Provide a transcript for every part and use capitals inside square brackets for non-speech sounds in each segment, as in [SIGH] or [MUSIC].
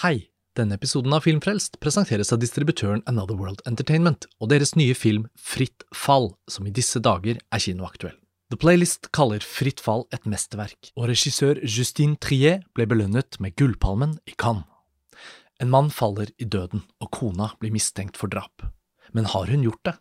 Hei! Denne episoden av Filmfrelst presenteres av distributøren Another World Entertainment og deres nye film Fritt fall, som i disse dager er kinoaktuell. The Playlist kaller Fritt fall et mesterverk, og regissør Justine Trier ble belønnet med Gullpalmen i Cannes. En mann faller i døden, og kona blir mistenkt for drap. Men har hun gjort det?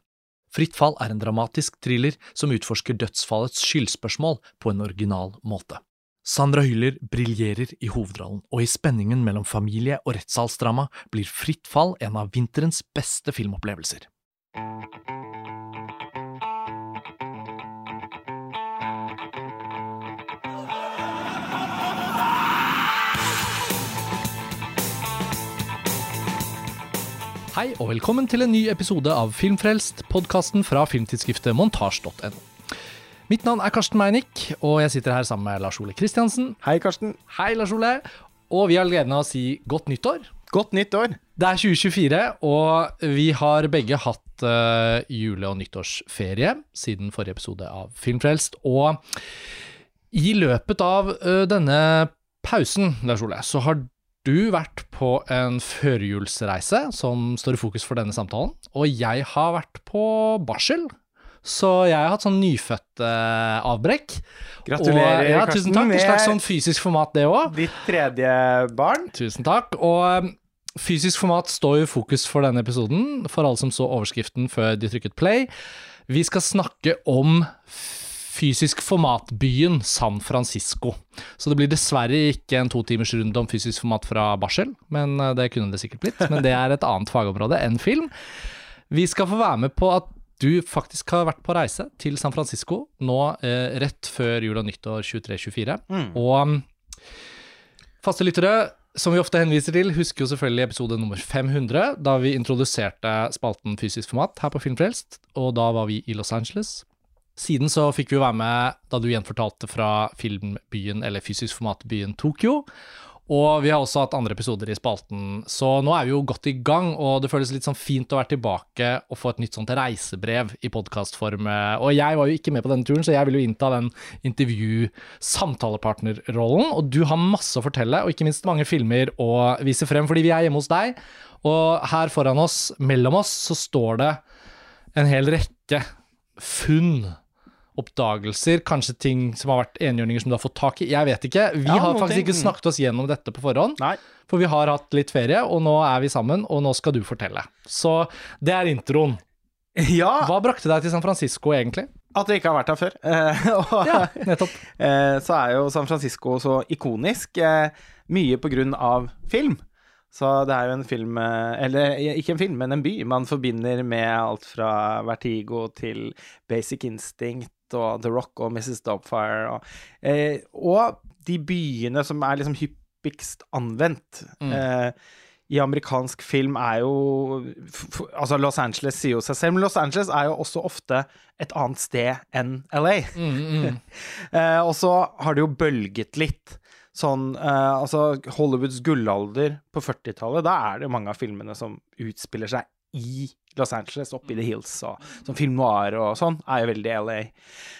Fritt fall er en dramatisk thriller som utforsker dødsfallets skyldspørsmål på en original måte. Sandra Hyller briljerer i hovedrollen, og i spenningen mellom familie og rettssalsdrama blir Fritt fall en av vinterens beste filmopplevelser. Hei og velkommen til en ny episode av Filmfrelst, podkasten fra filmtidsskriftet montasj.no. Mitt navn er Karsten Meinick, og jeg sitter her sammen med Lars Ole Kristiansen. Hei, Karsten. Hei, Lars Ole. Og vi har gleden av å si godt nyttår. Godt nyttår. Det er 2024, og vi har begge hatt uh, jule- og nyttårsferie siden forrige episode av Filmfrelst. Og i løpet av uh, denne pausen, Lars Ole, så har du vært på en førjulsreise som står i fokus for denne samtalen, og jeg har vært på barsel. Så jeg har hatt sånn nyfødt-avbrekk. Gratulerer, ja, Karsten. Tusen takk. Et slags sånn fysisk format, det òg. Ditt tredje barn. Tusen takk. Og um, fysisk format står jo i fokus for denne episoden, for alle som så overskriften før de trykket play. Vi skal snakke om fysisk format-byen San Francisco. Så det blir dessverre ikke en totimersrunde om fysisk format fra barsel, men uh, det kunne det sikkert blitt. Men det er et annet fagområde enn film. Vi skal få være med på at du faktisk har vært på reise til San Francisco nå eh, rett før jul og nyttår 23-24. Mm. Og um, faste lyttere, som vi ofte henviser til, husker jo selvfølgelig episode nummer 500, da vi introduserte spalten Fysisk format her på Filmfrelst, og da var vi i Los Angeles. Siden så fikk vi jo være med da du gjenfortalte fra filmbyen, eller fysisk format-byen Tokyo. Og vi har også hatt andre episoder i spalten, så nå er vi jo godt i gang. Og det føles litt sånn fint å være tilbake og få et nytt sånt reisebrev i podkastform. Og jeg var jo ikke med på denne turen, så jeg vil jo innta den intervju-samtalepartnerrollen. Og du har masse å fortelle, og ikke minst mange filmer å vise frem, fordi vi er hjemme hos deg. Og her foran oss, mellom oss, så står det en hel rekke funn oppdagelser, kanskje ting som har vært enhjørninger som du har fått tak i. Jeg vet ikke. Vi Ja, har faktisk ting. ikke snakket oss gjennom dette på forhånd. Nei. For vi har hatt litt ferie, og nå er vi sammen, og nå skal du fortelle. Så det er introen. [LAUGHS] Ja, Hva brakte deg til San Francisco, egentlig? at jeg ikke har vært her før. Eh, [LAUGHS] og, Ja, nettopp. eh, så er jo San Francisco så ikonisk, eh, mye på grunn av film. Så det er jo en film, eller ikke en film, men en by man forbinder med alt fra Vertigo til Basic Instinct og The Rock og Mrs. Dopfire. Og, eh, og de byene som er liksom hyppigst anvendt. Mm. Eh, i amerikansk film er jo Altså, Los Angeles sier jo seg selv, men Los Angeles er jo også ofte et annet sted enn LA. Mm, mm. [LAUGHS] Eh, og så har det jo bølget litt. Sånn eh, Altså, Hollywoods gullalder på 40-tallet, da er det mange av filmene som utspiller seg i Los Angeles, oppe i The Hills, og som film noir og sånn, er jo veldig LA.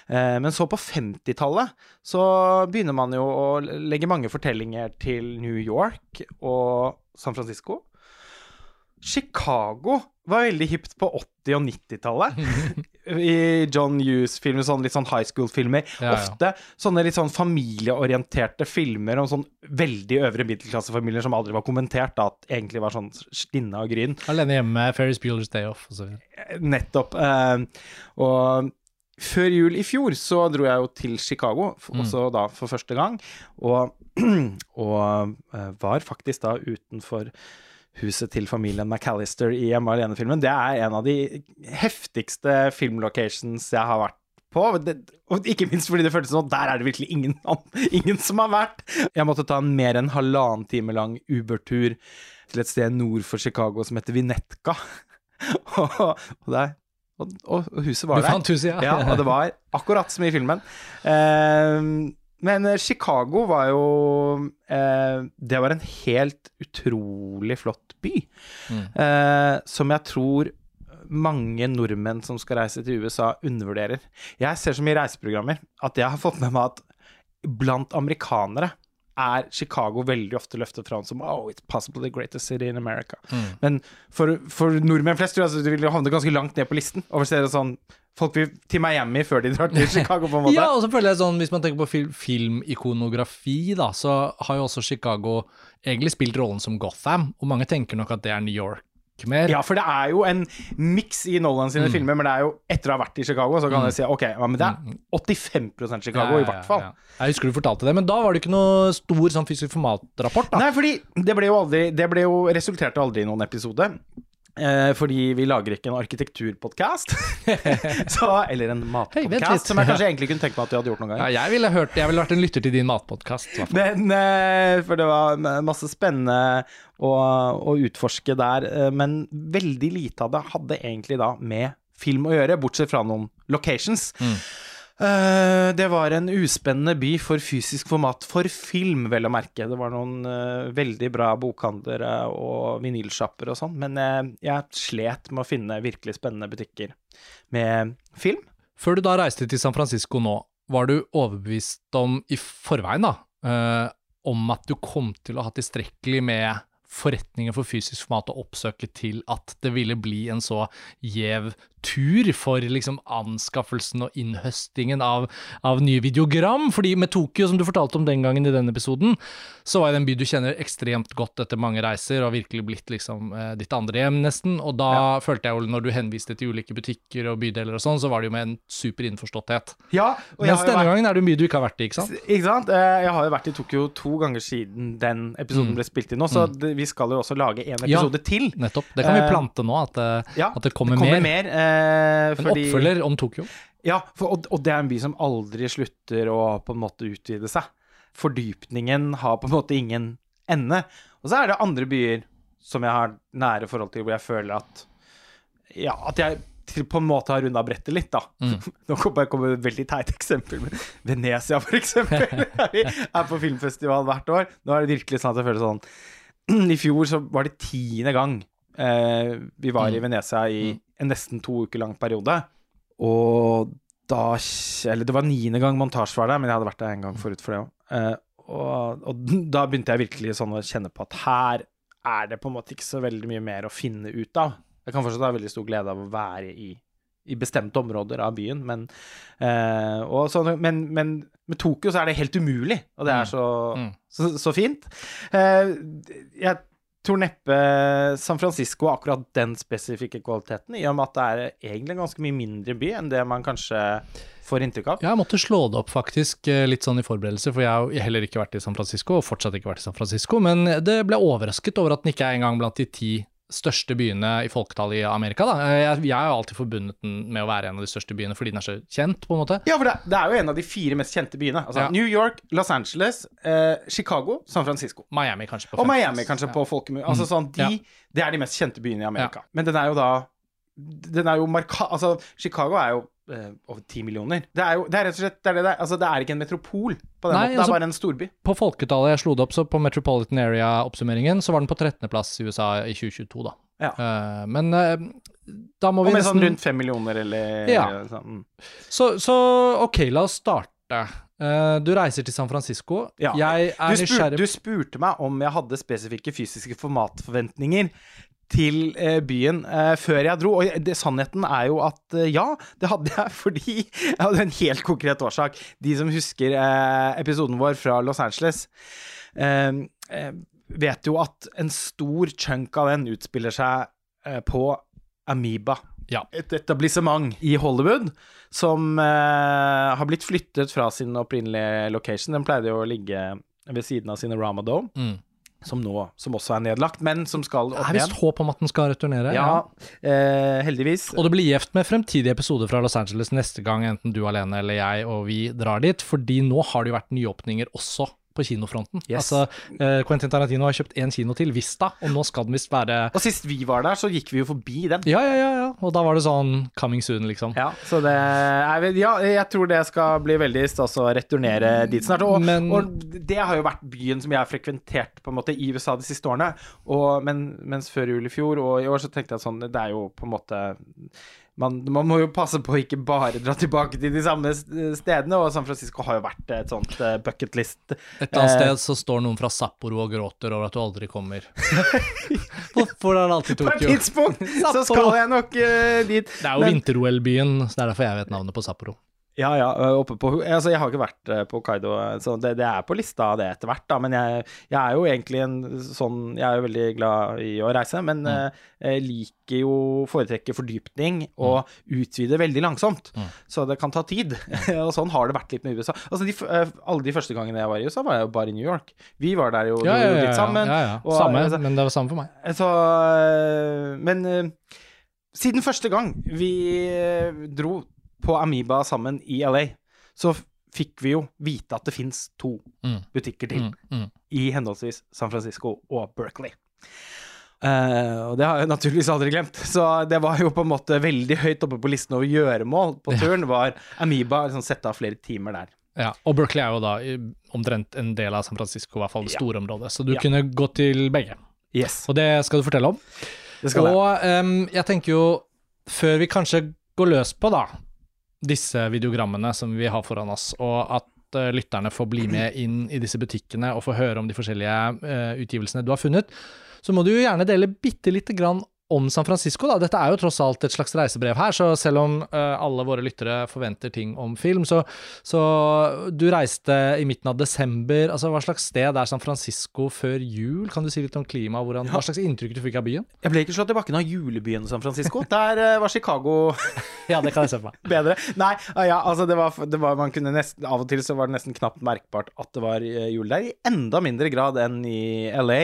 Eh, men så på 50-tallet så begynner man jo å legge mange fortellinger til New York og San Francisco. Chicago var veldig hipt på 80- og 90-tallet. [LAUGHS] I John Hughes-filmer, sånn litt sånn high school-filmer. Ja, ja. Ofte sånne litt sånn familieorienterte filmer om sånn veldig øvre middelklassefamilier som aldri var kommentert, da, at egentlig var sånn stinne og gryn. Alene hjemme, Ferris Bueller's Day Off osv. Nettopp. Uh, og før jul i fjor så dro jeg jo til Chicago, også Mm. også da for første gang, og, [CLEARS THROAT] og uh, var faktisk da utenfor huset til familien McAllister i Hjemme alene-filmen. Det er en av de heftigste filmlocations jeg har vært på. Det, og ikke minst fordi det føltes som at der er det virkelig ingen, [LAUGHS] ingen som har vært. Jeg måtte ta en mer enn halvannen time lang Uber-tur til et sted nord for Chicago som heter Vinetka. [LAUGHS] og, og, der, og, og huset var Du der. fant huset, ja. Ja, og det var akkurat som i filmen. Eh, men eh, Chicago var jo eh, Det var en helt utrolig flott by. Mm. Eh, som jeg tror mange nordmenn som skal reise til USA, undervurderer. Jeg ser så mye reiseprogrammer at jeg har fått med meg at blant amerikanere er Chicago veldig ofte løftet fram som Oh, it's possibly the greatest city in America. Men for, for nordmenn flest tror jeg altså, de vil havne ganske langt ned på listen. Over stedet sånn Folk vil til Miami før de drar til [LAUGHS] Chicago, på en måte. Ja, og så føler jeg sånn, Hvis man tenker på fil filmikonografi, da, så har jo også Chicago egentlig spilt rollen som Gotham, og mange tenker nok at det er New York mer. Ja, for det er jo en miks i Nolan sine filmer, men det er jo etter å ha vært i Chicago, så kan jeg si ok, ja, men det er 85% Chicago, Ja, ja, i hvert fall. Jeg husker du fortalte det, men da var det ikke noe stor sånn fysisk formatrapport, da. Nei, fordi det ble jo aldri Det ble jo resulterte aldri i noen episode. Eh, fordi vi lager ikke en arkitekturpodkast. [LAUGHS] Eller en matpodkast, som jeg kanskje egentlig kunne tenkt meg at du hadde gjort noen gang. Ja, jeg ville, hørt, jeg ville vært en lytter til din matpodkast. Eh, for det var masse spennende å, å utforske der. eh, Men veldig lite av det hadde egentlig da med film å gjøre, bortsett fra noen locations. Eh, det var en uspennende by for fysisk format for film, vel å merke. Det var noen uh, veldig bra bokhandlere og vinylsjapper og sånn, men uh, jeg slet med å finne virkelig spennende butikker med film. Før du da reiste til San Francisco nå, var du overbevist om i forveien, da, eh, om at du kom til å ha tilstrekkelig med forretninger for fysisk format å oppsøke til at det ville bli en så gjev tur for liksom anskaffelsen og innhøstingen av, av nye videogram. Fordi med Tokyo, som du fortalte om den gangen i den episoden, så var det en by du kjenner ekstremt godt etter mange reiser, og virkelig blitt liksom eh, ditt andre hjem, nesten. Og da følte jeg jo, når du henviste til ulike butikker og bydeler og sånn, så var det jo med en super innforståtthet. Ja, Mens har denne vært- gangen er det en by du ikke har vært i, ikke sant? Ikke sant? Eh, Jeg har jo vært i Tokyo to ganger siden den episoden ble spilt inn nå, så det, vi skal jo også lage en episode Ja. til. Nettopp. Det kan vi Eh, plante nå, at, det- Ja, at det kommer, kommer mer. mer. eh, En oppfølger om Tokyo. Ja, for, og, og det er en by som aldri slutter å på en måte utvide seg. Fordypningen har på en måte ingen ende. Og så er det andre byer som jeg har nære forhold til, hvor jeg føler at Ja, at jeg på en måte har runda brettet litt, da. [LAUGHS] Nå kommer jeg kommer med et veldig teit eksempel, men Venezia, for eksempel. [LAUGHS] [LAUGHS] Er på filmfestival hvert år. Nå er det virkelig sånn at jeg føler sånn [CLEARS THROAT] I fjor så var det tiende gang eh, vi var i Venezia i en nesten to uker lang periode. Og da Eller det var niende gang montasje var der, men jeg hadde vært der en gang forut for det òg. Eh, og, og [LAUGHS] da begynte jeg virkelig sånn å kjenne på at her er det på en måte ikke så veldig mye mer å finne ut av. Jeg kan fortsatt ha veldig stor glede av å være i, i bestemte områder av byen, men, eh, og sånn, men, men med Tokyo så er det helt umulig, og det er så, Mm. så, så fint. Eh, jeg tror neppe San Francisco har akkurat den spesifikke kvaliteten, i og med at det er egentlig en ganske mye mindre by enn det man kanskje får inntrykk av. Jeg måtte slå det opp faktisk, eh, litt sånn i forberedelse, for jeg har heller ikke vært i San Francisco, og fortsatt ikke vært i San Francisco, men det ble overrasket over at den ikke er engang blant de ti største byene i folketall i Amerika. Da. Eh, Jeg, jeg har alltid forbundet den med å være en av de største byene fordi den er så kjent, på en måte. Ja, for det, det er jo en av de fire mest kjente byene. Altså Ja. New York, Los Angeles, eh, Chicago, San Francisco. Miami kanskje på Og. Miami, kanskje, Ja. på folkemunne. Altså Mm. sånn, de, Ja. Det er de mest kjente byene i Amerika. Men den er jo da Den er jo marka... Altså, Chicago er jo over ti millioner. Det er jo det er rett og slett det er, det det er. Altså, det er ikke en metropol på den Nei, måten. Det altså- er bare en storby. På folketallet jeg slo det opp, så på Metropolitan Area-oppsummeringen, så var den på 13.-plass i USA i 2022, da. Ja. Uh, men uh, da må Og vi med sånn rundt fem millioner, eller Ja. sånn. mm. så, så ok, la oss starte. Uh, du reiser til San Francisco. Ja. Jeg er Du, spurte, nysgjerrig du spurte meg om jeg hadde spesifikke fysiske formatforventninger til eh, byen eh, før jeg dro, og det, sannheten er jo at eh, ja, det hadde jeg [LAUGHS] fordi jeg hadde en helt konkret årsak. De som husker eh, episoden vår fra Los Angeles, vet jo at en stor chunk av den utspiller seg eh, på Amoeba. Ja. Et etablissement i Hollywood som eh, har blitt flyttet fra sin opprinnelige location. Den pleide jo å ligge ved siden av sine Ramadome. Mm. Som nå som også er nedlagt, men som skal Det opp er igjen. visst håp om at den skal returnere. Ja, eh, heldigvis. Og det blir gjevt med fremtidige episoder fra Los Angeles neste gang, enten du alene eller jeg og vi drar dit, fordi nå har det jo vært nyåpninger også på kinofronten. Yes. Altså, eh, Quentin Tarantino har kjøpt én kino til, Vista, og nå skal den visst være Og sist vi var der, så gikk vi jo forbi den. Ja, ja, ja, ja. Og da var det sånn coming soon, liksom. Ja, så det er, ja, jeg tror det skal bli veldig stas å returnere dit snart. Og, Men- og det har jo vært byen som jeg har frekventert på en måte i USA de siste årene. Og, men, mens før jul i fjor og i år så tenkte jeg sånn Det er jo på en måte man, man må jo passe på å ikke bare dra tilbake til de samme stedene, og San Francisco har jo vært et sånt bucketlist. bucket. Et eller annet Eh, sted så står noen fra Sapporo og gråter over at du aldri kommer. [LAUGHS] Hvorfor er det alltid På et tidspunkt så skal jeg nok uh, dit. Det er jo vinter-OL-byen, så det er derfor jeg vet navnet på Sapporo. Ja, ja, på Altså, jeg har ikke vært eh, på Kaido, så det, det er på lista det etter hvert, da. Men jeg, jeg er jo egentlig en sånn Jeg er jo veldig glad i å reise, men Mm. eh, liker jo foretrekker fordypning og utvide veldig langsomt. Mm. Så det kan ta tid. [LAUGHS] og sånn har det vært litt med USA. Altså, de, eh, alle de første gangene jeg var i USA, var jeg jo bare i New York. Vi var der jo, Ja, ja, ja, litt sammen. og- Samme, altså- men det var samme for meg. Så Men siden første gang vi dro på Amoeba sammen i LA, så fikk vi jo vite at det fins to Mm. butikker til Mm, mm. i henholdsvis San Francisco og Berkeley. Uh, og det har jeg naturligvis aldri glemt. Så det var jo på en måte veldig høyt oppe på listen over gjøremål på turen, var Amoeba liksom sette av flere timer der. Ja, og Berkeley er jo da omtrent en del av San Francisco, i hvert fall det Ja. store området, så du Ja. kunne gå til begge. Yes, Og det skal du fortelle om. og em, jeg tenker jo, før vi kanskje går løs på da, disse videogrammene som vi har foran oss, og at uh, lytterne får bli med inn i disse butikkene og få høre om de forskjellige uh, utgivelsene du har funnet, så må du jo gjerne dele bitte lite grann om San Francisco, da. Dette er jo tross alt et slags reisebrev her, så selv om uh, alle våre lyttere forventer ting om film, så, så du reiste i midten av desember. Altså, hva slags sted er San Francisco før jul? Kan du si litt om klimaet? Ja. Hva slags inntrykk du fikk av byen? Jeg ble ikke slått i bakken av julebyen San Francisco. Der uh, var Chicago [LAUGHS] Ja, det kan jeg se for meg. [LAUGHS] bedre. Nei, uh, ja, altså det var, det var man kunne nesten, Av og til så var det nesten knapt merkbart at det var eh, jul der, i enda mindre grad enn i LA.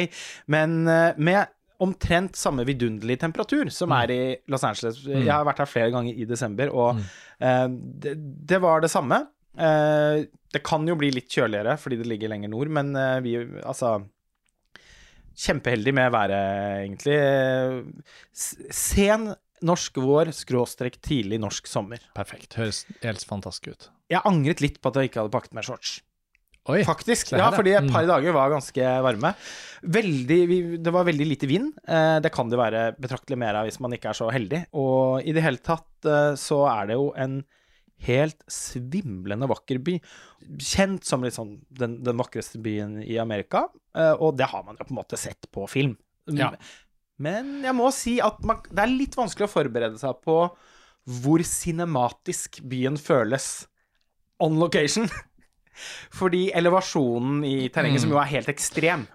Men med omtrent samme vidunderlige temperatur som er i Los Angeles. Jeg har vært her flere ganger i desember, og eh, det, det var det samme. Eh, det kan jo bli litt kjøligere fordi det ligger lenger nord, men eh, vi altså Kjempeheldig med været, egentlig. Sen norsk vår, skråstrek tidlig norsk sommer. Perfekt. Høres helt fantastisk ut. Jeg angret litt på at jeg ikke hadde pakket med shorts. Oi. Faktisk. Ja, fordi et Mm. par dager var ganske varme. Veldig, det var veldig lite vind. Eh, det kan det være betraktelig mer av hvis man ikke er så heldig. Og i det hele tatt eh, så er det jo en helt svimlende vakker by. Kjent som sånn den, den vakreste byen i Amerika. Eh, og det har man jo på en måte sett på film. Ja. Men jeg må si at man, det er litt vanskelig å forberede seg på hvor cinematisk byen føles on location. [LAUGHS] Fordi elevasjonen i terrenget, Mm. som jo er helt ekstrem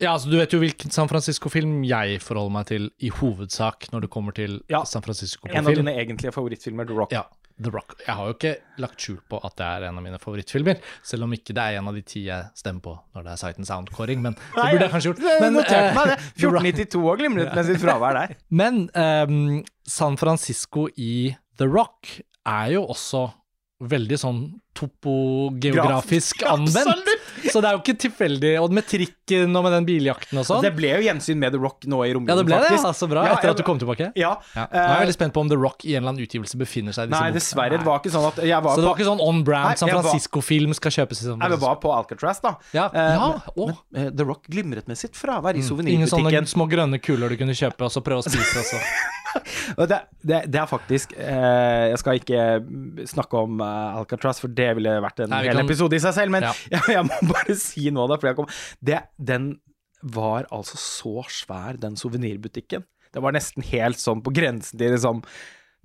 Ja, altså Du vet jo hvilken San Francisco-film jeg forholder meg til i hovedsak når det kommer til Ja. San Francisco-film En av dine egentlige favorittfilmer, The Rock. Ja, The Rock. Jeg har jo ikke lagt skjul på at det er en av mine favorittfilmer, selv om ikke det er en av de ti jeg stemmer på når det er Sight and Sound-kåring, men det burde jeg kanskje gjort. Men, noterte eh, meg det. [LAUGHS] 1492 og glimret med sitt fravær der. [LAUGHS] Men um, San Francisco i The Rock er jo også veldig sånn topogeografisk anvendt. [LAUGHS] Så det er jo ikke tilfeldig. Og med trikken og med den biljakten og sånn. Det ble jo gjensyn med The Rock nå i Ja, romjulen, det ble det, ja. Så bra. Ja, Etter jeg- at du kom tilbake. Ja. Ja. Nå er jeg Eh, veldig spent på om The Rock i en eller annen utgivelse befinner seg i disse Nei, dessverre. Det var ikke sånn at jeg var Så det var ikke sånn on Nei, brand San Francisco-film skal kjøpes i San Nei, vi var på Alcatraz, da. Ja, Uh, ja, men, oh. men, eh, The Rock glimret med sitt fravær i Mm. Ingen sånne små grønne kuler du kunne kjøpe og så prøve å spise også. [LAUGHS] Det, det, det er faktisk eh, Jeg skal ikke snakke om eh, Alcatraz, for det ville vært en Nei, hel kan- episode i seg selv, men Ja. [LAUGHS] jeg, jeg må bare si noe da, for jeg kom det, Den var altså så svær, den souvenirbutikken. Det var nesten helt sånn på grensen til liksom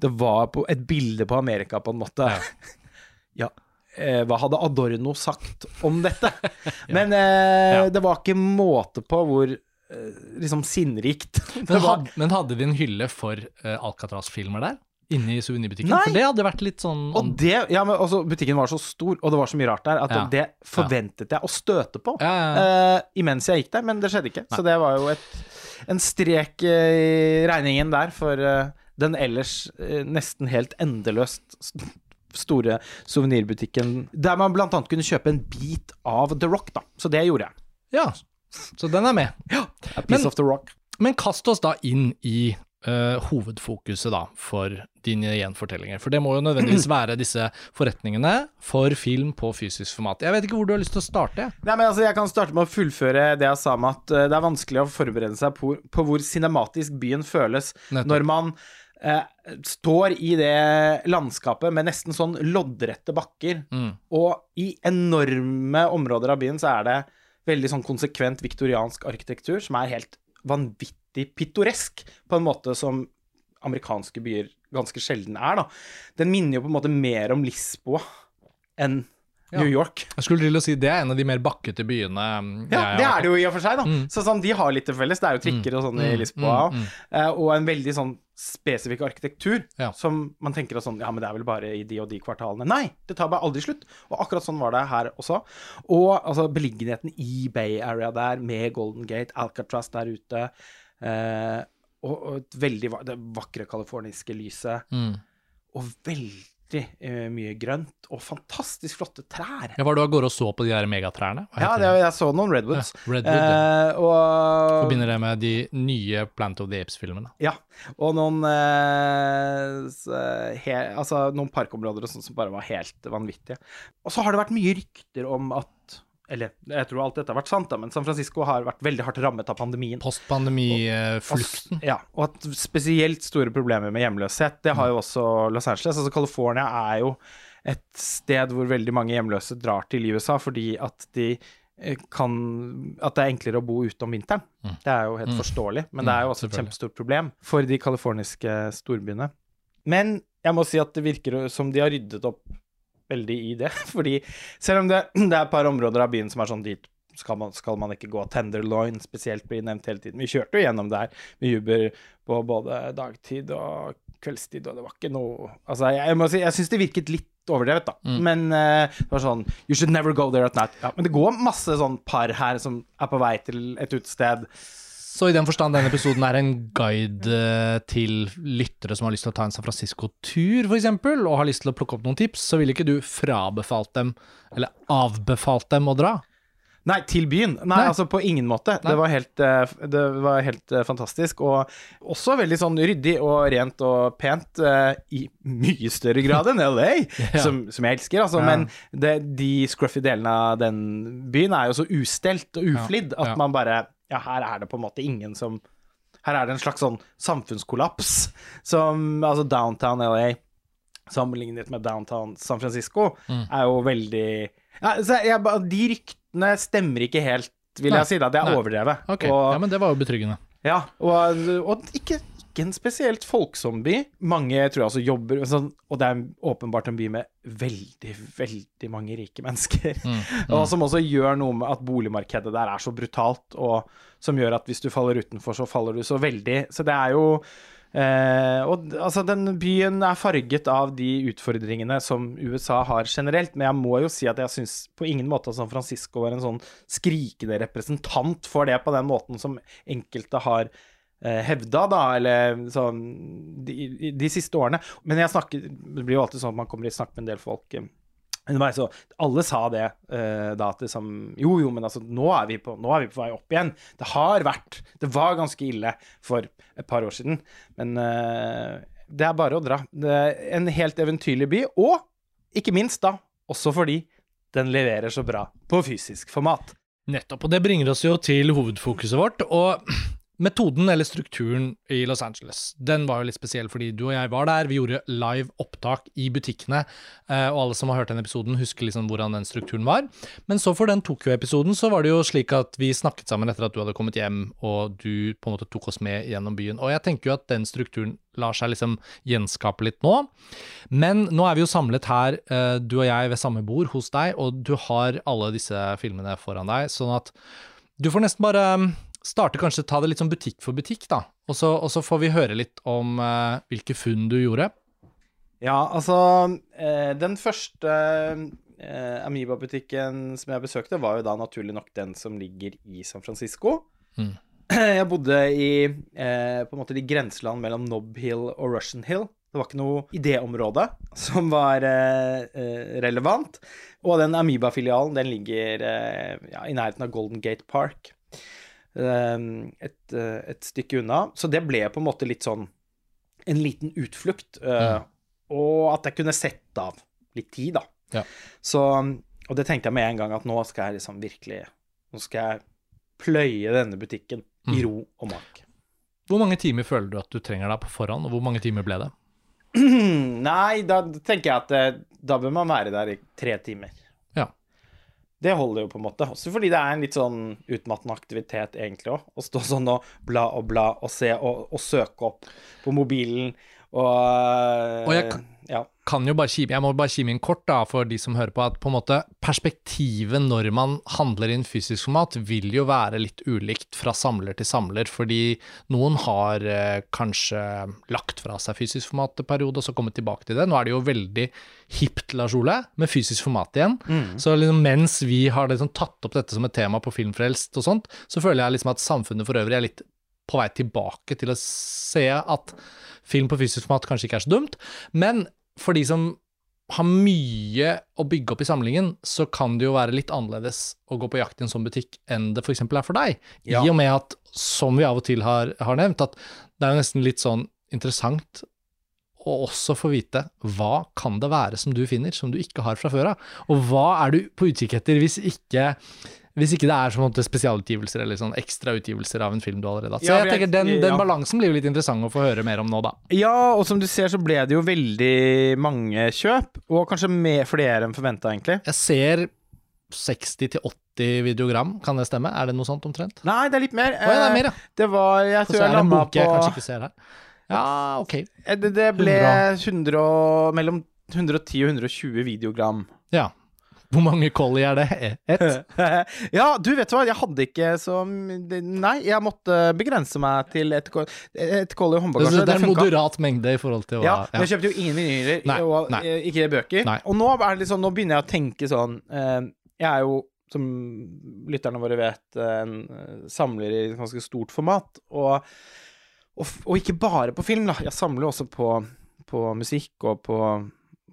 Det var på et bilde på Amerika, på en måte. Ja. [LAUGHS] Eh, hva hadde Adorno sagt om dette? [LAUGHS] Men eh, Ja. det var ikke måte på hvor eh, liksom sinnrikt det Men, var. had, men hadde vi en hylle for uh, Alcatraz-filmer der? Inne i suvenirbutikken? Nei. For det hadde vært litt sånn Og det, ja, men også, Butikken var så stor, og det var så mye rart der, at Ja. det forventet jeg å støte på eh, imens jeg gikk der, men det skjedde ikke. Så det var jo et, en strek eh, i regningen der for uh, den ellers uh, nesten helt endeløst store suvenirbutikken, der man blant annet kunne kjøpe en bit av The Rock, da. Så det gjorde jeg. ja. Så den er med. Ja, A piece Men- of The Rock. Men kast oss da inn i eh, hovedfokuset da, for dine gjenfortellinger. For det må jo nødvendigvis [CLEARS THROAT] være disse forretningene for film på fysisk format. Jeg vet ikke hvor du har lyst til å starte? Nei, men altså, Jeg kan starte med å fullføre det jeg sa med at uh, det er vanskelig å forberede seg på, på hvor cinematisk byen føles Nettopp. når man uh, står i det landskapet med nesten sånn loddrette bakker. Mm. Og i enorme områder av byen så er det veldig sånn konsekvent viktoriansk arkitektur som er helt vanvittig pittoresk, på en måte som amerikanske byer ganske sjelden er, da. Den minner jo på en måte mer om Lisboa enn. New York. Jeg skulle til å si det er en av de mer bakkete byene mm, Ja, det er det jo i og for seg, da. Mm. Så sånn, de har litt til felles. Det er jo trikker og sånn i Mm, Lisboa. mm, mm. eh, Og en veldig sånn spesifikk arkitektur Ja. som man tenker at sånn Ja, men det er vel bare i de og de kvartalene. Nei, det tar bare aldri slutt. Og akkurat sånn var det her også. Og altså beliggenheten i Bay Area der, med Golden Gate, Alcatraz der ute, eh, og, og et veldig det vakre californiske lyset, Mm. og veldig eh, mye grønt, og fantastisk flotte trær. Ja, Var du av gårde og så på de der megatrærne? Ja, det, jeg så noen redwoods. Ja, Redwood, ja. Eh, og Forbinder det med de nye Plant of the Apes-filmene. Ja, og noen eh, he, Altså noen parkområder og sånt som bare var helt vanvittige. Og så har det vært mye rykter om at Eller jeg tror alt dette har vært sant, da, men San Francisco har vært veldig hardt rammet av pandemien. Postpandemiflukten. Ja, og at spesielt store problemer med hjemløshet. Det har jo også Los Angeles. Altså California er jo et sted hvor veldig mange hjemløse drar til i USA fordi at de eh, kan At det er enklere å bo ute om vinteren. Mm. Det er jo helt Mm. forståelig, men det er jo også et kjempestort problem for de californiske storbyene. Men jeg må si at det virker som de har ryddet opp veldig i det. [LAUGHS] Fordi selv om det, det er et par områder av byen som er sånn dit skal man, skal man ikke gå. Tenderloin spesielt blir nevnt hele tiden. Vi kjørte jo gjennom der med Uber på både dagtid og kveldstid, og det var ikke noe Altså, jeg, jeg må si, jeg syns det virket litt overdrevet, da. Mm. Men uh, det var sånn You should never go there at night. Ja, men det går masse sånn par her som er på vei til et utested. Så i den forstand denne episoden er en guide eh, til lyttere som har lyst til å ta en San Francisco-tur, f.eks., og har lyst til å plukke opp noen tips, så ville ikke du frabefalt dem, eller avbefalt dem å dra? Nei, til byen. Nei, Nei. altså på ingen måte. Nei. Det var helt, eh, det var helt eh, fantastisk. Og også veldig sånn ryddig og rent og pent eh, i mye større grad enn LA, [LAUGHS] Ja. som, som jeg elsker. Altså, Ja. Men det, de scruffy delene av den byen er jo så ustelt og uflidd Ja, at man bare Ja, her er det på en måte ingen som Her er det en slags sånn samfunnskollaps som Altså downtown LA sammenlignet med downtown San Francisco, Mm. er jo veldig ja, så jeg, De ryktene stemmer ikke helt, vil Nei. jeg si. da, Det er overdrevet. Ok, Og, ja, men det var jo betryggende. ja, og, og ikke, ikke en spesielt folksom by. Mange tror jeg også jobber sånn, Og det er åpenbart en by med veldig, veldig mange rike mennesker. [LAUGHS] Mm, Og som også gjør noe med at boligmarkedet der er så brutalt, og som gjør at hvis du faller utenfor, så faller du så veldig. Så det er jo eh, Og altså, den byen er farget av de utfordringene som USA har generelt, men jeg må jo si at jeg syns på ingen måte at San Francisco var en sånn skrikende representant for det på den måten som enkelte har hevda, da, eller sånn de, de siste årene. Men jeg snakker Det blir jo alltid sånn at man kommer i snakk med en del folk. underveis, det var så, alle sa det eh, da at liksom Jo, jo, men altså, nå er, vi på, nå er vi på vei opp igjen. Det har vært Det var ganske ille for et par år siden. Men eh, det er bare å dra. Det en helt eventyrlig by. Og ikke minst, da, også fordi den leverer så bra på fysisk format. Nettopp, og det bringer oss jo til hovedfokuset vårt, og metoden eller strukturen i Los Angeles, den var jo litt spesiell fordi du og jeg var der, vi gjorde live opptak i butikkene, eh, og alle som har hørt den episoden husker liksom hvordan den strukturen var. Men så for den Tokyo-episoden så var det jo slik at vi snakket sammen etter at du hadde kommet hjem, og du på en måte tok oss med gjennom byen. Og jeg tenker jo at den strukturen lar seg liksom gjenskape litt nå. Men nå er vi jo samlet her, eh, du og jeg ved samme bord hos deg, og du har alle disse filmene foran deg, sånn at du får nesten bare starte kanskje ta det litt sånn butikk for butikk, da. Og så, og så får vi høre litt om eh, hvilke funn du gjorde. Ja, altså eh, Den første eh, Amiba-butikken som jeg besøkte, var jo da naturlig nok den som ligger i San Francisco. Mm. [CLEARS THROAT] Jeg bodde i eh, på en måte de grenseland mellom Nob Hill og Russian Hill. Det var ikke noe idéområde som var eh, eh, relevant. Og den Amiba-filialen den ligger ja, i nærheten av Golden Gate Park. Eh, et, eh, et stykke unna. Så det ble på en måte litt sånn en liten utflukt. eh, Mm. Og at jeg kunne sette av litt tid, da. Ja. Så, og det tenkte jeg med en gang at nå skal jeg liksom virkelig Nå skal jeg pløye denne butikken i Mm. ro og mak. Hvor mange timer føler du at du trenger deg på forhånd, og hvor mange timer ble det? [CLEARS THROAT] Nei, da tenker jeg at eh, da bør man være der i tre timer. Det holder jo på en måte. Også fordi det er en litt sånn utmattende aktivitet egentlig òg. Å stå sånn og bla og bla og se og, og søke opp på mobilen og, Og jeg Ja. kan jo bare kime, Jeg må bare kime inn kort da, for de som hører på, at på en måte perspektivet når man handler inn fysisk format, vil jo være litt ulikt fra samler til samler, fordi noen har eh, kanskje lagt fra seg fysisk format en periode, og så kommet tilbake til det. Nå er det jo veldig hipt, Lars Ole, med fysisk format igjen. Så liksom mens vi har liksom tatt opp dette som et tema på Filmfrelst og sånt, så føler jeg liksom at samfunnet for øvrig er litt på vei tilbake til å se at film på fysisk format kanskje ikke er så dumt, men for de som har mye å bygge opp i samlingen, så kan det jo være litt annerledes å gå på jakt i en sånn butikk enn det f.eks. er for deg. Ja. I og med at, som vi av og til har, har nevnt, at det er jo nesten litt sånn interessant å også få vite hva kan det være som du finner, som du ikke har fra før av. Og hva er du på utkikk etter hvis ikke hvis ikke det er sånn er spesialutgivelser eller sånn ekstrautgivelser av en film du allerede har hatt. Så jeg tenker den, den balansen blir jo litt interessant å få høre mer om nå, da. ja, og som du ser så ble det jo veldig mange kjøp, og kanskje mer flere enn forventa, egentlig. Jeg ser 60-80 videogram, kan det stemme? Er det noe sånt omtrent? Nei, det er litt mer. Oh, ja, det er mer, ja. Eh, Det var Jeg tror jeg landa bunke jeg på kanskje ikke ser her? Ja, ok. Eh, Det, det ble 100 100 og, mellom 110 og 120 videogram. Ja. Hvor mange collie er det? Ett? [LAUGHS] ja, du vet hva, jeg hadde ikke så Nei, jeg måtte begrense meg til et, ko- et Collie Det det, er en moderat mengde i forhold til hva Ja, men jeg kjøpte jo ingen vinyler, og nei. eh, ikke bøker. Nei. Og nå er det sånn, nå begynner jeg å tenke sånn eh, Jeg er jo, som lytterne våre vet, en eh, samler i et ganske stort format. Og, og, og ikke bare på film, da. Jeg samler også på, på musikk og på,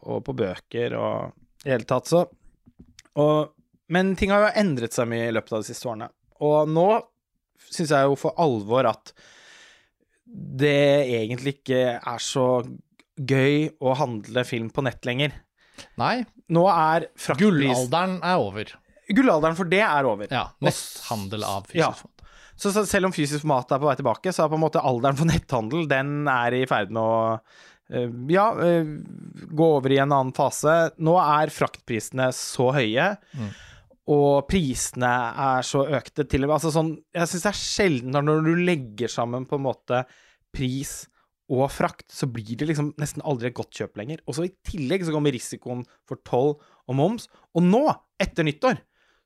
og på bøker og i det hele tatt, så og, Men ting har jo endret seg mye i løpet av de siste årene. Og nå syns jeg jo for alvor at det egentlig ikke er så gøy å handle film på nett lenger. Nei, Nå er fraktpris gullalderen er over. Gullalderen for det er over. Ja, netthandel av fysisk Ja. format. Så, så selv om fysisk format er på vei tilbake, så er på en måte alderen for netthandel Den er i ferd med å ja, eh, gå over i en annen fase. Nå er fraktprisene så høye, Mm. og prisene er så økte til altså sånn, Jeg syns det er sjelden når du legger sammen på en måte pris og frakt, så blir det liksom nesten aldri et godt kjøp lenger. Og så i tillegg så kommer risikoen for toll og moms. Og nå, etter nyttår,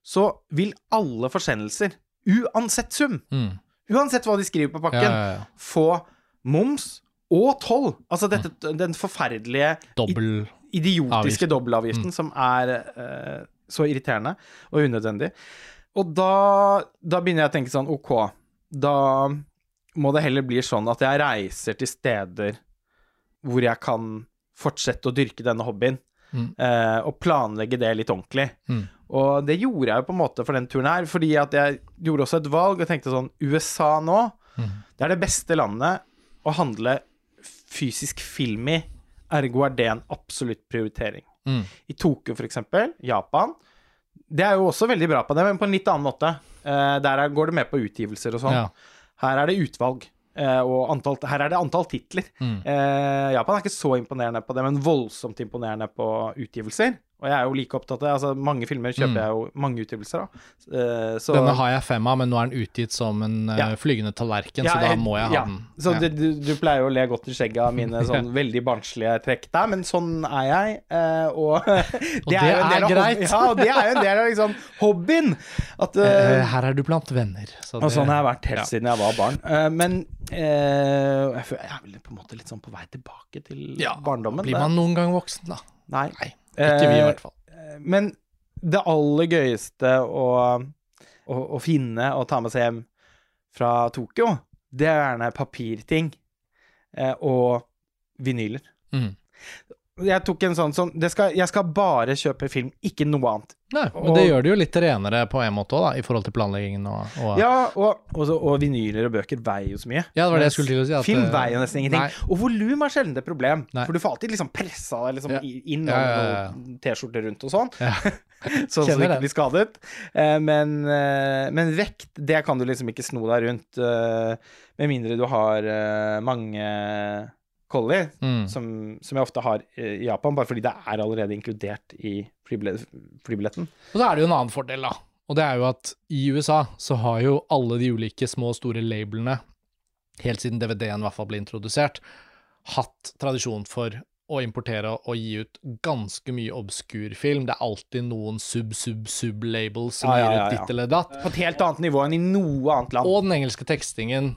så vil alle forsendelser, uansett sum, Mm. uansett hva de skriver på Ja, pakken, ja, ja. få moms og toll. Altså dette, den forferdelige, Dobbel idiotiske dobbelavgiften mm. som er eh, så irriterende og unødvendig. Og da, da begynner jeg å tenke sånn OK, da må det heller bli sånn at jeg reiser til steder hvor jeg kan fortsette å dyrke denne hobbyen, Mm. eh, og planlegge det litt ordentlig. Mm. Og det gjorde jeg jo på en måte for den turen her, fordi at jeg gjorde også et valg og tenkte sånn USA nå, Mm. det er det beste landet å handle fysisk film i, ergo er det en absolutt prioritering. Mm. I Tokyo, for eksempel, Japan, det er jo også veldig bra på det, men på en litt annen måte. Uh, der er, går det med på utgivelser og sånn. Ja. Her er det utvalg, Uh, og antall, her er det antall titler. Mm. Uh, Japan er ikke så imponerende på det, men voldsomt imponerende på utgivelser. Og jeg er jo like opptatt av altså Mange filmer kjøper Mm. jeg jo mange utgivelser av. Uh, så Denne har jeg fem av, men nå er den utgitt som en eh, Ja. flygende tallerken, Ja, så da jeg- må jeg ha ja. den. Så du, du pleier jo å le godt i skjegget av mine [LAUGHS] sånn veldig barnslige trekk der, men sånn er jeg. Uh, [LAUGHS] og det, det er, en er greit. Ja, og det er jo en del av liksom hobbyen. At, Her er du blant venner. Så og sånn har jeg vært helt siden jeg var barn. Men jeg, føler, jeg er vel på en måte litt sånn på vei tilbake til barndommen. Blir man noen gang voksen, da? Nei. Nei, Ikke vi, i Eh, hvert fall. Men det aller gøyeste å, å, å finne og ta med seg hjem fra Tokyo, det er gjerne papirting eh, og vinyler. Mm. Jeg tok en sånn som det skal, Jeg skal bare kjøpe film, ikke noe annet. Nei, men det gjør det jo litt renere på en måte òg, i forhold til planleggingen og, og Ja, og, og, så- og vinyler og bøker veier jo så mye. Ja, det var det jeg skulle til å si, at, film eh, veier jo nesten ingenting. nei. Og volum er sjelden et problem, Nei. for du får alltid liksom pressa deg liksom Ja. inn Ja, ja, ja. T-skjorte rundt og sånn. [LAUGHS] Sånn så du ikke blir skadet. Eh, men, eh, men vekt, det kan du liksom ikke sno deg rundt, med mindre du har mange collie, Mm. som, som jeg ofte har eh, i Japan, bare fordi det er allerede inkludert i flybille- flybilletten. Og så er det jo en annen fordel, da. Og det er jo at i USA så har jo alle de ulike små og store labelene, helt siden DVD-en i hvert fall ble introdusert, hatt tradisjon for å importere og gi ut ganske mye obskur film. Det er alltid noen sub-sub-sub-labels som gir ut ditt eller datt. På et helt annet nivå enn i noe annet land. Og den engelske tekstingen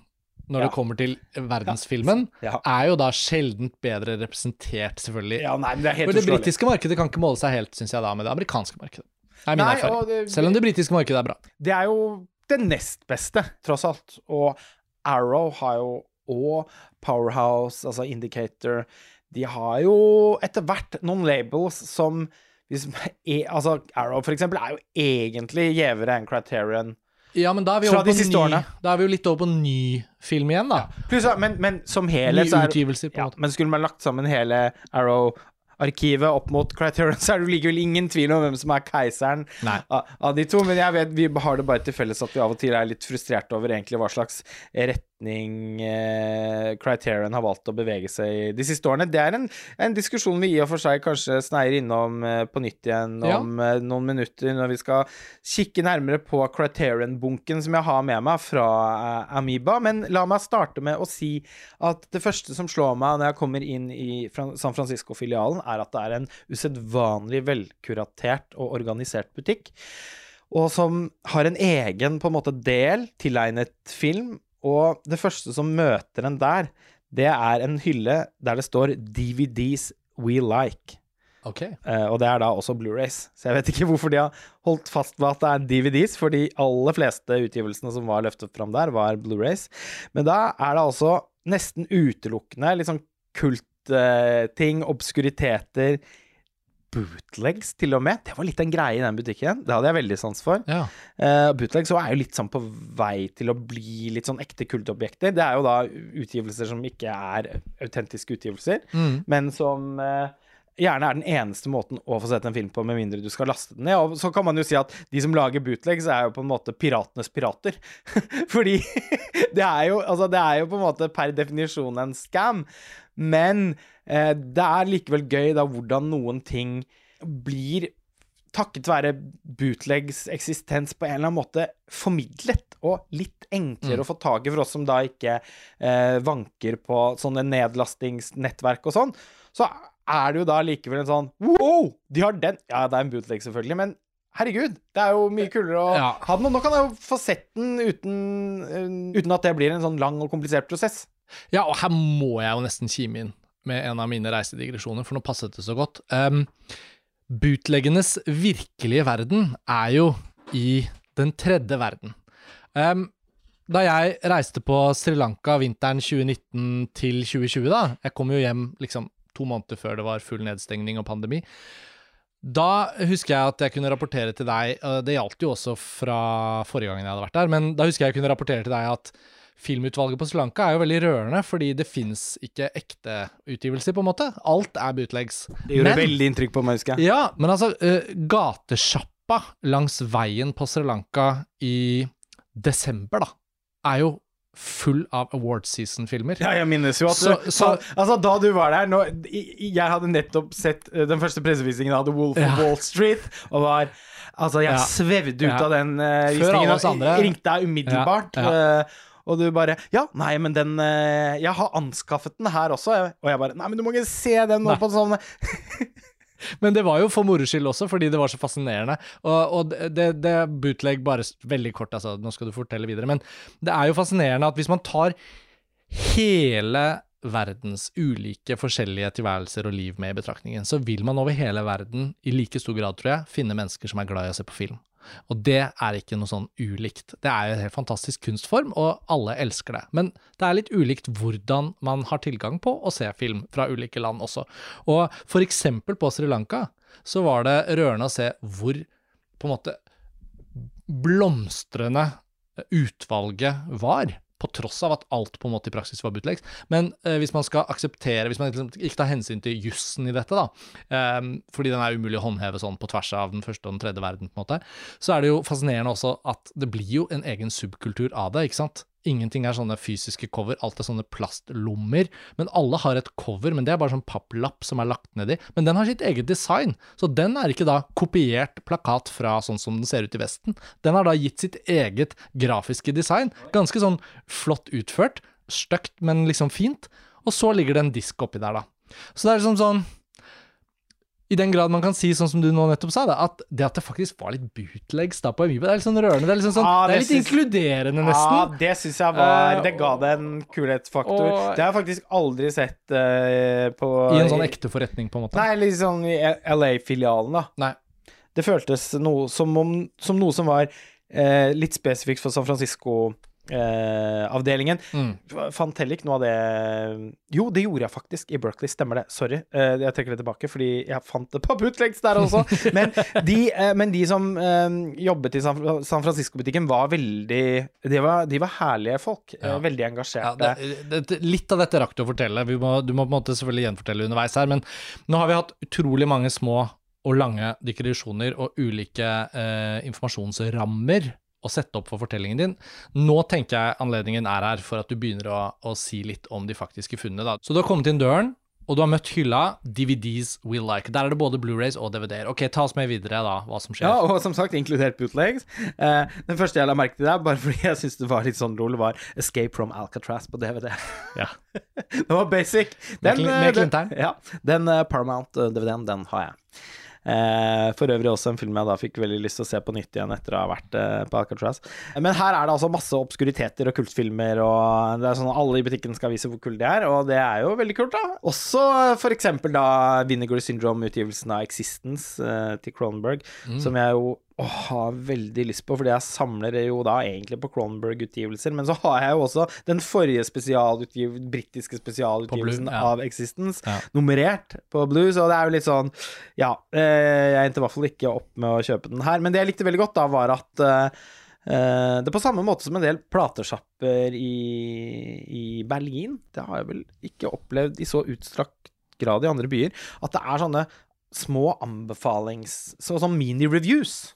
når Ja. det kommer til verdensfilmen, Ja. er jo da sjeldent bedre representert, selvfølgelig. Ja, nei, men det er helt For det britiske markedet kan ikke måle seg helt, syns jeg da, med det amerikanske markedet. Det er min Nei, erfaring. det- Selv om det britiske markedet er bra. Det er jo det nest beste, tross alt. Og Arrow har jo og Powerhouse, altså Indicator De har jo etter hvert noen labels som hvis, [LAUGHS] er, Altså, Arrow for eksempel er jo egentlig gjevere enn Criterion. Ja, men da er vi, over på ny, da er vi jo litt over på ny film igjen, da. Pluss, men, men som helhet så er utgivelser, på en ja, måte. Men skulle man lagt sammen hele Arrow-arkivet opp mot Criterion, [LAUGHS] så er det likevel ingen tvil om hvem som er keiseren av, av de to. Men jeg vet vi har det bare til felles at vi av og til er litt frustrerte over egentlig hva slags retning eh, Criterion har valgt å bevege seg i de siste årene. Det er en, en diskusjon vi i og for seg kanskje sneier innom eh, på nytt igjen Ja. om eh, noen minutter, når vi skal kikke nærmere på Criterion-bunken som jeg har med meg fra eh, Amoeba. Men la meg starte med å si at det første som slår meg når jeg kommer inn i Fran San Francisco-filialen, er at det er en usedvanlig velkuratert og organisert butikk. Og som har en egen på en måte del tilegnet film. Og det første som møter en der, det er en hylle der det står 'DVDs we like'. Ok. Eh, og det er da også Blu-rays. Så jeg vet ikke hvorfor de har holdt fast ved at det er DVDs, for de aller fleste utgivelsene som var løftet fram der, var Blu-rays. Men da er det altså nesten utelukkende litt sånn kultting, obskuriteter, bootlegs til og med. Det var litt en greie i den butikken. Det hadde jeg veldig sans for. Ja. Uh, bootlegs er jo litt sånn på vei til å bli litt sånn ekte kultobjekter. Det er jo da utgivelser som ikke er autentiske utgivelser, Mm. men som uh, gjerne er den eneste måten å få sett en film på, med mindre du skal laste den ned. Og så kan man jo si at de som lager bootlegs, er jo på en måte piratenes pirater. [LAUGHS] Fordi [LAUGHS] det er jo Altså, det er jo på en måte per definisjon en scam. Men eh, det er likevel gøy da hvordan noen ting blir takket være bootlegs eksistens på en eller annen måte formidlet, og litt enklere å få tak i for oss som da ikke eh, vanker på sånne nedlastingsnettverk og sånn, så er det jo da likevel en sånn Wow! De har den! Ja, det er en bootleg, selvfølgelig, men herregud, det er jo mye kulere å Ja. ha den. Og nå kan jeg jo få sett den uten, eh, uten at det blir en sånn lang og komplisert prosess. Ja, og her må jeg jo nesten kime inn med en av mine reisedigresjoner, for nå passet det så godt. Um, bootleggenes virkelige verden er jo i den tredje verden. Um, da jeg reiste på Sri Lanka vinteren 2019 til 2020, da Jeg kom jo hjem liksom to måneder før det var full nedstengning og pandemi. Da husker jeg at jeg kunne rapportere til deg Det gjaldt jo også fra forrige gangen jeg hadde vært der, men da husker jeg jeg kunne rapportere til deg at filmutvalget på Sri Lanka er jo veldig rørende, fordi det fins ikke ekte utgivelser, på en måte. Alt er bootlegs. Det gjorde Men- veldig inntrykk på meg, husker jeg. Ja, men altså, uh, gatesjappa langs veien på Sri Lanka i desember, da, er jo full av award season-filmer. Ja, jeg minnes jo at Så- så- Altså, da du var der nå, Jeg hadde nettopp sett eh, den første pressevisningen av The Wolf Ja. of Wall Street, og var Altså, jeg Ja. svevde ut Ja. av den uh, Før visningen. alle oss andre. Ringte deg umiddelbart. Ja, ja. Og du bare Ja, nei, men den eh, Jeg har anskaffet den her også. Og jeg bare Nei, men du må ikke se den nå Nei. på sånn [LAUGHS] Men det var jo for moro skyld også, fordi det var så fascinerende. Og, og det, det, bootleg bare veldig kort, altså, nå skal du fortelle videre. Men det er jo fascinerende at hvis man tar hele verdens ulike forskjellige tilværelser og liv med i betraktningen, så vil man over hele verden, i like stor grad, tror jeg, finne mennesker som er glad i å se på film. Og det er ikke noe sånn ulikt. Det er jo en helt fantastisk kunstform, og alle elsker det. Men det er litt ulikt hvordan man har tilgang på å se film fra ulike land også. Og for eksempel på Sri Lanka så var det rørende å se hvor på en måte blomstrende utvalget var på tross av at alt på en måte i praksis var bootlegs. Men eh, hvis man skal akseptere, hvis man liksom ikke tar hensyn til jussen i dette, da, eh, fordi den er umulig å håndheve sånn på tvers av den første og den tredje verden, på en måte, så er det jo fascinerende også at det blir jo en egen subkultur av det, ikke sant? Ingenting er sånne fysiske cover, alt er sånne plastlommer. Men alle har et cover, men det er bare sånn papplapp som er lagt nedi. Men den har sitt eget design, så den er ikke da kopiert plakat fra sånn som den ser ut i Vesten. Den har da gitt sitt eget grafiske design. Ganske sånn flott utført. Stygt, men liksom fint. Og så ligger det en disk oppi der, da. Så det er liksom sånn i den grad man kan si, sånn som du nå nettopp sa, da, at det at det faktisk var litt bootlegs da på Amiibo, det er litt sånn rørende. Det er, liksom sånn, ah, det er litt synes, inkluderende, nesten. Ja, det syns jeg var Eh, Det ga det en kulhetsfaktor. og- det har jeg faktisk aldri sett uh, på I en sånn ekte forretning, på en måte. Nei, litt sånn i LA-filialen, da. Nei. Det føltes noe som, om, som noe som var uh, litt spesifikt for San Francisco-avdelingen. Mm. Fant heller ikke noe av det Jo, det gjorde jeg faktisk i Berkeley, stemmer det. Sorry. uh, jeg trekker det tilbake, fordi jeg fant det på bootlegs der også. [LAUGHS] men, de, uh, men de som jobbet i San San Francisco-butikken, var veldig de var, de var herlige folk. Ja. veldig Ja, det, det, litt av dette rakk du å fortelle. Vi må, du må på en måte selvfølgelig gjenfortelle underveis her, men nå har vi hatt utrolig mange små og lange digresjoner og ulike informasjonsrammer å sette opp for fortellingen din. Nå tenker jeg anledningen er her for at du begynner å, å si litt om de faktiske funnene. Da. Så du har kommet inn døren, og du har møtt hylla DVDs we like. Der er det både Blu-rays og DVD-er. Ok, ta oss med videre, da, hva som skjer. Ja, og som sagt, inkludert bootlegs. Eh, den første jeg la merke til der, bare [LAUGHS] fordi jeg syns det var litt sånn lol, var Escape from Alcatraz på DVD. Ja. [LAUGHS] det var basic. Med eh, med den, ja, den eh, Paramount-DVD-en, den har jeg. Eh, for øvrig også en film jeg da fikk veldig lyst til å se på nytt igjen etter å ha vært eh, på Alcatraz. Men her er det altså masse obskuriteter og kultfilmer, og det er sånn alle i butikken skal vise hvor kule de er, og det er jo veldig kult, da. Også for eksempel da Vinegar Syndrome-utgivelsen av Existence eh, til Cronenberg, som jeg jo åh, har veldig lyst på, fordi jeg samler jo da egentlig på Cronenberg-utgivelser, men så har jeg jo også den forrige spesialutgiv britiske spesialutgivelsen Blue, ja. av Existence, Ja. nummerert på Blue, så det er jo litt sånn Ja, eh, jeg endte i hvert fall ikke opp med å kjøpe den her, men det jeg likte veldig godt, da, var at eh, eh, det på samme måte som en del platesjapper i, i Berlin, det har jeg vel ikke opplevd i så utstrakt grad i andre byer, at det er sånne små anbefalings... Så, sånn mini-reviews.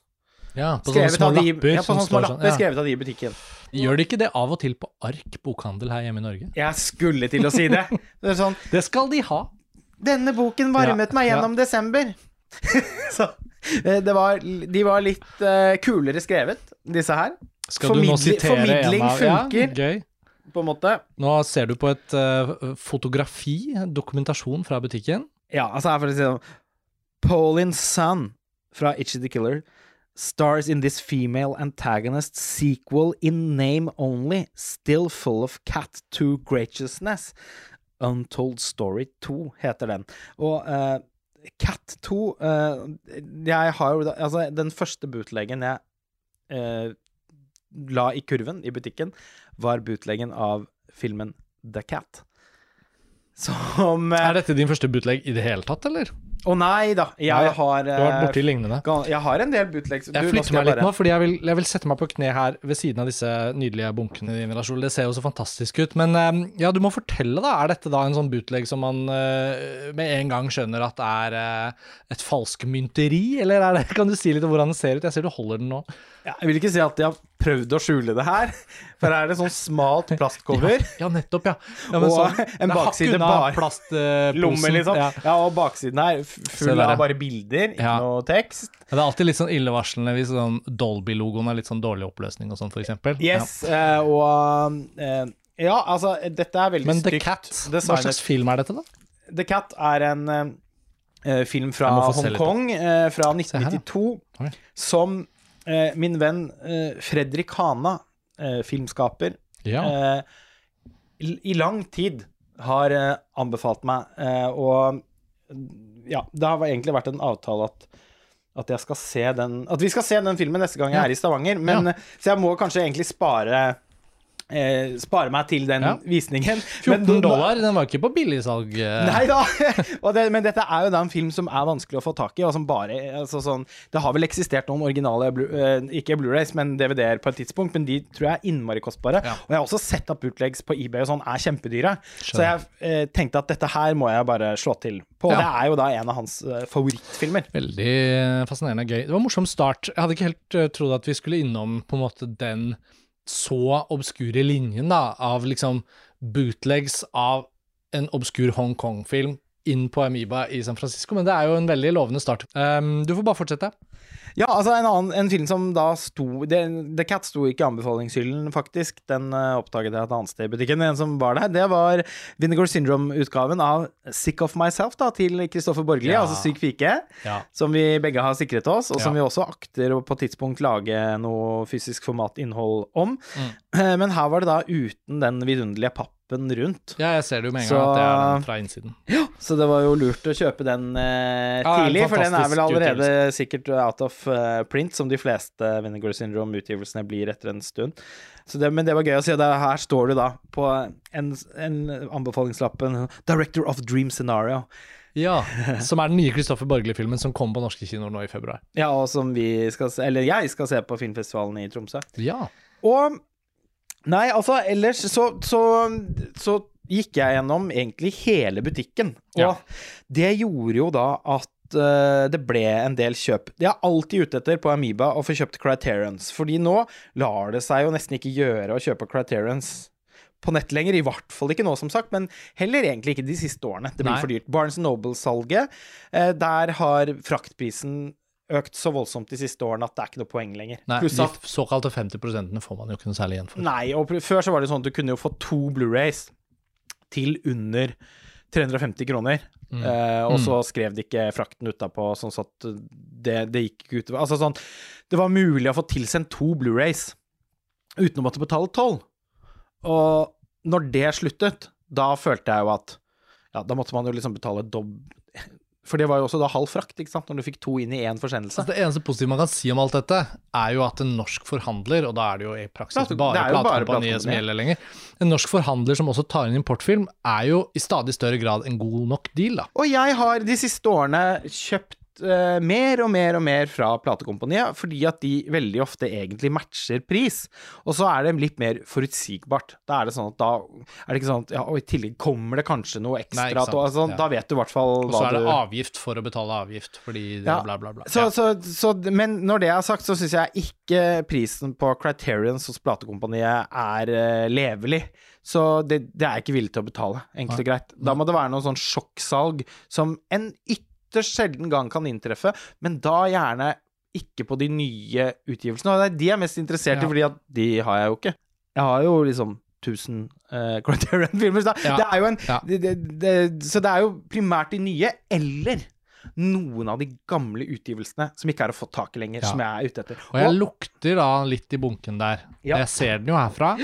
Ja, på sånne små de- lapper. Ja, på sånne små lapper sånn, ja. skrevet av de i butikken. Gjør de ikke det av og til på Ark bokhandel her hjemme i Norge? Jeg skulle til å si det. Det sånn Det skal de ha. Denne boken varmet Ja, meg gjennom desember. [LAUGHS] så eh, det var, de var litt uh, kulere skrevet, disse her. Skal du nå sitere formidling en av funker. Ja, gøy. På en måte. Nå ser du på et uh, fotografi, dokumentasjon fra butikken. Ja, altså her for å si det sånn Pauline Sun fra Itchy the Killer stars in this female antagonist sequel in name only, still full of cat to graciousness. Untold Story 2 heter den. Og uh, Cat 2 uh, Jeg har jo Altså, den første bootleggen jeg uh, la i kurven i butikken, var bootleggen av filmen The Cat. Som eh, Er dette din første bootleg i det hele tatt, eller? Å nei da, jeg Nei, har Du har vært eh, borti lignende. Jeg har en del bootlegs. Jeg flytter meg litt bare- nå, fordi jeg vil, jeg vil sette meg på kne her ved siden av disse nydelige bunkene Lars Ole. Det ser jo så fantastisk ut. Men eh, ja, du må fortelle, da. Er dette da en sånn bootleg som man eh, med en gang skjønner at er et falskmynteri, eller er det, [LAUGHS] kan du si litt om hvordan den ser ut? Jeg ser du holder den nå. Ja, Jeg vil ikke si at de har prøvd å skjule det her, for her er det sånn smalt plastcover. Ja, nettopp, ja. ja Og sånn, en bakside bare- plastlomme, uh, liksom. Ja. Ja. og baksiden her full av bare bilder, ikke Ja. noe tekst. Ja, Det er alltid litt sånn illevarslende hvis sånn Dolby-logoen er litt sånn dårlig oppløsning og sånn, for eksempel. Yes, uh, og uh, Ja, altså, dette er veldig Men The stygt Cat, hva slags film er dette, da? The Cat er en eh, film fra. Hongkong fra Se her, 1992, som min venn eh, Fredrik Hana, eh, filmskaper, Ja. eh, i, lang tid har eh, anbefalt meg, eh, og ja, det har egentlig vært en avtale at at jeg skal se den At vi skal se den filmen neste gang jeg Ja. er i Stavanger. Men, Ja. Så jeg må kanskje egentlig spare eh, Spare meg til den Ja. visningen. 14 [LAUGHS] Men- dollar, den var ikke på billigsalg. eh. Nei da! [LAUGHS] Det, men dette er jo da en film som er vanskelig å få tak i. Og som bare, altså sånn, det har vel eksistert noen originale eh, ikke Blu-rays, men DVD-er på et tidspunkt, men de tror jeg er innmari kostbare. Ja. Og jeg har også sett at bootlegs på eBay og sånn er kjempedyre. Så jeg eh, tenkte at dette her må jeg bare slå til på. Ja. Det er jo da en av hans uh, favorittfilmer. Veldig fascinerende gøy. Det var en morsom start. Jeg hadde ikke helt uh, trodd at vi skulle innom på en måte den så obskure linjen da, av liksom bootlegs av en obskur Hongkong-film inn på Amoeba i San Francisco, men det er jo en veldig lovende start. Um, du får bare fortsette. Ja, altså en annen en film som da sto The, The Cat sto ikke i anbefalingshyllen, faktisk. Den uh, oppdaget jeg et annet sted i butikken. En som var der, det var Vinegar Syndrome-utgaven av Sick of Myself da, til Kristoffer Borgli, Ja. altså Syk pike. Ja. Som vi begge har sikret oss, og som Ja. vi også akter å på tidspunkt lage noe fysisk format innhold om. Mm. Eh, Men her var det da uten den vidunderlige pappen rundt. ja, jeg ser det jo med en Så- gang at det er den fra innsiden. Ja, Så det var jo lurt å kjøpe den eh, Ja, tidlig, for den er vel allerede allerede sikkert out of uh, print, som de fleste Vinegar Syndrome-utgivelsene blir etter en stund. Så det, men det var gøy å se. Det, her står du da på en, en anbefalingslapp en 'Director of Dream Scenario'. Ja, [LAUGHS] som er den nye Kristoffer Borgli-filmen som kom på norske kinoer nå i februar. Ja, og som vi skal se, eller jeg skal se på filmfestivalen i Tromsø. Ja. Og Nei, altså, ellers så, så, så gikk jeg gjennom egentlig hele butikken. Og Ja. det gjorde jo da at eh, det ble en del kjøp. Jeg er alltid ute etter på Amoeba å få kjøpt Criterions, fordi nå lar det seg jo nesten ikke gjøre å kjøpe Criterions på nett lenger, i hvert fall ikke nå, som sagt, men heller egentlig ikke de siste årene. Det blir Nei. for dyrt. Barnes Noble-salget, eh, der har fraktprisen økt så voldsomt de siste årene at det er ikke noe poeng lenger. Nei, Pluss de såkalte 50% får man jo ikke noe særlig igjen for. Nei, og før så var det sånn at du kunne jo få to Blu-rays til under 350 kroner. Mm. Eh, og så skrev de ikke frakten utapå, sånn at det, det gikk ikke utover Altså sånn Det var mulig å få tilsendt to Blu-rays uten å måtte betale toll. Og når det sluttet, da følte jeg jo at Ja, da måtte man jo liksom betale dobb... For det var jo også da halv frakt, ikke sant, når du fikk to inn i én forsendelse. Altså, det eneste positive man kan si om alt dette, er jo at en norsk forhandler, og da er det jo i praksis Ja, bare platekompaniet som gjelder lenger, en norsk forhandler som også tar inn importfilm, er jo i stadig større grad en god nok deal, da. Og jeg har de siste årene kjøpt eh, mer og mer og mer fra platekompaniet, fordi at de veldig ofte egentlig matcher pris. Og så er det litt mer forutsigbart. Da er det sånn at da er det ikke sånn at ja, og i tillegg kommer det kanskje noe ekstra. Nei, at- altså, Ja. Da vet du i hvert fall Og så er det du avgift for å betale avgift, fordi Ja. bla, bla, bla. så, så, så, men når det er sagt, så syns jeg ikke prisen på Criterions hos platekompaniet er uh, levelig. Så det, det er jeg ikke villig til å betale, enkelt og greit. Da må det være noe sånn sjokksalg som en ytterst sjelden gang kan inntreffe, men da gjerne ikke på de nye utgivelsene. Og det er de jeg er mest interessert i, Ja. fordi at de har jeg jo ikke. Jeg har jo liksom 1000 uh, [LAUGHS] Criterion-filmer. Så Ja. det er jo en Ja. det, det, det, Så det er jo primært de nye, eller noen av de gamle utgivelsene som ikke er å få tak i lenger, Ja. som jeg er ute etter. Og jeg lukter da litt i bunken der. Ja. Jeg ser den jo herfra.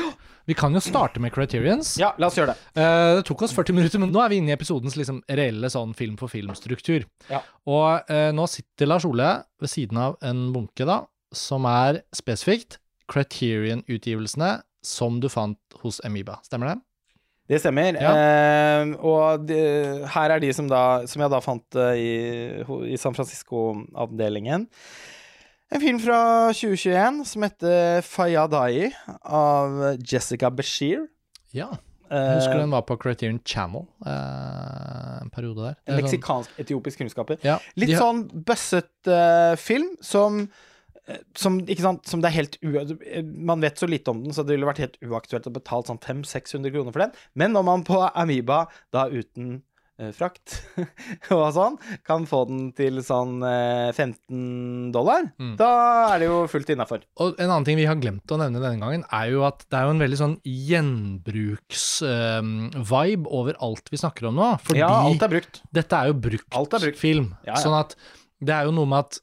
Vi kan jo starte med Criterions. ja, la oss gjøre det. uh, det tok oss 40 minutter, men nå er vi inne i episodens liksom reelle sånn film for film-struktur. Ja. Og uh, nå sitter Lars Ole ved siden av en bunke, da, som er spesifikt Criterion-utgivelsene som du fant hos Amoeba. Stemmer det? Det stemmer. Ja. Eh, og de, her er de som, da, som jeg da fant eh, i, i San Francisco-avdelingen. En film fra 2021 som heter Fayadai av Jessica Bashir. Ja. Eh, Jeg husker den var på Criterion Channel eh, en periode der. En er sånn- kunnskaper. ja, Litt har- sånn bøssete film som eh, som, ikke sant, som det er helt u... Man vet så lite om den, så det ville vært helt uaktuelt å betale sånn 500-600 kroner for den. Men når man på Amoeba, da uten eh, frakt [LAUGHS] og sånn, kan få den til sånn eh, 15 dollar, Mm. da er det jo fullt innafor. Og en annen ting vi har glemt å nevne denne gangen, er jo at det er jo en veldig sånn gjenbruks-vibe over alt vi snakker om nå. Fordi Ja, alt er brukt. dette er jo brukt, er brukt. film. Ja, ja. Sånn at det er jo noe med at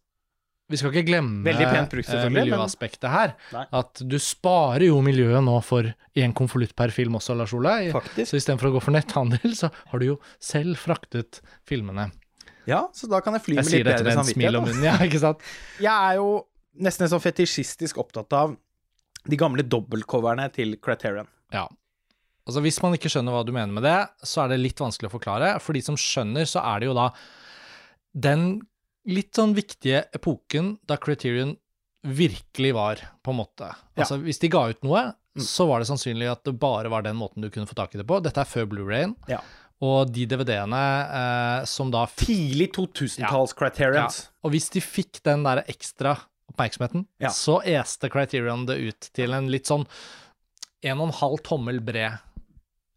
vi skal ikke glemme brukt, eh, miljøaspektet her. Nei. At du sparer jo miljøet nå for én konvolutt per film også, Lars Ole. Faktisk. Så istedenfor å gå for netthandel, så har du jo selv fraktet filmene Ja, så da kan jeg fly Jeg med sier litt bedre med en smil om samvittighet. ja, ikke sant? [LAUGHS] Jeg er jo nesten sånn fetisjistisk opptatt av de gamle dobbeltcoverne til Criterion. Ja. Altså Hvis man ikke skjønner hva du mener med det, så er det litt vanskelig å forklare. For de som skjønner, så er det jo da den litt sånn viktige epoken da Criterion virkelig var, på en måte. Altså Hvis de ga ut noe, så var det sannsynlig at det bare var den måten du kunne få tak i det på. Dette er før Blu-rayen. Ja. Og de DVD-ene eh, som da Tidlig 2000-talls Criterions. Og hvis de fikk den der ekstra oppmerksomheten, Ja. så este Criterion det ut til en litt sånn en og en halv tommel bred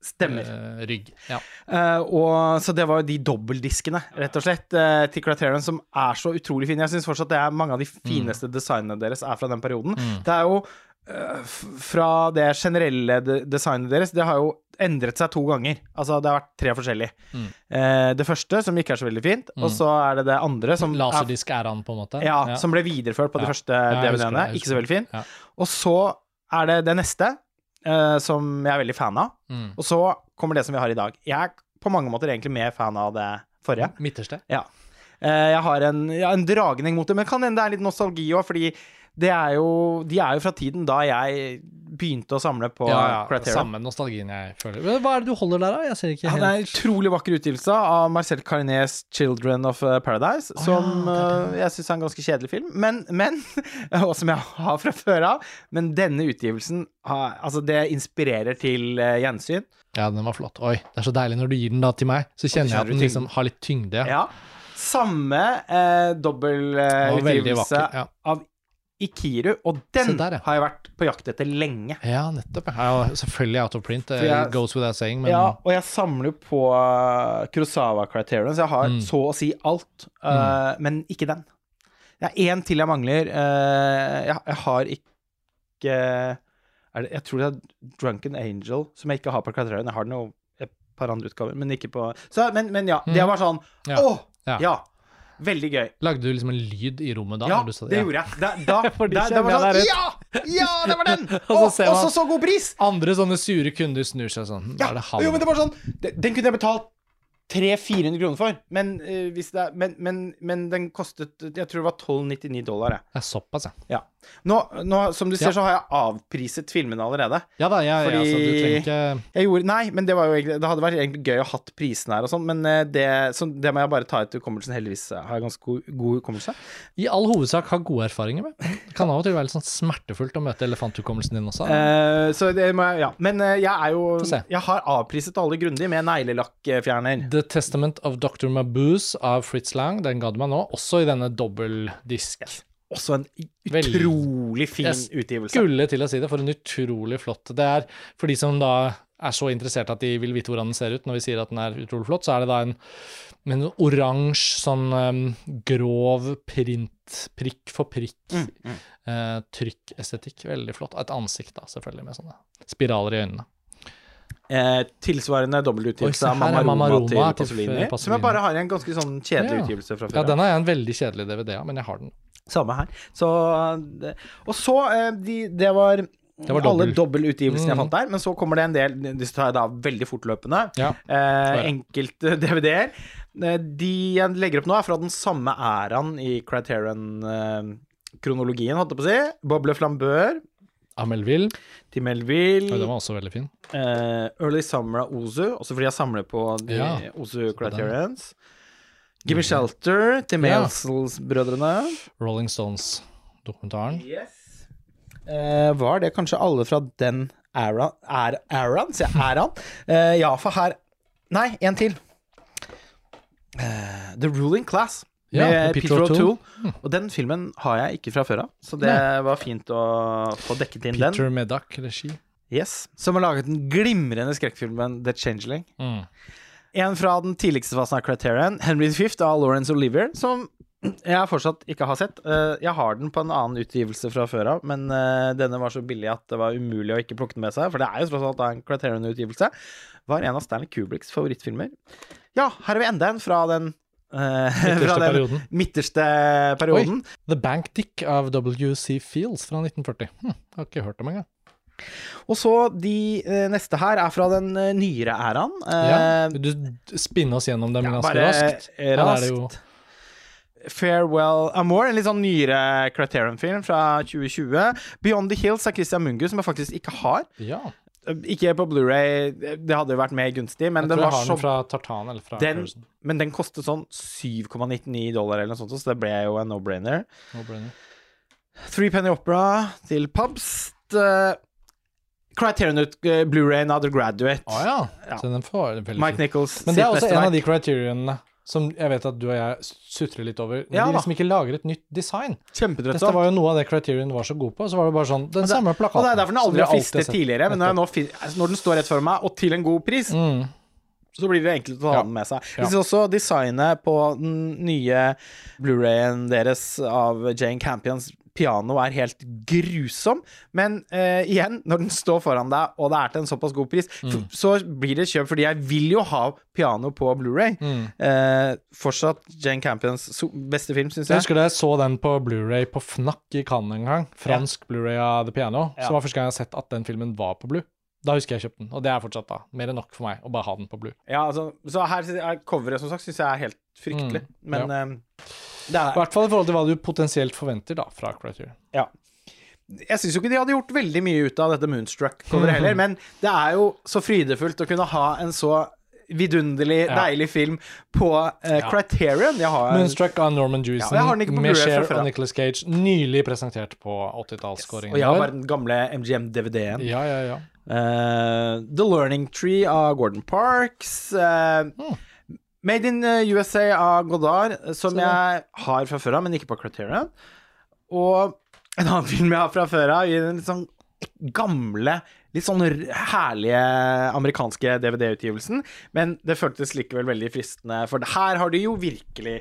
Stemmer. Uh, rygg. Ja. Uh, og, så det var jo de dobbeltdiskene, rett og slett, uh, til Criterion som er så utrolig fine. Jeg syns fortsatt det er mange av de fineste designene deres er fra den perioden. Det er jo fra det generelle de designet deres Det har jo endret seg to ganger. Altså, det har vært tre forskjellige. Eh, det første, som ikke er så veldig fint, og så er det det andre, som er Laserdisk-æraen, på en måte. Ja, som ble videreført på de Ja. første Ja, DVD-ene. Ikke så veldig fin. Ja. Og så er det det neste, eh, som jeg er veldig fan av. Mm. Og så kommer det som vi har i dag. Jeg er på mange måter egentlig mer fan av det forrige. Midterste. Ja. Eh, jeg har en, ja, en dragning mot det, men kan hende det er litt nostalgi òg, fordi det er jo, de er jo fra tiden da jeg begynte å samle på Ja, ja, Criterion. samme nostalgien jeg føler. Hva er det du holder der, da? Jeg ser ikke Ja, helt det er en utrolig vakker utgivelse av Marcel Carnets 'Children of Paradise', Paradise', som ja, det er uh, jeg syns er en ganske kjedelig film, men, men [LAUGHS] Og som jeg har fra før av. Men denne utgivelsen Altså, det inspirerer til gjensyn. Ja, den var flott. Oi, det er så deilig når du gir den da til meg. Så kjenner jeg at den liksom har litt tyngde. Ja. Samme eh, dobbeltutgivelse eh, Ja. av Ikiru, og den der, ja. har jeg vært på jakt etter lenge. ja, nettopp. Ja, selvfølgelig out of print. It jeg- goes without saying, men Ja, og jeg samler på uh, Kurosawa Criterion, så jeg har Mm. så å si alt, uh, men ikke den. Det er én til jeg mangler. Uh, jeg, jeg har ikke det, Jeg tror det er Drunken Angel, som jeg ikke har på Criterion. Jeg har den jo et par andre utgaver, men ikke på så, men, men ja, det var sånn Mm. Ja. Åh! Ja. Ja. Veldig gøy. Lagde du liksom en lyd i rommet da? Ja, når du sa det gjorde jeg. Da, da, [LAUGHS] da, da, var sånn Ja! Ja, det var den! [LAUGHS] Og så Og så god pris! Andre sånne sure kunder snur seg sånn. Ja, det jo, men det var sånn Den kunne jeg betalt 300-400 kroner for, men, uh, hvis det er, men, men, men den kostet Jeg tror det var 1299 dollar. Det er såpass, ja. Ja. Nå, nå, som du ser, Ja. så har jeg avpriset filmene allerede. Ja da, jeg, Fordi- altså, du trenger ikke Jeg gjorde, Nei, men det var jo Det hadde vært egentlig gøy å hatt prisene her og sånn, men eh, det, så det må jeg bare ta ut hukommelsen. Heldigvis har jeg ganske god, god hukommelse. i all hovedsak har gode erfaringer med. Det kan av og til være litt sånn smertefullt å møte elefanthukommelsen din også. Uh, så det må jeg Ja. Men eh, jeg er jo Jeg har avpriset alle grundig med neglelakkfjerner. The Testament of Dr. Mabuse av Fritz Lang, den ga du meg nå, også i denne dobbeldisk. Også en utrolig fin Jeg utgivelse. Skulle til å si det, for en utrolig flott. Det er for de som da er så interessert at de vil vite hvordan den ser ut når vi sier at den er utrolig flott, så er det da en med en oransje, sånn um, grov print, prikk for prikk, Mm, eh, trykkestetikk. Veldig flott. Et ansikt, da, selvfølgelig, med sånne spiraler i øynene. Eh, tilsvarende dobbeltutgivelse av Mamma Mamma Roma til Pasolini, Pasolini. som jeg bare har en ganske sånn kjedelig Ja. utgivelse fra før. Ja, den har jeg en veldig kjedelig DVD, av, men jeg har den. Samme her. Så, og så eh, de, Det var, var alle dobbeltutgivelsene dobbeltutgivelsene jeg Mm. fant der, men så kommer det en del Disse tar jeg da veldig fortløpende. Ja. Eh, enkelte DVD-er. Eh, De jeg legger opp nå, er fra den samme æraen i Criterion-kronologien, holdt jeg på å si. Boble Flambeur, Av Melville. til Ja, den var også veldig fin. eh, Early Summer av Ozu, også fordi jeg samler på de Ja. Ozu Criterions. Gimme Shelter til Ja. Maelsels-brødrene. Rolling Stones-dokumentaren. Yes. Eh, var det kanskje alle fra den æra, er, æraen? Sier jeg æraen? Eh, ja, for her Nei, en til. Eh, The Ruling Class. Ja, Med Peter Peter O'Toole. O'Toole. Og den filmen har jeg ikke fra før av, så det var fint å få dekket inn den. Peter Medak-regi. Yes. Som har laget den glimrende skrekkfilmen The Changeling. Mm. En fra den tidligste fasen av Criterion, Henry V av Lawrence Oliver, som jeg fortsatt ikke har sett. Eh, Jeg har den på en annen utgivelse fra før av, men eh, denne var så billig at det var umulig å ikke plukke den med seg, for det er jo tross alt en Criterion-utgivelse. Var en av Stanley Kubricks favorittfilmer. Ja, her har vi enda en fra den eh, Midterste fra den perioden. midterste perioden. The Bank Dick av W.C. Fields fra 1940. Hm, har ikke hørt om engang. Og så de eh, neste her er fra den eh, nyere æraen. Ja. Eh, du spinne oss gjennom dem ja, ganske raskt? raskt. Farewell Amore, en litt sånn nyere Criterion-film fra 2020. Beyond the Hills av Christian Mungu, som jeg faktisk ikke har. Ja. Ikke på Blu-ray, det hadde jo vært mer gunstig, men Jeg den tror jeg var har så den fra Tartan eller fra den. Men den kostet sånn 7,99 dollar eller noe sånt, så det ble jo en no-brainer. No brainer. Three Penny Opera til Pubst. Eh, Criterion Blu-rayen av The Graduate. Å ja. Ja. Så den får veldig Mike. Nichols Men det er også en av de criterionene som jeg vet at du og jeg sutrer litt over. Når Ja de liksom ikke lager et nytt design. Dette var jo noe av det Criterion var så god på. Så var det bare sånn Den samme plakaten. Og det er derfor den aldri har fistet tidligere. Men når, altså, når den står rett for meg, og til en god pris, Mm. så blir det enkelt å ta Ja. den med seg. Jeg synes også designet på den nye Blu-rayen deres av Jane Campions piano er helt grusom. Men uh, igjen, når den står foran deg, og det er til en såpass god pris, Mm. så blir det kjøp, fordi jeg vil jo ha piano på Blu-ray. Mm. Uh, fortsatt Jane Campions beste film, syns Jeg jeg. husker da jeg så den på Blu-ray på Fnac i Cannes en gang. Fransk Blu-ray av The Piano. Ja. Så var første gang jeg har sett at den filmen var på Blue. Da husker jeg kjøpte den, og det er fortsatt da mer enn nok for meg å bare ha den på Blue. Ja, altså, så her er coveret, som sagt, syns jeg er helt fryktelig. Mm, Men ja. eh, det er I hvert fall i forhold til hva du potensielt forventer da fra Criterion. Ja. Jeg syns jo ikke de hadde gjort veldig mye ut av dette Moonstruck-coveret heller, [LAUGHS] men det er jo så frydefullt å kunne ha en så vidunderlig, Ja. deilig film på eh, Criterion. Jeg har Moonstruck av Norman Jewison Ja, med Cher og Nicolas Cage. Nylig presentert på og 80-tallsskåringen jeg har bare den gamle MGM-DVD-en. Ja, ja, ja. Uh, The Learning Tree av Gordon Parks. Uh, Mm. Made in eh, USA av Godard, som Se jeg har fra før av, men ikke på Criterion. Og en annen [LAUGHS] film jeg har fra før av, i den litt sånn gamle, litt sånn herlige amerikanske DVD-utgivelsen. Men det føltes likevel veldig fristende, for her har du jo virkelig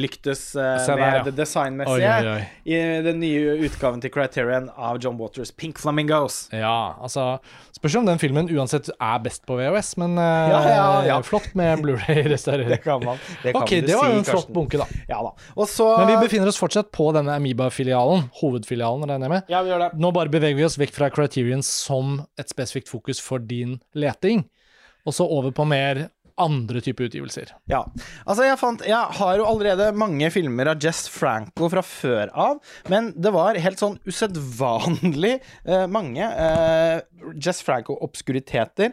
lyktes eh, Se der, med ja. det designmessige oi, oi. i den nye utgaven til Criterion av John Waters, Pink Flamingos. Ja, altså Spørs om den filmen uansett er best på VHS, men eh, Ja, ja, flott med Blu-ray-restaurering. Det kan man. Det kan Ok, det var jo en flott bunke, da. Ja da. Og så Men vi befinner oss fortsatt på denne Amoeba-filialen, hovedfilialen, regner jeg med. Ja, vi gjør det. Nå bare beveger vi oss vekk fra Criterion som et spesifikt fokus for din leting, og så over på mer andre typer utgivelser. Ja. Altså, jeg fant Jeg har jo allerede mange filmer av Jess Franco fra før av, men det var helt sånn usedvanlig eh, mange eh, Jess Franco-obskuriteter.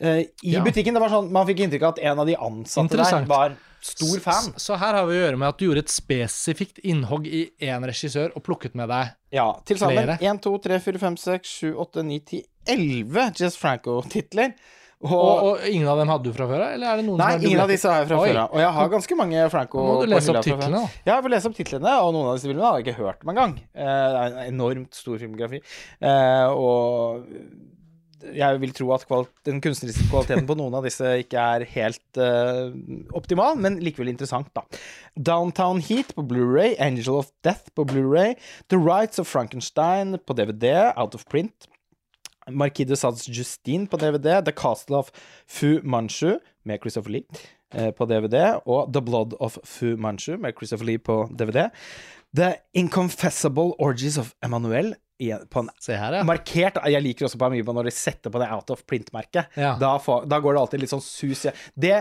eh, I Ja. butikken. Det var sånn, Man fikk inntrykk av at en av de ansatte der var stor fan. Så, så her har vi å gjøre med at du gjorde et spesifikt innhogg i én regissør og plukket med deg Ja, til sammen Flere. 1, 2, 3, 4, 5, 6, 7, 8, 9, 10, 11 Jess Franco-titler. Og, og, og ingen av dem hadde du fra før av, eller det noen Nei, ingen av disse har jeg fra Oi. før av. Og jeg har ganske mange Franco Nå må du lese opp titlene, da. Ja, jeg får lese opp titlene, og noen av disse filmene har jeg ikke hørt om engang. Eh, Det er en enormt stor filmografi. Eh, Og jeg vil tro at den kunstneriske kvaliteten på noen av disse ikke er helt uh, optimal, men likevel interessant, da. Downtown Heat på Blu-ray, Angel of Death på Blu-ray, The Rights of Frankenstein på DVD, out of print. Marquis de Sades Justine på DVD, The Castle of Fu Manchu med Christopher Lee eh, på DVD, og The Blood of Fu Manchu med Christopher Lee på DVD. The Inconfessable Orgies of Emmanuel på en Se her, ja. markert Jeg liker også på Amiba når de setter på det out of print-merket. Ja. Da, da går det alltid litt sånn sus. Det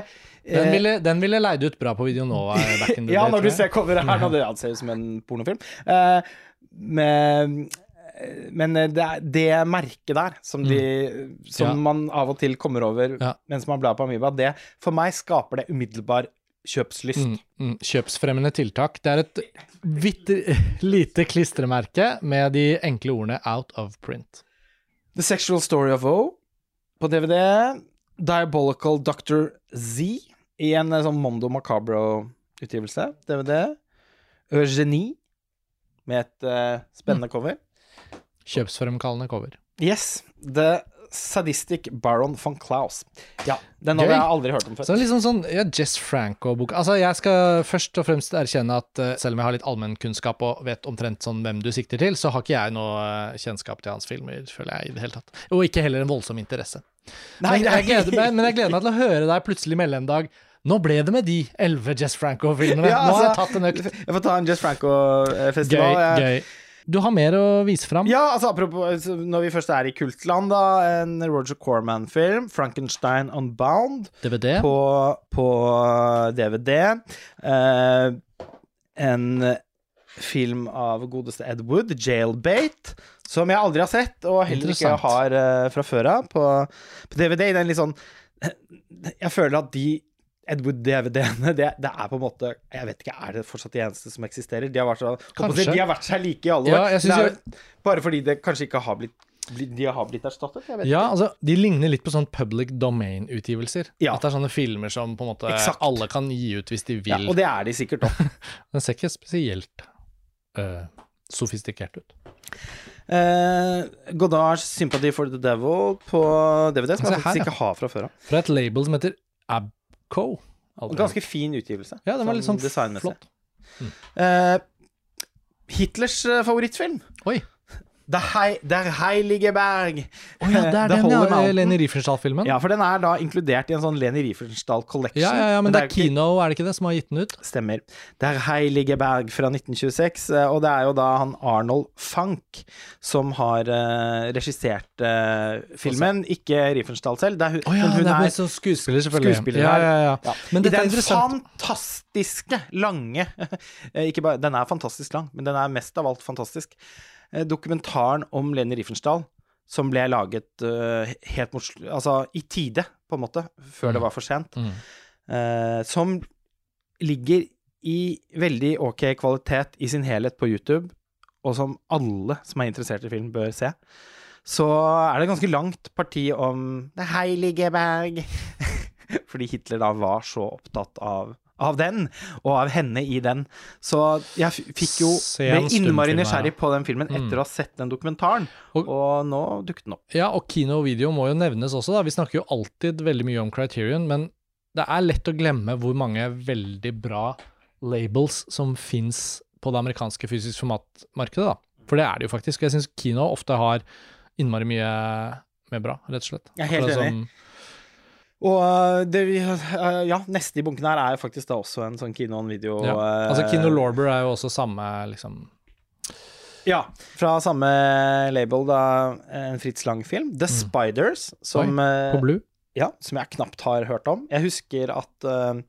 Den eh, ville, den ville leid ut bra på Video nå, back in the [LAUGHS] ja, day. når du ser coveret her nå, det ser ut som en pornofilm. Eh, med, men det, er- det merket der, som, de, som Mm. Ja. man av og til kommer over Ja. mens man blar på Amiba, det for meg skaper det umiddelbar kjøpslyst. Mm, mm, kjøpsfremmende tiltak. Det er et hvitt [LAUGHS] lite klistremerke med de enkle ordene 'out of print'. The Sexual Story of O på DVD. Diabolical Dr. Z i en eh, sånn Mondo Macabro-utgivelse. DVD. Eugenie med et uh, spennende cover. Kjøpsfremkallende cover. Yes. The Sadistic Baron von Klaus. Ja, den hadde jeg aldri hørt om før. Så liksom sånn ja, Jess Franco-bok Altså, jeg skal først og fremst erkjenne at uh, selv om jeg har litt allmennkunnskap og vet omtrent sånn hvem du sikter til, så har ikke jeg noe uh, kjennskap til hans filmer, føler jeg, i det hele tatt. Og ikke heller en voldsom interesse. Nei, men, jeg gleder meg, men jeg gleder meg til å høre deg plutselig melde en dag Nå ble det med de elleve Jess Franco-filmene. Ja, Nå har jeg altså, tatt en økt. Jeg får ta en Jess Franco-festival. Gøy, Jeg- gøy. Du har mer å vise fram. Ja, altså apropos altså, Når vi først er i kultland, da. En Roger Corman-film. 'Frankenstein Unbound'. DVD. På, på DVD. Eh, en film av godeste Ed Wood, 'Jailbait', som jeg aldri har sett, og heller ikke har eh, fra før av. På, på DVD. Den litt sånn Jeg føler at de Ed Wood-DVD-ene, det, det er på en måte Jeg vet ikke, er det fortsatt de eneste som eksisterer? De har vært, så, de har vært seg like i alle Ja, år. jeg er jo bare fordi det kanskje ikke har blitt, De har blitt erstattet? Jeg vet Ja, altså, De ligner litt på sånn public domain-utgivelser. Ja. At det er sånne filmer som på en måte Exakt. alle kan gi ut hvis de vil. Ja, og det er de sikkert òg. [LAUGHS] Den ser ikke spesielt uh, sofistikert ut. Uh, Godards 'Sympathy for the Devil' på DVD, som jeg faktisk her, ja. ikke har fra før av. Fra et label som heter Abco. Aldri Ganske fin utgivelse. Ja, den var litt sånn flott. flott. Uh, Hitlers eh, favorittfilm. Oi. Der, hei, der Heilige Berg. Oh, ja, det er [LAUGHS] den, ja. Leni Riefenstahl-filmen. Ja, for den er da inkludert i en sånn Leni Riefenstahl Collection. Ja, ja, ja, men det er Kino, er det ikke det, som har gitt den ut? Stemmer. Der Heilige Berg fra 1926, eh, og det er jo da han Arnold Fank som har uh, regissert uh, filmen, ikke Riefenstahl selv. Det er, hun- oh, ja, men hun det er er skuespiller, selvfølgelig. skuespiller ja, ja, ja. Ja. Men I dette er den interessant. fantastiske, lange [LAUGHS] ikke bare, Den er fantastisk lang, men den er mest av alt fantastisk. Eh, Dokumentaren om Leni Riefenstahl, som ble laget uh, helt mot Altså i tide, på en måte, før det var for sent. Mm. Uh, som ligger i veldig ok kvalitet i sin helhet på YouTube, og som alle som er interessert i film, bør se. Så er det ganske langt parti om Det heilige berg. [LAUGHS] Fordi Hitler da var så opptatt av, av den, og av henne i den. Så jeg fikk jo ble innmari nysgjerrig på den filmen etter Mm. å ha sett den dokumentaren, Og- og, nå dukket den opp. Ja, og kino og video må jo nevnes også, da. Vi snakker jo alltid veldig mye om Criterion, men det er lett å glemme hvor mange veldig bra labels som fins på det amerikanske fysisk formatmarkedet, da. For det er det jo faktisk. Jeg syns kino ofte har innmari mye mer bra, rett og slett. Jeg er helt enig. Og uh, det vi, uh, ja, neste i bunken her er jo faktisk da også en sånn kino on video. Ja. uh, Altså, Kino Lorber er jo også samme, liksom Ja, fra samme label, da, en Fritz Lang-film. The Spiders, som, Oi, på Blue. ja, som jeg knapt har hørt om. Jeg husker at uh,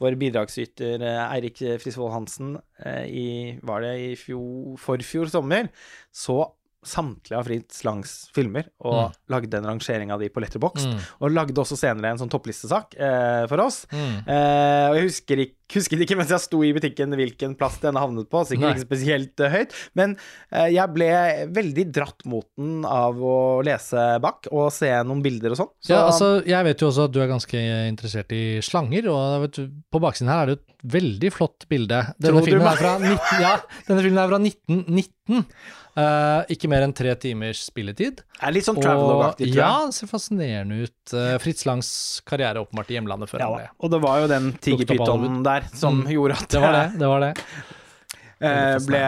vår bidragsyter Eirik Frisvold Hansen uh, i Var det i fjor, forfjor sommer? Så samtlige av Fritz Langs filmer og Mm. lagde en rangering av de på Letterboxd. Mm. Og lagde også senere en sånn topplistesak eh, for oss. Mm. Eh, og jeg husker ikke, husker ikke mens jeg sto i butikken hvilken plass den havnet på, sikkert Nei. ikke spesielt eh, høyt, men eh, jeg ble veldig dratt mot den av å lese bak og se noen bilder og sånn. Så Ja, altså, jeg vet jo også at du er ganske interessert i slanger, og vet du, på baksiden her er det jo et veldig flott bilde. Denne filmen er fra 19, ja, denne filmen er fra 1919. Uh, ikke mer enn tre timers spilletid. det er litt sånn travelog-aktig, tror ja, jeg. det ser fascinerende ut. Uh, Fritz Langs karriere åpenbart i hjemlandet før Ja, og det var jo den tigerpytonen der som Mm. gjorde at Det var det. [LAUGHS] det var det. eh, ble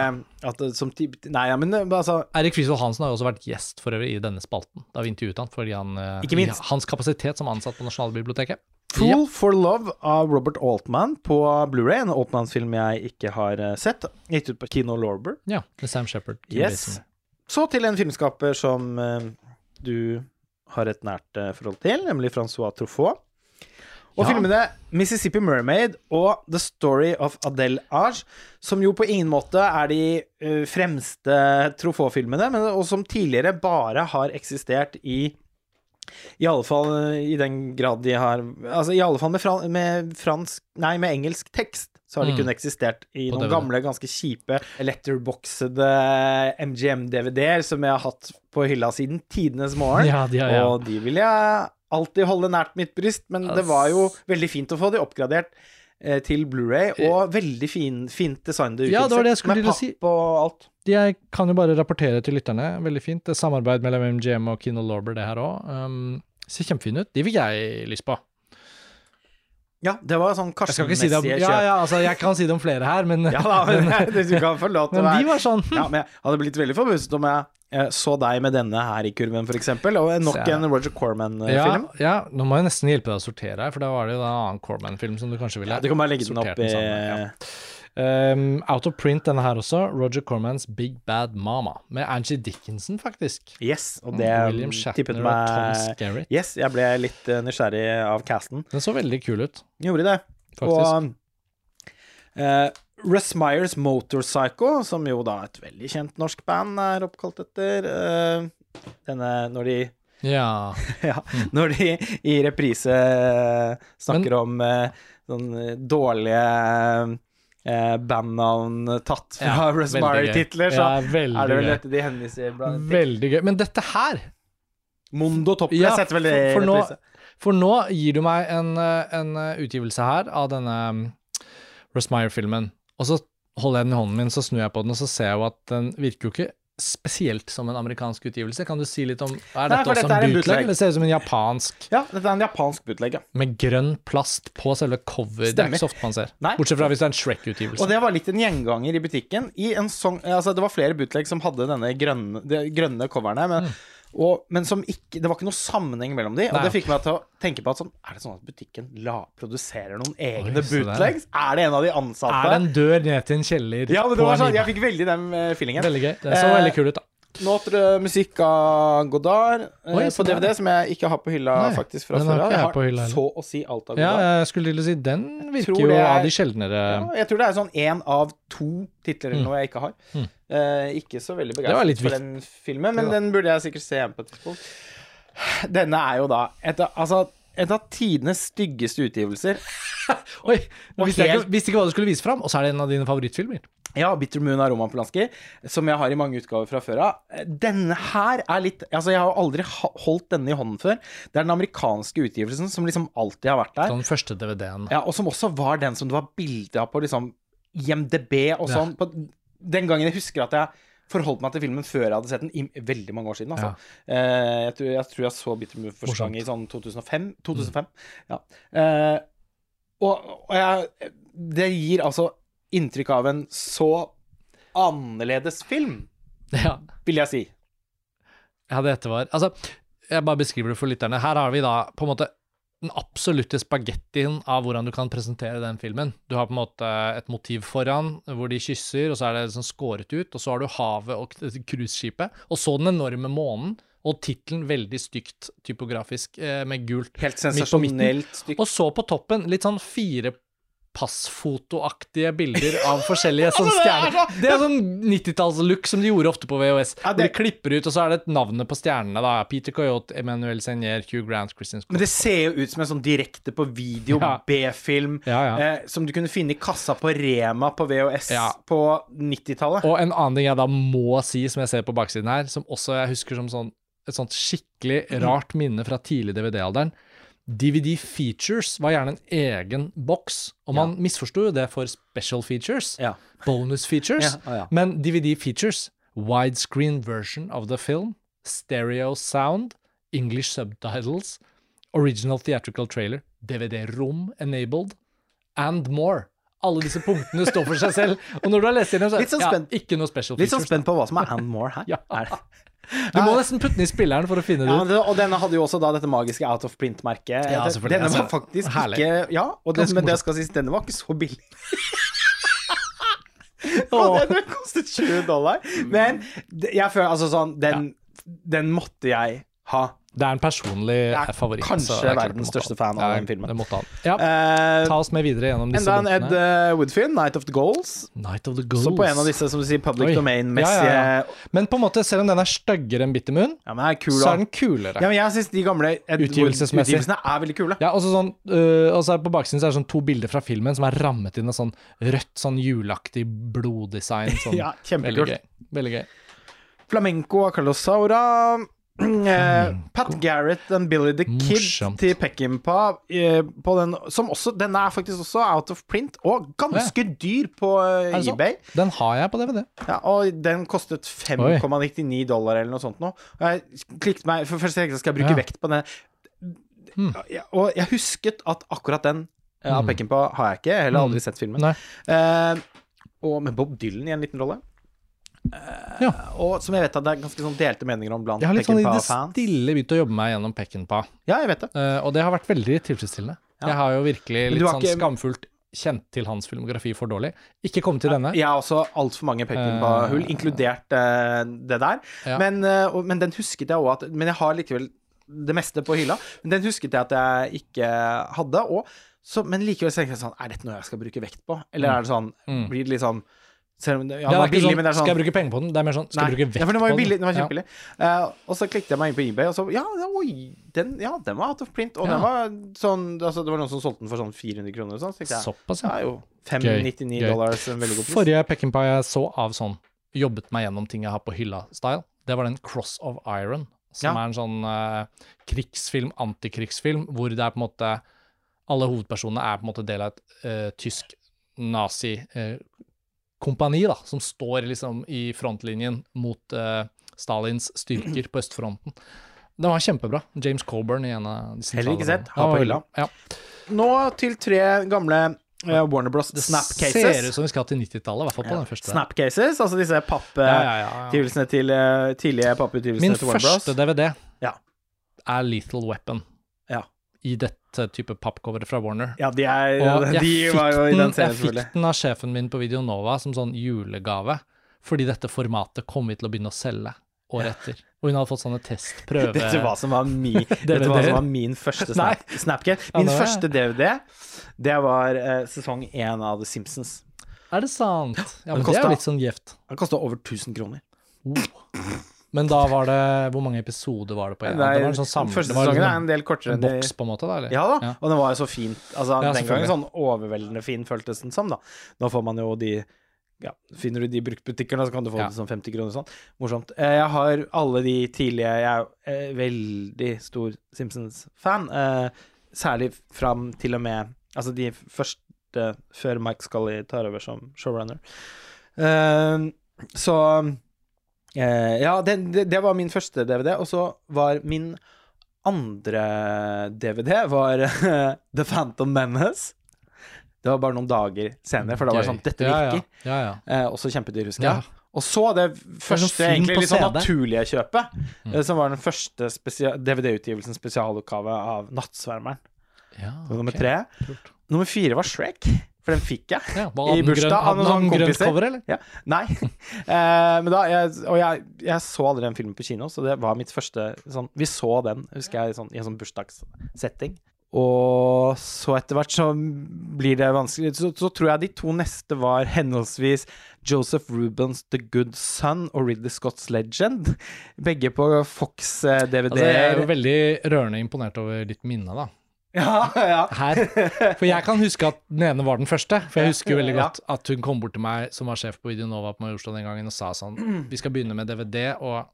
at som Nei, ja, men eh, altså Eirik Frisvold Hansen har jo også vært gjest for øvrig i denne spalten, da vi intervjuet han fordi han, eh, Ikke minst. hans kapasitet som ansatt på Nasjonalbiblioteket. Fool for Love av Robert Altman på Blu-ray, en Altman-film jeg ikke har eh, sett. Gitt ut på Kino Lorber. Ja, med Sam Shepard. Yes. Så til en filmskaper som eh, du har et nært eh, forhold til, nemlig Francois Truffaut. Og Ja. filmene Mississippi Mermaid og The Story of Adele Age, som jo på ingen måte er de eh, fremste Truffaut-filmene, men og som tidligere bare har eksistert i i alle fall eh, i den grad de har Altså i alle fall med, fran med fransk Nei, med engelsk tekst. Så har de Mm. kun eksistert i På noen DVD. gamle, ganske kjipe letterboxede MGM-DVD-er som jeg har hatt på hylla siden tidenes morgen. Ja, de har, ja. Og de vil jeg alltid holde nært mitt bryst, men det var jo veldig fint å få de oppgradert eh, til Blu-ray, og veldig fin, fint designede Ja, det var det jeg skulle si. og alt. Jeg kan jo bare rapportere til lytterne, veldig fint. Det er samarbeid mellom MGM og Kino Lorber, det her òg. Um, ser kjempefin ut. De fikk jeg lyst på. Ja, det var sånn si om, ja, ja, altså, jeg kan si det om flere her, men, [LAUGHS] Ja da, men [LAUGHS] du kan få lov til å men de var sånn Ja, men jeg hadde blitt veldig forbauset om jeg eh, så deg med denne her i kurven, eksempel, og nok jeg, en Roger Corman-film. ja, nå må jeg nesten hjelpe deg å sortere her, for da var det jo en annen Corman-film som du kanskje ville Ja, du kan bare legge den opp i ja. Um, out of print, denne her også. Roger Cormans Big Bad Mama. Med Angie Dickinson, faktisk. Yes, og det William tippet meg, og Tom Skerritt. Yes, jeg ble litt eh, nysgjerrig av casten. Den så veldig kul ut, Gjorde det. faktisk. Og uh, Russ Myers Motorpsycho, som jo da et veldig kjent norsk band er oppkalt etter eh, denne Når de ja. [LAUGHS] Ja, når de i reprise snakker snakker om eh, sånn eh, dårlige eh, bandnavn tatt fra Ja, Russ. Myers-titler, så Ja, er det vel dette de henviser blant Veldig gøy. Men dette her Mondo Topless Ja, setter vel det i reprise. For nå gir du meg en, eh, en eh, utgivelse her av denne um, Russ Meyer-filmen, og så holder jeg den i hånden min, så snur jeg på den, og så ser jeg jo at den virker jo ikke spesielt som en amerikansk utgivelse. Kan du si litt om Er Nei, dette for også dette en bootleg, eller ser det ut som en japansk Ja, dette er en japansk bootleg, ja. med grønn plast på selve cover? Det er Stemmer. ikke så ofte man ser. Nei. Bortsett fra hvis det er en Shrek-utgivelse. Og det var litt en gjenganger i butikken. I en sånn, altså det var flere bootleg som hadde denne grønne, de grønne coverne, men, og, men som ikke Det var ikke noe sammenheng mellom de, og. Nei, det fikk meg til å tenke på at sånn Er det sånn at butikken la, produserer noen egne Oi, bootlegs? Er det en av de ansatte? Er det en dør ned til en kjeller ja, men det var sånn, jeg fikk veldig den uh, feelingen. Veldig gøy. Det så Eh, veldig kul ut, da. Notre musikk av Godard eh, Oi, på. DVD, som jeg ikke har på hylla Nei, faktisk fra før av. Jeg har hylla så å si alt av Godard. Ja, jeg skulle til å si den virker jo er- av de sjeldnere Ja, jeg tror det er sånn én av to titler eller Mm. noe jeg ikke har. Mm. Eh, ikke så veldig begeistret for den filmen, men den burde jeg sikkert se igjen på et tidspunkt. Denne er jo da et, altså, et av tidenes styggeste utgivelser. [LAUGHS] Oi! Visste helt- ikke, visste ikke hva du skulle vise fram, og så er det en av dine favorittfilmer. Ja, 'Bitter Moon' av Roman Polanski, som jeg har i mange utgaver fra før av. Denne her er litt Altså, jeg har aldri holdt denne i hånden før. Det er den amerikanske utgivelsen som liksom alltid har vært der. Den første DVD-en. Ja, og som også var den som det var bilde av på liksom IMDb og Ja. sånn. På, den gangen jeg husker at jeg forholdt meg til filmen før jeg hadde sett den, i veldig mange år siden. Altså. Eh, jeg, tror, jeg tror jeg så Bitter Move første gang i sånn 2005. 2005. Ja. Eh, og og jeg, det gir altså inntrykk av en så annerledes film, [LAUGHS] Ja. vil jeg si. ja, dette var Altså, jeg bare beskriver det for lytterne. Her har vi da på en måte den absolutte spagettien av hvordan du kan presentere den filmen. Du har på en måte et motiv foran hvor de kysser, og så er det sånn skåret ut, og så har du havet og cruiseskipet, og så den enorme månen, og tittelen veldig stygt typografisk eh, med gult. Helt sensasjonelt stygt. Og så på toppen litt sånn fire passfotoaktige bilder av forskjellige [LAUGHS] sånne stjerner. Det er sånn 90-tallslook som de gjorde ofte på VHS. Ja, Hvor de klipper ut, og så er det et navnet på stjernene. da Peter Coyote, Emmanuel Senier, Hugh Grant, Christian Scott. Men det ser jo ut som en sånn direkte på video, Ja. B-film, Ja, eh, som du kunne finne i kassa på Rema på VHS på 90-tallet. Og en annen ting jeg da må si, som jeg ser på baksiden her, som også jeg husker som sånn, et sånt skikkelig rart minne fra tidlig DVD-alderen. DVD features var gjerne en egen boks, og man misforsto jo det for special features. Ja. Bonus features. Ja, ja, ja. Men DVD features, widescreen version of the film, stereo sound, English subtitles, original theatrical trailer, DVD-rom enabled, and more. Alle disse punktene står for seg selv. Og når du har lest gjennom, så er det ja, ikke noe special features. Litt sånn spent på hva som er and more her. [LAUGHS] Ja. Du må nesten putte den i spilleren for å finne det Ja, ut. og denne hadde jo også da dette magiske out of print-merket. Ja. Denne var Altså, faktisk herlig. ikke Ja, og det, men det skal sies, denne var ikke så billig. [LAUGHS] Og den kostet 20 dollar. Men jeg føler altså sånn Den, den måtte jeg ha. Det er en personlig er favoritt. kanskje er verdens største fan av Ja, den filmen. Det måtte han. Ja, uh, ta oss med videre gjennom disse enda en Ed uh, eh, 'Night of the Goals'. Night of the Goals. Så på en av disse som du sier public domain-messige Ja. Men på en måte, selv om den er styggere enn Bitter Moon, men er kul, så er den kulere. Ja, men jeg syns de gamle Ed Utgivelsesmessig. Wood-utgivelsene er veldig kule. Ja, og så sånn, uh, og så er på baksiden så er det sånn to bilder fra filmen som er rammet inn av sånn rødt, sånn juleaktig bloddesign. Sånn. [LAUGHS] Ja, Veldig gøy. Veldig gøy. Flamenco av Carlos Saura. Eh, Pat Garrett and Billy the Kid Morsomt. til Peckinpah uh, på den Som også den er faktisk også out of print, og ganske dyr på uh, eBay. Den har jeg på DVD. Ja, og den kostet 5,99 dollar eller noe sånt nå. Og jeg klikket meg For først tenkte jeg skal jeg bruke Ja. vekt på den. Ja, og jeg husket at akkurat den av Hmm. Peckinpah har jeg ikke. Heller Hmm. aldri sett filmen. Eh, og med Bob Dylan i en liten rolle. Ja. Og som jeg vet at det er ganske sånn delte meninger om blant Jeg har litt sånn i det Peckinpah-fans. stille begynt å jobbe meg gjennom Peckinpah, Ja, jeg vet det. uh, og det har vært veldig tilfredsstillende. Ja. Jeg har jo virkelig litt sånn ikke- skamfullt kjent til hans filmografi for dårlig. Ikke kommet til denne. Jeg har også altfor mange Peckinpah-hull, uh, inkludert uh, det der. Ja. Men, eh, og, men den husket jeg òg at Men jeg har likevel det meste på hylla. Men den husket jeg at jeg ikke hadde. Og, så, men likevel så tenker jeg sånn Er dette noe jeg skal bruke vekt på? Eller er det sånn Mm. Blir det liksom selv om det, ja, det er ikke billig, sånn, men det er sånn Skal jeg bruke penger på den? Det er mer sånn Skal jeg bruke vekt ja, for den var jo billig. Den var Ja. kjempebillig. Eh, og så klikket jeg meg inn på eBay, og så Ja, oi, den, ja, den var out of print. Og Ja. den var sånn altså, Det var noen som solgte den for sånn 400 kroner og sånn. Så jeg Såpass, det er jo 599 gøy. dollars, en veldig god pris. Forrige Peckinpah jeg så av sånn jobbet meg gjennom ting jeg har på hylla-style, det var den Cross of Iron, som Ja. er en sånn uh, krigsfilm, antikrigsfilm, hvor det er på en måte Alle hovedpersonene er på en måte del av et uh, tysk nazi-kompani, da, som står liksom i frontlinjen mot uh, Stalins styrker på østfronten. Den var kjempebra. James Coburn i en av disse Heller ikke sett. Ha på Ja, hylla. Ja. Nå til tre gamle uh, Warner Bros. Snap Cases. ser ut som vi skal til 90-tallet, i hvert fall på den første. Snap cases, altså disse Ja, ja, ja, ja. til uh, tidlige papputgivelsene til Warner Bros. Min første DVD Ja. er Lethal Weapon. I dette type pappcoveret fra Warner. Ja, de, er, Og [LAUGHS] de var jo i den- serien, serien, Jeg fikk den av sjefen min på Video Nova som sånn julegave, fordi dette formatet kom vi til å begynne å selge året etter. Og hun hadde fått sånne testprøve... [LAUGHS] Vet du hva som var min, [LAUGHS] hva som var min første snap, Snapchat? Min ja, første DVD, det var uh, sesong én av The Simpsons. Er det sant? Ja, men det er kostet- jo litt sånn gjevt. Den kosta over 1000 kroner. Men da var det Hvor mange episoder var det på en? Nei, det var en sånn samle, første sesongen liksom er en del kortere en boks, på en måte, da? Eller? Ja da, Ja. og den var jo så fint. Altså, Ja, den gangen sånn overveldende fin føltes den som, da. Nå får man jo de ja, Finner du de bruktbutikkene, så kan du få Ja. det som 50 kroner sånn. Morsomt. Eh, Jeg har alle de tidlige Jeg er eh, veldig stor Simpsons-fan. Eh, særlig fram til og med Altså de første før Mike Scully tar over som showrunner. Så eh, Ja, det, det, det var min første DVD. Og så var min andre DVD var [LAUGHS] The Phantom Menace. Det var bare noen dager senere, for da var det sånn Dette virker. Ja, ja, ja. Eh, også kjempedyr, husker jeg. Og så det første, det egentlig litt sånn naturlige kjøpet, Mm. eh, som var den første DVD-utgivelsen spesialoppgave av Nattsvermeren. ja var Nummer tre. Nummer fire var Shrek, for den fikk jeg. Ja, I bursdag av noen sånne kompiser. cover, eller? Ja. Nei. uh, [LAUGHS] men da, jeg, og jeg, jeg så aldri den filmen på kino, så det var mitt første sånn Vi så den, husker jeg, sånn, i en sånn bursdagssetting. Og så etter hvert så blir det vanskelig. Så, så tror jeg de to neste var henholdsvis Joseph Rubens The Good Son og Ridley Scott's Legend. Begge på eh, Fox-DVD-er. Altså, jeg er jo veldig rørende imponert over ditt minne, da. Ja, ja. Her. For jeg kan huske at den ene var den første. For jeg husker jo veldig godt at hun kom bort til meg som var sjef på Videonova på Majorstua den gangen og sa sånn Vi skal begynne med DVD, og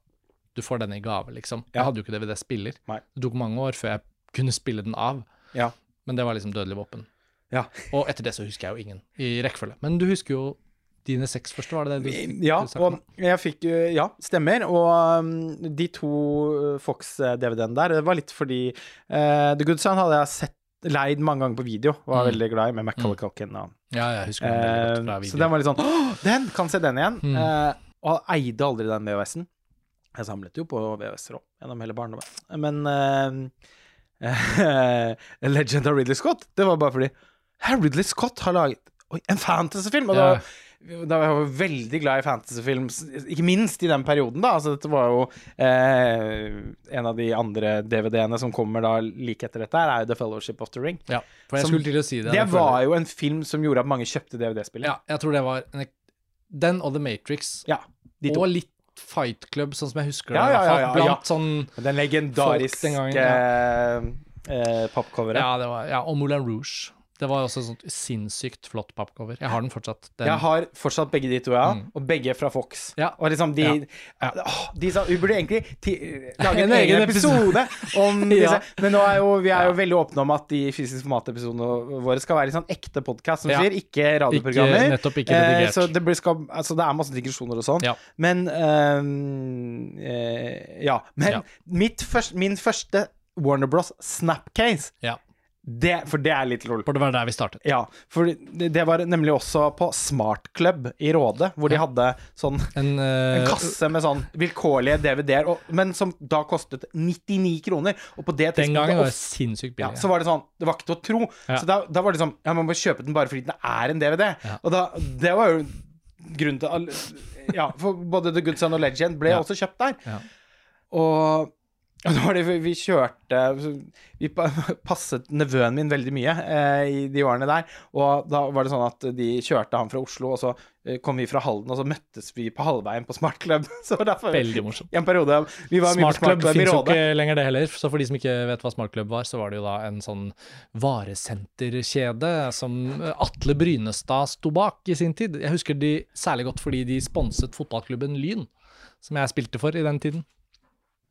du får den i gave, liksom. Jeg hadde jo ikke DVD-spiller. Det tok mange år før jeg kunne spille den av. Ja. Men det var liksom dødelig våpen. Ja. Og etter det så husker jeg jo ingen i rekkefølge. Men du husker jo dine seks første, var det det du Ja, du snakket om? og jeg fikk Ja, stemmer. Og um, de to uh, Fox-DVD-ene der, det var litt fordi uh, The Good Son hadde jeg sett leid mange ganger på video. Var Mm. veldig glad i med Macaulay Culkin. Og, Ja, jeg husker den veldig godt fra eh, video. så den var litt sånn den! Kan se den igjen. Mm. Uh, og eide aldri den VHS-en. Jeg samlet jo på VHS-er òg, gjennom hele barndommen. Men uh, [LAUGHS] Legend of Ridley Scott, det var bare fordi Ridley Scott har laget oi, en fantasyfilm! Og da, da var jeg jo veldig glad i fantasyfilm, ikke minst i den perioden, da. Altså, dette var jo eh, En av de andre DVD-ene som kommer da like etter dette, her, er jo The Fellowship of the Ring. Ja, for jeg Som- skulle til å si det. Det var jo en film som gjorde at mange kjøpte DVD-spillet. Ja, jeg tror det var en, Den og The Matrix. Ja, de to. Og litt Fight Club, sånn som jeg husker det. Ja, ja, ja, ja, Blant sånn Den legendariske den gangen, eh, popcoveret. Ja, det var, ja, og Moulin Rouge. Det var også et sånt sinnssykt flott pappcover. Jeg har den fortsatt. Den, Jeg har fortsatt begge de to, ja. Mm. Og begge fra Fox. Ja. Og liksom de, Ja. Åh, de sa, Vi burde egentlig ti, lage en, [LAUGHS] En egen episode om [LAUGHS] disse. Ja. Men nå er jo, vi er jo veldig åpne om at de fysiske formatepisodene våre skal være litt sånn ekte podkast, som Ja. sier, ikke ikke, radioprogrammer. nettopp ikke Eh, så det, blir, skal, altså det er masse digresjoner og sånn. Ja. Men ehm, eh, Ja. Men Ja. Mitt først, min første Warner Bros. Snapcase Ja. Det, for det er litt lol. For det var der vi startet. Ja, for det, det var nemlig også på Smart Club i Råde, hvor de hadde sånn En, uh, en kasse med sånn vilkårlige DVD-er, men som da kostet 99 kroner. Og på det Den gangen var det sinnssykt ja, så var det sånn Det var ikke til å tro. Ja. Så da, da var det sånn Ja, man må kjøpe den bare fordi den er en DVD. Ja. Og da Det var jo grunnen til Ja, for både The Good Son og Legend ble også kjøpt der. Ja. Og ja, det var det vi, vi kjørte Vi passet nevøen min veldig mye eh, i de årene der. Og da var det sånn at de kjørte han fra Oslo, og så eh, kom vi fra Halden, og så møttes vi på halvveien på Smart Club. [LAUGHS] Så derfor Veldig morsomt. En periode Vi var Smart Smart Club Club finnes jo ikke lenger det heller, så for de som ikke vet hva Smart Club var, så var det jo da en sånn varesenterkjede som Atle Brynestad sto bak i sin tid. Jeg husker de særlig godt fordi de sponset fotballklubben Lyn, som jeg spilte for i den tiden.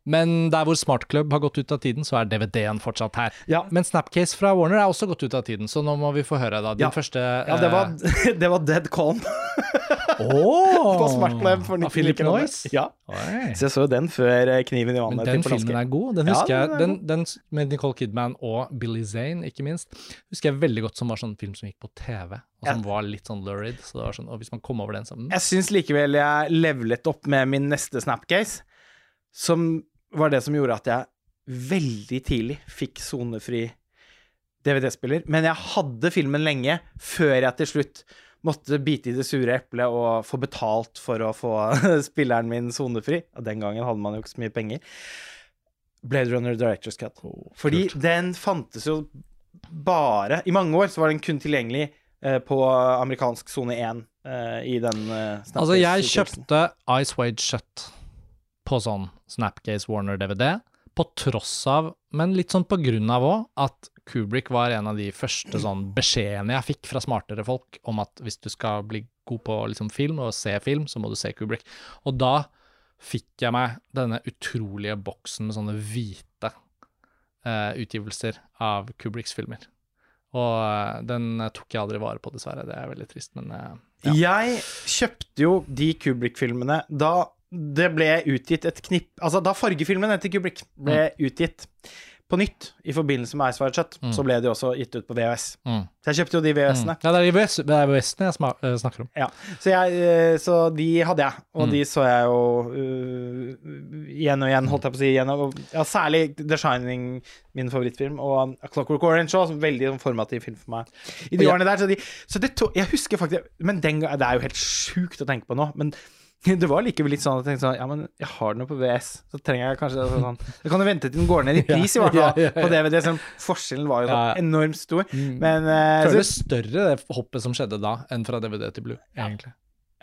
Men der hvor Smart Club har gått ut av tiden, så er DVD-en fortsatt her. Ja. Men Snapcase fra Warner er også gått ut av tiden, så nå må vi få høre da. Din Ja. første Ja, det var, [LAUGHS] det var Dead Calm oh, [LAUGHS] på Smart Club for 99 Philip. Noyce? Ja. Oi. Så jeg så den før eh, Kniven i Men vannet den til Polanski. filmen er god. Den Ja, den jeg, den, den med Nicole Kidman og Billy Zane, ikke minst, husker jeg veldig godt som var sånn film som gikk på TV, og som var litt sånn lurid. Så det var sånn, og hvis man kom over den, så mm, Jeg syns likevel jeg levelet opp med min neste Snapcase, som var det som gjorde at jeg veldig tidlig fikk sonefri DVD-spiller. Men jeg hadde filmen lenge før jeg til slutt måtte bite i det sure eplet og få betalt for å få [LAUGHS] spilleren min sonefri. Og den gangen hadde man jo ikke så mye penger. Blade Runner Director's Cut. Fordi den fantes jo bare I mange år så var den kun tilgjengelig eh, på amerikansk sone 1 eh, i den eh, Altså, jeg kjøpte Ice Wade Shut på sånn Snapcase Warner DVD, på tross av, men litt sånn på grunn av òg, at Kubrick var en av de første sånn beskjedene jeg fikk fra smartere folk om at hvis du skal bli god på liksom film og se film, så må du se Kubrick. Og da fikk jeg meg denne utrolige boksen med sånne hvite eh, utgivelser av Kubricks filmer. Og eh, den tok jeg aldri vare på, dessverre. Det er veldig trist, men eh, ja. Jeg kjøpte jo de Kubrick-filmene da det ble utgitt et knipp Altså, da fargefilmen etter Kubrick ble utgitt på nytt i forbindelse med Ice Wide Shut, så ble de også gitt ut på VHS. Mm. Så jeg kjøpte jo de VHS-ene. Ja, det er er VHS-ene jeg eh, snakker om. Ja, så, jeg, eh, så de hadde jeg, og Mm. de så jeg jo uh, igjen og igjen, holdt jeg på å si. Igjen, og, ja, særlig The Shining, min favorittfilm, og A Clockwork Orange også, veldig sånn formativ film for meg. I de årene der, så, de, så det to, Jeg husker faktisk Men den gang Det er jo helt sjukt å tenke på nå, men [LAUGHS] det var likevel litt sånn at jeg tenkte sånn Ja, men jeg har den jo på VS, så trenger jeg kanskje altså, sånn Jeg kan jo vente til den går ned i [LAUGHS] pris, i hvert fall, Ja, ja, ja. på DVD. så forskjellen var jo så Mm. enormt stor. Men uh, føler det større det hoppet som skjedde da, enn fra DVD til Blue, egentlig.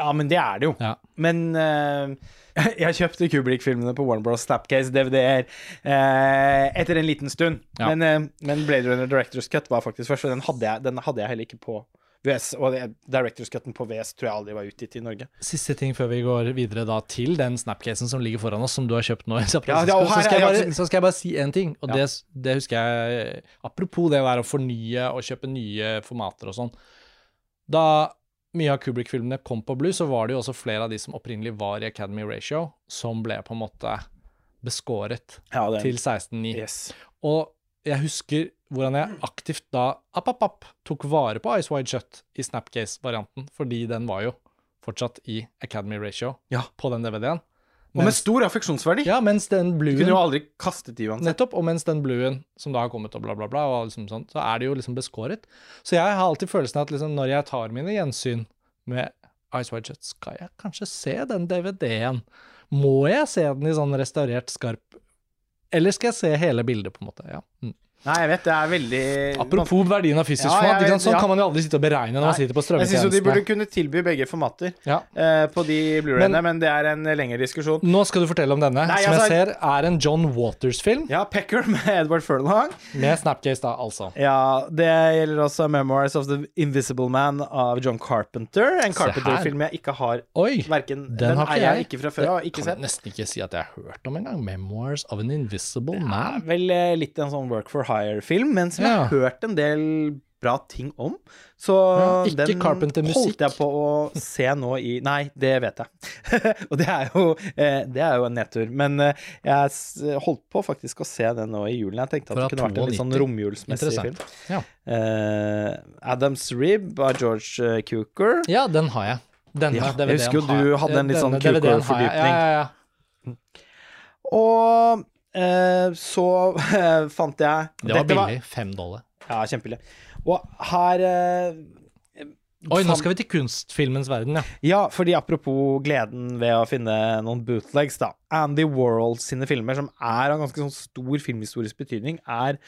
Ja, men det er det jo. Men uh, [LAUGHS] jeg kjøpte Kubrick-filmene på Warner Bros. Snapcase DVD-er uh, etter en liten stund. Men, eh, men Blade Runner Directors Cut var faktisk først, og den hadde jeg, den hadde jeg heller ikke på VS. Og Directors Cutten på VS tror jeg aldri var utgitt i Norge. Siste ting før vi går videre da til den snapcasen som ligger foran oss, som du har kjøpt nå. [LAUGHS] San Ja, ja, her så, skal bare, så skal jeg bare si én ting, og Ja. det, det husker jeg Apropos det der å fornye og kjøpe nye formater og sånn. Da mye av Kubrick-filmene kom på Blue, så var det jo også flere av de som opprinnelig var i Academy Ratio, som ble på en måte beskåret til 16.9. yes. Og jeg husker hvordan jeg aktivt da app, app, app, tok vare på Ice Wide Shut i Snapcase-varianten, fordi den var jo fortsatt i Academy Ratio Ja. på den DVD-en. Og med stor affeksjonsverdi. Ja, mens den Du kunne jo aldri kastet de uansett. Nettopp, og mens den bluen som da har kommet og bla, bla, bla, og liksom sånt, så er det jo liksom beskåret. Så jeg har alltid følelsen av at liksom når jeg tar mine gjensyn med Ice Wide Shut, skal jeg kanskje se den DVD-en? Må jeg se den i sånn restaurert skarp Eller skal jeg se hele bildet, på en måte? Ja. Mm. Nei, jeg vet, det er veldig Apropos verdien av fysisk Ja, format, vet, sånn ja. kan man jo aldri sitte og beregne når man sitter på Jeg syns de burde kunne tilby begge formater Ja. uh, på de Blu-rayene, Men- men, det er en lengre diskusjon. Nå skal du fortelle om denne, Nei, som altså- jeg ser er en John Waters-film, Ja, Pecker med Edward Furlong. med Snapcase, da, altså. Ja, det gjelder også Memoirs of the Invisible Man av John Carpenter. En Carpenter-film jeg ikke har Oi! Verken, Den den, har ikke jeg ikke fra før av, ikke kan sett. nesten ikke si at jeg har hørt om engang. 'Memoirs of an Invisible Man'. vel eh, litt en sånn work for hire-film, men som jeg har hørt en del bra ting om. Så Ja, den holdt jeg på å se nå i [LAUGHS] Nei, det vet jeg. [LAUGHS] og det er, jo, eh, det er jo en nedtur. Men eh, jeg holdt på faktisk å se den nå i julen. Jeg tenkte at det kunne vært en litt sånn 92. romjulsmessig film. Ja. Uh, Adams Rib av George Cooker. Ja, den har jeg. Denne Ja, jeg husker jo du hadde en litt sånn. Cukor-fordypning. Ja, ja, ja. Og så eh, fant jeg Det var billig. Fem dollar. Ja, kjempebillig. Og her eh, Oi, nå skal vi til kunstfilmens verden, ja. Ja, fordi apropos gleden ved å finne noen bootlegs, da. Andy Warhol sine filmer, som er av ganske sånn stor filmhistorisk betydning, er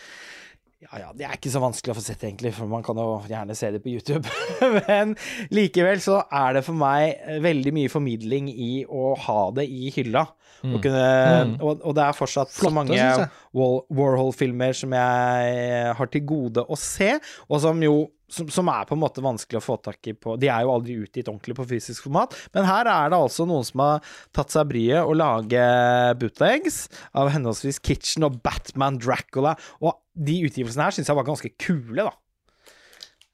ja, ja, det er ikke så vanskelig å få sett, egentlig, for man kan jo gjerne se det på YouTube. [LAUGHS] Men likevel så er det for meg eh, veldig mye formidling i å ha det i hylla. Og, kunne, Mm. og, og det er fortsatt så Flotte, mange jeg. Wal- Warhol-filmer som jeg har til gode å se, og som jo som, som er på en måte vanskelig å få tak i på De er jo aldri utgitt ordentlig på fysisk format, men her er det altså noen som har tatt seg bryet å lage bootlegs av henholdsvis Kitchen og Batman Dracula, og de utgivelsene her syns jeg var ganske kule, da.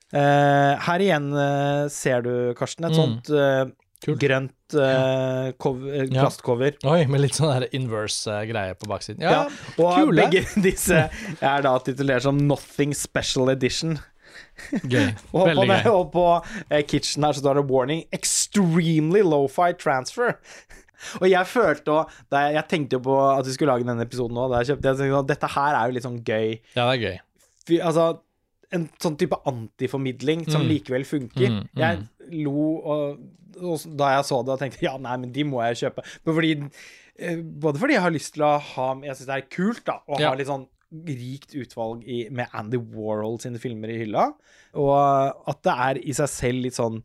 Eh, her igjen eh, ser du, Karsten, et Mm. sånt eh, grønt cover, eh, Ja. plastcover. Oi, med litt sånn inverse eh, greie på baksiden. Ja, Ja, og kule. begge [LAUGHS] disse er da titulert som Nothing Special Edition. Gøy. [LAUGHS] Og på, Veldig gøy. og på eh, kitchen her så står det 'Warning Extremely Low-Fi Transfer'. [LAUGHS] Og jeg følte òg Jeg jeg tenkte jo på at vi skulle lage denne episoden nå. Da jeg kjøpte, jeg tenkte dette her er jo litt sånn gøy. Ja, det er gøy. Fy- Altså en sånn type antiformidling som Mm. likevel funker. Mm, mm. Jeg lo og, og da jeg så det og tenkte ja, nei, men de må jeg kjøpe. Men fordi, eh, både fordi jeg har lyst til å ha Jeg syns det er kult da å Ja. ha litt sånn rikt utvalg i, med Andy Warhol sine filmer i hylla, og at det er i seg selv litt sånn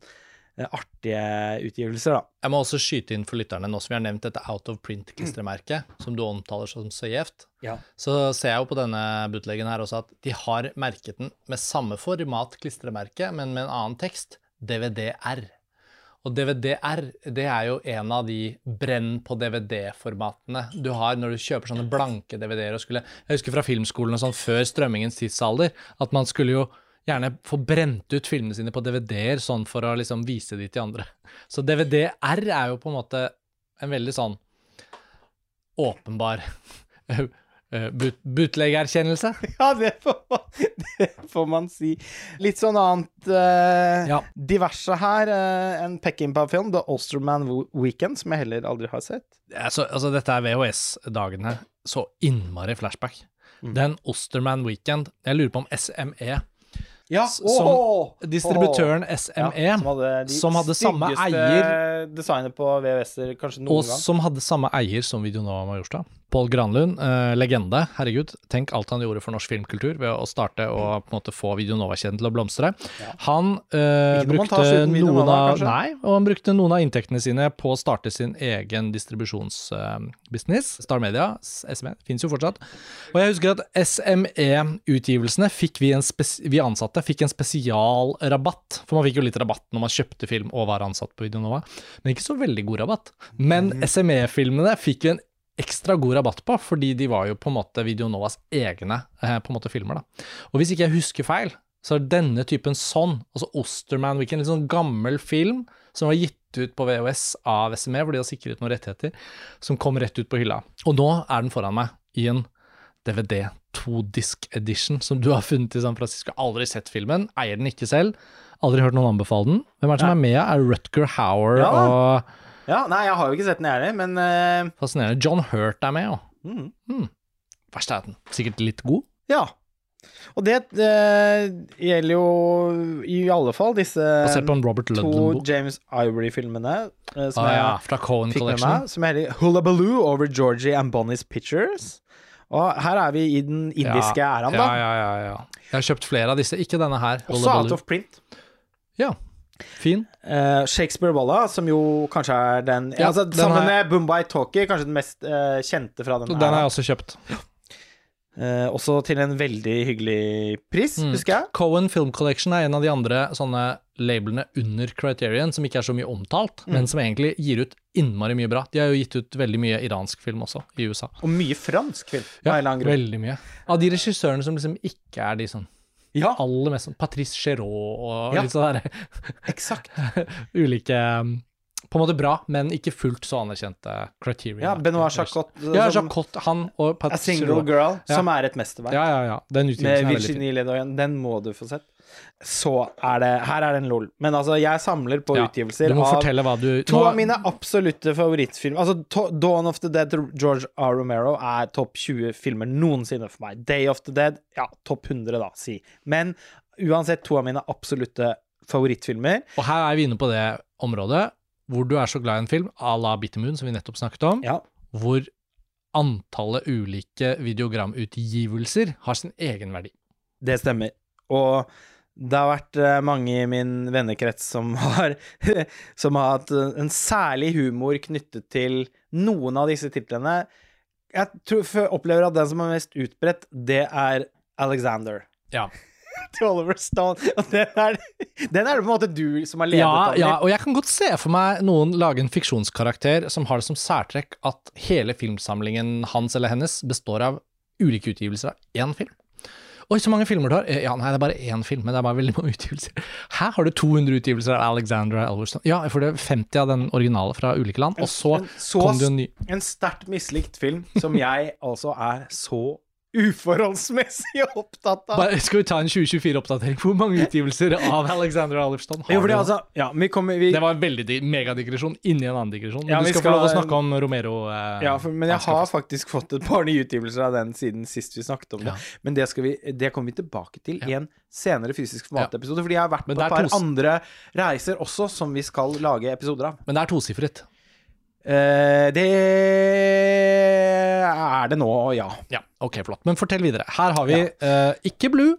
eh, artige utgivelser, da. Jeg må også skyte inn for lytterne, nå som vi har nevnt dette Out of Print-klistremerket, som du omtaler som så gjevt, Ja. så ser jeg jo på denne bootleggen her også at de har merket den med samme format klistremerke, men med en annen tekst, DVD-R. Og DVD-R, det er jo en av de brenn på DVD-formatene du har når du kjøper sånne blanke DVD-er Jeg husker fra filmskolen og sånn før strømmingens tidsalder, at man skulle jo gjerne få brent ut filmene sine på DVD-er sånn for å liksom vise de til andre. Så DVD-R er jo på en måte en veldig sånn åpenbar eh, boot. [LAUGHS] Ja, det får, man, det får man si. Litt sånn annet eh, Ja. diverse her. eh, en Peckinpah-film, The Osterman Weekend, som jeg heller aldri har sett. Altså, altså dette er VHS-dagene. Så innmari flashback. Den Osterman Weekend Jeg lurer på om SME Ja, oh, som Distributøren SME, som hadde, som hadde samme eier designet på VHS-er kanskje noen og gang. som hadde samme eier som Videonova Majorstua. Pål Granlund, eh, legende. Herregud, tenk alt han gjorde for norsk filmkultur ved å starte og på en måte få Videonova-kjeden til å blomstre. Han eh, brukte noen av? Nei, og han brukte noen av inntektene sine på å starte sin egen distribusjonsbusiness. Star Media, SME, fins jo fortsatt. Og jeg husker at SME-utgivelsene fikk vi, en vi ansatte fikk en spesialrabatt. For man fikk jo litt rabatt når man kjøpte film og var ansatt på Videonova, men ikke så veldig god rabatt. Men Mhm. SME-filmene fikk vi en ekstra god rabatt på, fordi de var jo på en måte Videonovas egne eh, på en måte filmer. da. Og hvis ikke jeg husker feil, så er denne typen sånn, altså Osterman Weekend, litt sånn gammel film som var gitt ut på VHS av SME, hvor de har sikret noen rettigheter, som kom rett ut på hylla. Og nå er den foran meg i en DVD to-disk edition som du har funnet i San Francisco. Aldri sett filmen, eier den ikke selv, aldri hørt noen anbefale den. Hvem er det som er med? Er Rutger Hauer Ja. og Ja, nei, jeg har jo ikke sett den, jeg heller, men uh... Fascinerende. John Hurt er med, jo. mm, verst er at den sikkert litt god. ja. Og det uh, gjelder jo i alle fall disse to James Ivory-filmene uh, som Ah, ja, jeg fra Cohen fikk med meg, som heter Hullabaloo over Georgie and Bonnie's Pictures. Og her er vi i den indiske ja, æraen, da. ja, ja, ja. Jeg har kjøpt flere av disse, ikke denne her. Også out of print. Ja, fin. Uh, Shakespeare Walla, som jo kanskje er den, Ja, altså, den Sammen med Bombay Talkie, kanskje den mest uh, kjente fra den. Den har jeg også kjøpt. Uh, også til en veldig hyggelig pris, Mm. husker jeg. Cohen Film Collection er en av de andre sånne labelene under Criterion, som ikke er så mye omtalt, Mm. men som egentlig gir ut innmari mye bra. De har jo gitt ut veldig mye iransk film også, i USA. Og mye fransk film. Ja, veldig mye. Av de regissørene som liksom ikke er de sånn Ja, Aller mest sånn Patrice Chéreau og Ja. litt sånn derre [LAUGHS] [LAUGHS] eksakt. ulike um, På en måte bra, men ikke fullt så anerkjente criteria. Ja, Benoit Jacot Ja, Jacot, han og A Single. Girl, Ja. som er et mesterverk. Ja, ja, ja. Den Med. Virginie Ledoyen. Den må du få sett. Så er det Her er det en lol. Men altså, jeg samler på Ja, utgivelser av du To nå- av mine absolutte favorittfilmer Altså, Dawn of the Dead til George R. Romero er topp 20 filmer noensinne for meg. Day of the Dead, ja, topp 100, da, si. Men uansett, to av mine absolutte favorittfilmer. Og her er vi inne på det området hvor du er så glad i en film, à la Bitter Moon, som vi nettopp snakket om, Ja. hvor antallet ulike videogramutgivelser har sin egen verdi. Det stemmer. Og det har vært eh, mange i min vennekrets som [LAUGHS] har, som har hatt eh, en særlig humor knyttet til noen av disse titlene. Jeg tror, opplever at den som er mest utbredt, det er Alexander. Ja. [LAUGHS] Til Oliver Stone. Og den er, den er det på en måte du som har ledet Ja, av. ja, og jeg kan godt se for meg noen lage en fiksjonskarakter som har det som særtrekk at hele filmsamlingen hans eller hennes består av ulike utgivelser av én film. Oi, så mange filmer du har. Eh, Ja, nei, det er bare én film, men det er bare veldig mange [LAUGHS] utgivelser. Her har du 200 utgivelser av Alexandra Elverston. Ja, for det er 50 av den originale fra ulike land, og så En så kom det en ny En sterkt mislikt film som [LAUGHS] jeg altså er så uforholdsmessig [LAUGHS] opptatt av. Bare, Skal vi ta en 2024-oppdatering? Hvor mange utgivelser av Alexander Elverston har Jo, fordi du? altså Ja, vi kommer vi, Det var en veldig di- megadigresjon inni en annen digresjon. Men Ja, du skal, skal- få lov å snakke om Romero. Eh, Ja, for, men jeg har faktisk fått et par nye utgivelser av den siden sist vi snakket om det. Ja. Men det, vi, det kommer vi tilbake til i en senere fysisk format-episode. Fordi jeg har vært Men på et par tos- andre reiser også som vi skal lage episoder av. Men det er tosifret. Eh, det er det nå, ja. Ja, ok, flott. Men fortell videre. Her har vi eh, ikke Blue.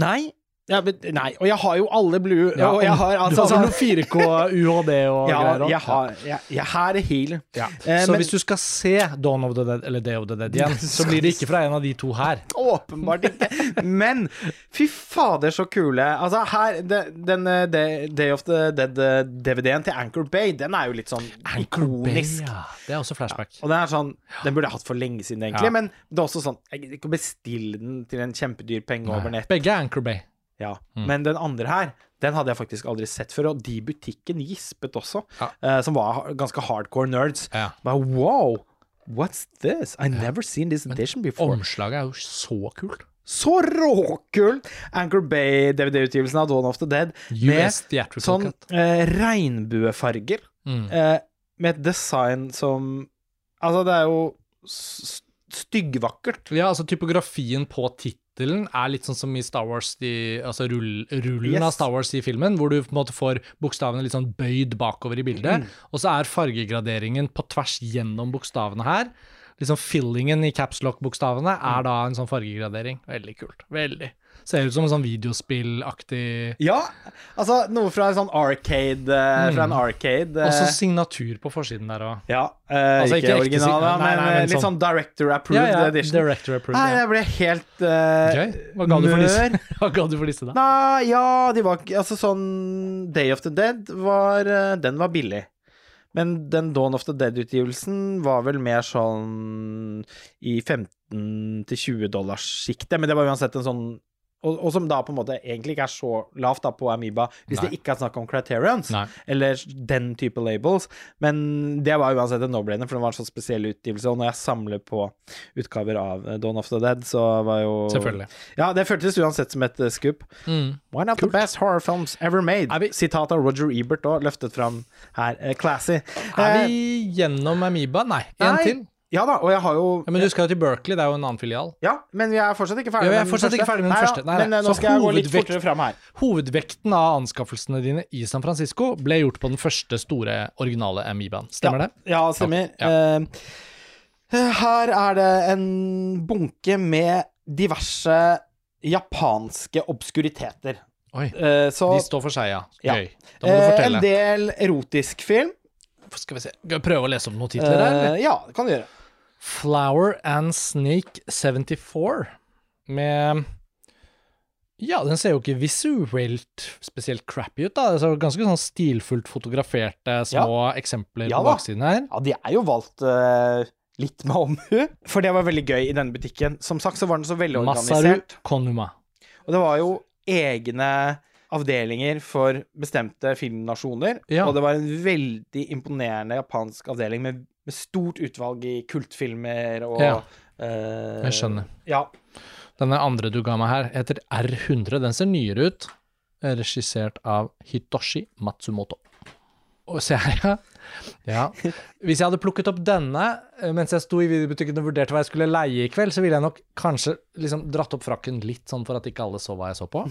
Nei. Ja, men, nei, og jeg har jo alle blue. Ja, og jeg har, du altså, har noen noe 4K UHD og ja, greier jeg har jeg, jeg har heal. Ja. Eh, Så men- hvis du skal se Dawn of the Dead eller Day of the Dead igjen, så [LAUGHS] blir det ikke fra en av de to her. Åpenbart ikke. Men fy fader, så kule. Altså, her de- Den eh, Day of the Dead-DVD-en til Anchor Bay, den er jo litt sånn ikonisk. ja. Det er også flashback. Og den er sånn Den burde jeg hatt for lenge siden, egentlig. Men det er også sånn Jeg gidder ikke å bestille den til en kjempedyr penge over nett. Begge er Anchor Bay. Ja. Mm. Men den andre her, den hadde jeg faktisk aldri sett før. Og de i butikken gispet også, Ja. uh, som var ganske hardcore nerds. Ja. Bare wow! What's this? I never seen this edition before. Omslaget er jo så kult. Så råkult! Anchor Bay-DVD-utgivelsen av Dawn of the Dead med US med sånn eh, regnbuefarger. Mm. Uh, med et design som Altså, det er jo styggvakkert. Ja, altså typografien på tittelen er litt sånn som i Star Wars, de, altså rull, rullen Yes. av Star Wars i filmen, hvor du på en måte får bokstavene litt sånn bøyd bakover i bildet, og så er fargegraderingen på tvers gjennom bokstavene her. Liksom fillingen i capslock-bokstavene er da en sånn fargegradering. Veldig kult. Veldig. Ser ut som en sånn videospillaktig Ja, altså noe fra en sånn arcade Mm. Fra en arcade. eh, Også signatur på forsiden der òg. ja, eh, Altså, ikke, ikke original, nei, men, nei, eh, men litt sånn- sånn director approved Ja, ja. edition. Director approved. Nei, ja. jeg ble helt uh. Hva ga du for disse? [LAUGHS] Hva ga du for disse, da? Nei, ja, de var Altså sånn Day of the Dead var eh, Den var billig. Men den Dawn of the Dead-utgivelsen var vel mer sånn i 15-20 dollars sjiktet, men det var uansett en sånn og, og som da på en måte egentlig ikke er så lavt da på Amoeba, hvis Nei. det ikke er snakk om Criterions, Nei. eller den type labels. Men det var uansett en no-brainer, for det var en så spesiell utgivelse. Og når jeg samler på utgaver av eh, Dawn of the Dead, så var jo Selvfølgelig. Ja, det føltes uansett som et uh, skup. Mm. One of the best horror films ever made. Vi- Sitat av Roger Ebert òg, løftet fram her. Eh, classy. Er Eh, vi gjennom Amoeba? Nei. En til? Ja da, og jeg har jo Ja, men du skal jo til Berkeley, det er jo en annen filial. Ja, men vi er fortsatt ikke Ja, ferdig er den fortsatt ikke ferdig med den Nei, første. Ja, Nei, nei. Men eh, nå skal jeg gå litt fortere fram her. Hovedvekten av anskaffelsene dine i San Francisco ble gjort på den første store originale Amoebaen. Stemmer ja. det? Ja, stemmer. Ja. Eh, her er det en bunke med diverse japanske obskuriteter. Oi. Eh, så De står for seg, ja. Ja. Gøy. Da må du fortelle. en del erotisk film. Skal vi se. Prøve å lese opp noen titler? Eh, ja, det kan du gjøre. Flower and Snake 74 med Ja, den ser jo ikke visuelt spesielt crappy ut, da. Det er ganske sånn stilfullt fotograferte små eksempler Ja på baksiden her. Ja, de er jo valgt uh, litt med omhu. For det var veldig gøy i denne butikken. Som sagt så var den så Masaru. Konuma. Og det var jo egne avdelinger for bestemte filmnasjoner. Ja. Og det var en veldig imponerende japansk avdeling med, med stort utvalg i kultfilmer og Ja. eh, Jeg skjønner. Ja. Denne andre du ga meg her, heter R100. Den ser nyere ut. Er Regissert av Hitoshi Matsumoto. Og se her, ja. Ja. Hvis jeg hadde plukket opp denne eh, mens jeg sto i videobutikken og vurderte hva jeg skulle leie i kveld, så ville jeg nok kanskje liksom dratt opp frakken litt, sånn for at ikke alle så hva jeg så på.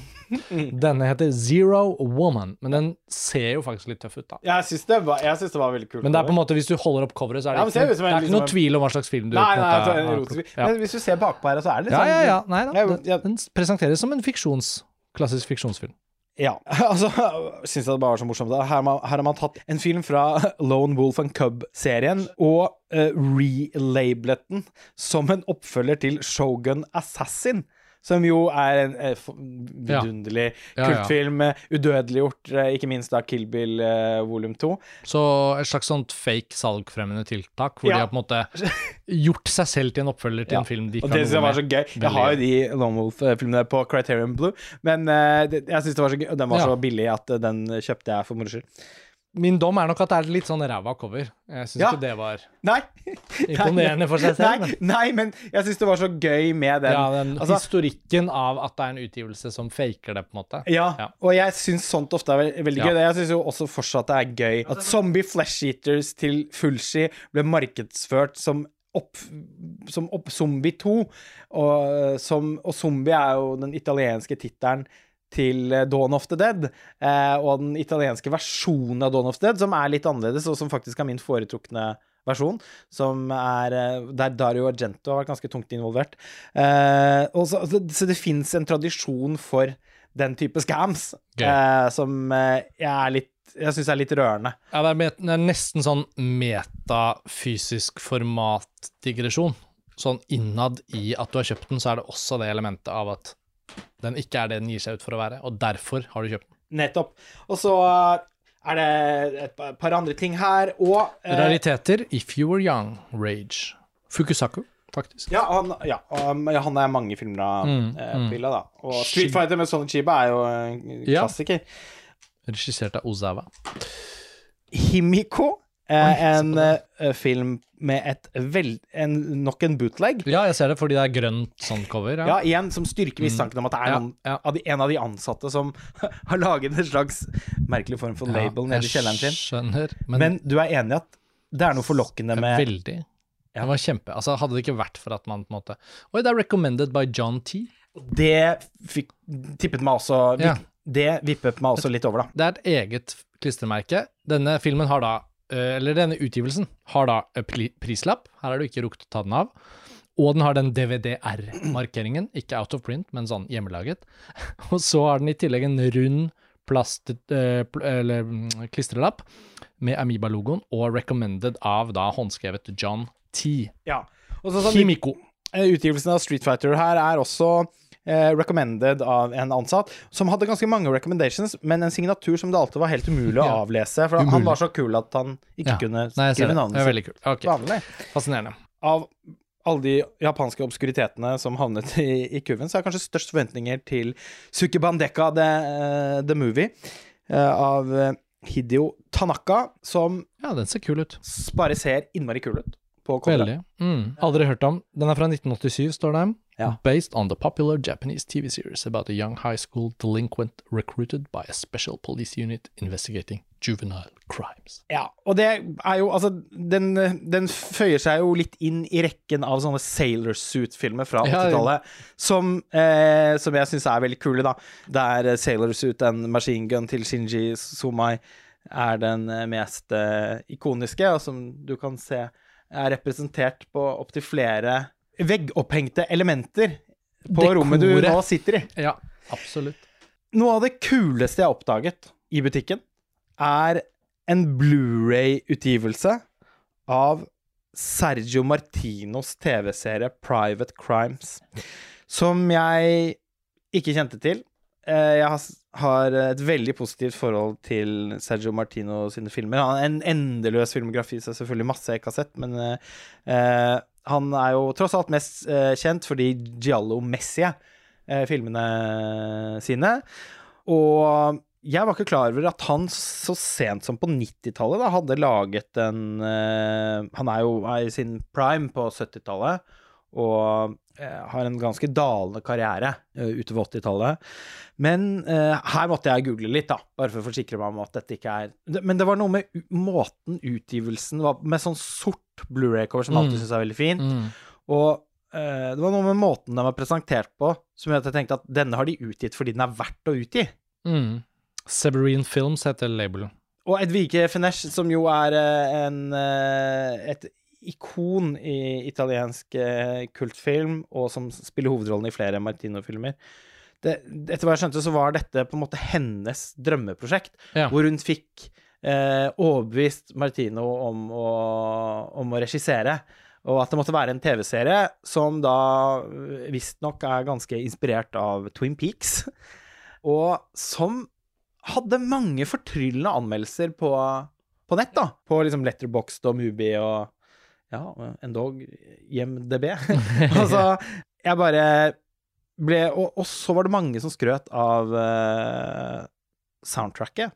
Denne heter Zero Woman, men den ser jo faktisk litt tøff ut, da. Jeg syns det, det var veldig kult. Men det er på en måte, hvis du holder opp coveret, så er det Ja, men ikke, det er ikke liksom noe tvil om hva slags film du Nei, nei, måte erotisk plukket. Men hvis du ser bakpå her, så er det litt sånn ja, ja. Nei da. Den, den presenteres som en fiksjons, klassisk fiksjonsfilm. Ja. [LAUGHS] Altså, syns jeg det bare var så morsomt. Her har, man, her har man tatt en film fra [LAUGHS] Lone Wolf and Cub-serien og uh, relabelet den som en oppfølger til Shogun Assassin. Som jo er en eh, vidunderlig Ja, kultfilm. eh, Udødeliggjort, eh, ikke minst da Kill Bill uh, volum 2. Så et slags sånt fake salgfremmende tiltak, hvor de har på en måte [LAUGHS] gjort seg selv til en oppfølger til en film de ikke Og det synes jeg var så gøy. Jeg har jo de Lone Wolf-filmene på Criterion Blue, men eh, det, jeg synes det var så gøy. Og den var så billig at den kjøpte jeg for moro skyld. Min dom er nok at det er litt sånn ræva cover. Jeg syns Ja. ikke det var Nei! imponerende for seg selv. Nei, nei, men jeg syns det var så gøy med den. Ja, den Altså- historikken av at det er en utgivelse som faker det, på en måte. Ja, Ja. og jeg syns sånt ofte er veldig, veldig Ja. gøy. Jeg syns jo også fortsatt det er gøy at Zombie Flesh Eaters til Fulshi ble markedsført som opp, som opp Zombie 2, og, som, og Zombie er jo den italienske tittelen til eh, Dawn of the Dead, eh, og den italienske versjonen av Dawn of the Dead, som er litt annerledes, og som faktisk er min foretrukne versjon, som er eh, der Dario Argento har vært ganske tungt involvert. Eh, så, så, så det fins en tradisjon for den type scams, okay. eh, som jeg er litt jeg syns er litt rørende. Ja, det er, det er nesten sånn metafysisk formatdigresjon. Sånn innad i at du har kjøpt den, så er det også det elementet av at den ikke er det den gir seg ut for å være, og derfor har du kjøpt den. Nettopp. Og så eh, er det et par andre ting her, og eh, Rariteter If You Were Young, Rage. Fukusaku, faktisk. Ja, han, ja, um, ja, han er mange filmer av Mm, eh, mm. Pilla, da. Og Street Fighter med Sonny Chiba er jo en Ja. klassiker. Regissert av Ozawa. Himiko, en på eh, film med et vel... En, nok en bootleg. Ja, jeg ser det fordi det er grønt sånn cover. Ja, igjen, som styrker mistanken om at det er Ja, noen ja. av de, en av de ansatte som [LAUGHS] har laget en slags merkelig form for label nede i kjelleren sin. Skjønner, men, Men du er enig i at det er noe forlokkende med veldig. Ja. Det var kjempe Altså, hadde det ikke vært for at man på en måte Oi, det er recommended by John T. Det fikk, tippet meg også Ja. Det vippet meg også litt over, da. Det er et eget klistremerke. Denne filmen har da eh, Eller denne utgivelsen har da eh, prislapp. Her har du ikke rukket å ta den av. Og den har den DVDR-markeringen. Ikke out of print, men sånn hjemmelaget. [LAUGHS] Og så har den i tillegg en rund plast... eh, eller mm, klistrelapp med Amiba-logoen, og recommended av da håndskrevet John T. Ja. Og så sånn, Kimiko. eh, Utgivelsen av Street Fighter her er også eh, recommended av en ansatt, som hadde ganske mange recommendations, men en signatur som det alltid var helt umulig å avlese, for han var så kul at han ikke kunne Nei, skrive det. Det navnet er sitt kult. Ok, vanlig. Fascinerende. Av alle de japanske obskuritetene som havnet i, i kurven, så er kanskje størst forventninger til Sukibandeka The, uh, the Movie uh, av Hidio Tanaka, som Ja, den ser kul ut. bare ser innmari kul ut på coveret. Veldig. Mm. Aldri hørt om. Den er fra 1987, står det. Ja. Based on the popular Japanese TV series about a young high school delinquent recruited by a special police unit investigating juvenile crimes. Ja, og det er jo Altså, den, den føyer seg jo litt inn i rekken av sånne Sailor Suit-filmer fra 80-tallet, som, eh, som jeg syns er veldig kule, da. Der Sailor Suit, en machine gun til Shinji Somai, er den eh, mest eh, ikoniske, og som du kan se er representert på opptil flere veggopphengte elementer på Dekoret. rommet du nå sitter i. Ja, absolutt. Noe av det kuleste jeg har oppdaget i butikken, er en Blu-ray-utgivelse av Sergio Martinos TV-serie Private Crimes, som jeg ikke kjente til. Eh, Jeg har- et veldig positivt forhold til Sergio Martino sine filmer. Han har en endeløs filmografi, så selvfølgelig masse jeg ikke har sett, men eh, han er jo tross alt mest uh, kjent fordi Giallo-messige uh, filmene sine. Og jeg var ikke klar over at han så sent som på 90-tallet hadde laget en Han er jo i sin prime på 70-tallet og eh, har en ganske dalende karriere eh, utover 80-tallet. Men eh, her måtte jeg google litt, da, bare for å forsikre meg om at dette ikke er Men det var noe med måten utgivelsen var Med sånn sort Blu-ray-cover, som jeg alltid Mm. syns er veldig fint. Mm. Og det var noe med måten den var presentert på, som gjorde at jeg tenkte at denne har de utgitt fordi den er verdt å utgi. Mm. Severine Films heter labelen. Og Edvige Finesh, som jo er en, et ikon i italiensk eh, kultfilm, og som spiller hovedrollen i flere Martino-filmer Etter hva jeg skjønte, så var dette på en måte hennes drømmeprosjekt, Ja. hvor hun fikk eh, overbevist Martino om å, om å regissere. Og at det måtte være en TV-serie som da øh, visstnok er ganske inspirert av Twin Peaks. [LAUGHS] Og som hadde mange fortryllende anmeldelser på, på nett, da. På liksom Letterboxd og Mubi og ja, endog IMDb. altså, [LAUGHS] [LAUGHS] jeg bare ble og, og så var det mange som skrøt av uh, soundtracket.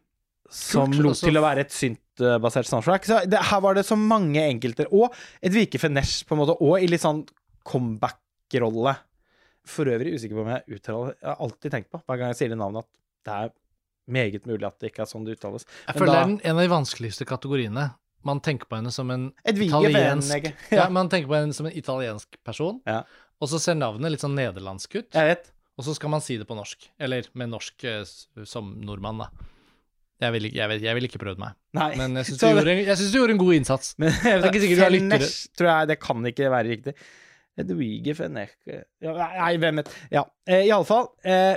Som Kult, lot altså- til å være et syntbasert soundtrack. Så det, her var det så mange enkelter. Og et Vike Fenesh, på en måte, og i litt sånn comeback-rolle. For øvrig usikker på om jeg uttaler Jeg har alltid tenkt på, hver gang jeg sier det navnet, at det er meget mulig at det ikke er sånn det uttales. Jeg føler det er en av de vanskeligste kategoriene. Man tenker på henne som en italiensk [LAUGHS] ja. Man tenker på henne som en italiensk person, Ja. og så ser navnet litt sånn nederlandsk ut, jeg vet. og så skal man si det på norsk. Eller med norsk eh, som nordmann, da. Jeg vil, vet, jeg vil ikke prøvd meg, Nei. men jeg syns [LAUGHS] du, du gjorde en god innsats. Men [LAUGHS] jeg er ikke sikkert du har lyttere. Tror jeg det kan ikke være riktig. Edwige Fenesh Nei, hvem vet. Ja, iallfall. fall. Eh,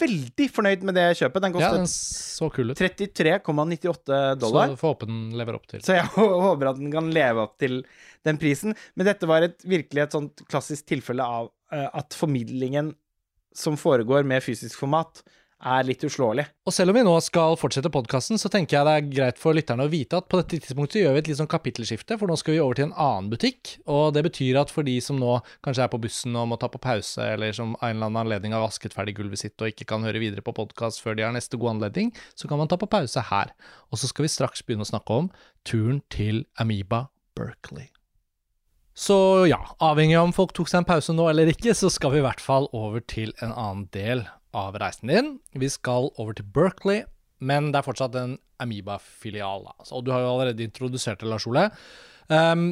veldig fornøyd med det kjøpet. Den Ja, kostet den så kul ut. 33,98 dollar. Så får håpe den lever opp til. Så jeg [LAUGHS] håper at den kan leve opp til den prisen. Men dette var et, virkelig et sånt klassisk tilfelle av eh, at formidlingen som foregår med fysisk format, er litt uslåelig. Og selv om vi nå skal fortsette podkasten, så tenker jeg det er greit for lytterne å vite at på dette tidspunktet gjør vi et litt sånn kapittelskifte, for nå skal vi over til en annen butikk. Og det betyr at for de som nå kanskje er på bussen og må ta på pause, eller som av en eller annen anledning har vasket ferdig gulvet sitt og ikke kan høre videre på podkast før de har neste god anledning, så kan man ta på pause her. Og så skal vi straks begynne å snakke om turen til Amoeba Berkeley. Så ja, avhengig av om folk tok seg en pause nå eller ikke, så skal vi i hvert fall over til en annen del av reisen din. Vi skal over til Berkeley, men det er fortsatt en Amoeba-filial. Altså, og du har jo allerede introdusert det, Lars Ole. Um,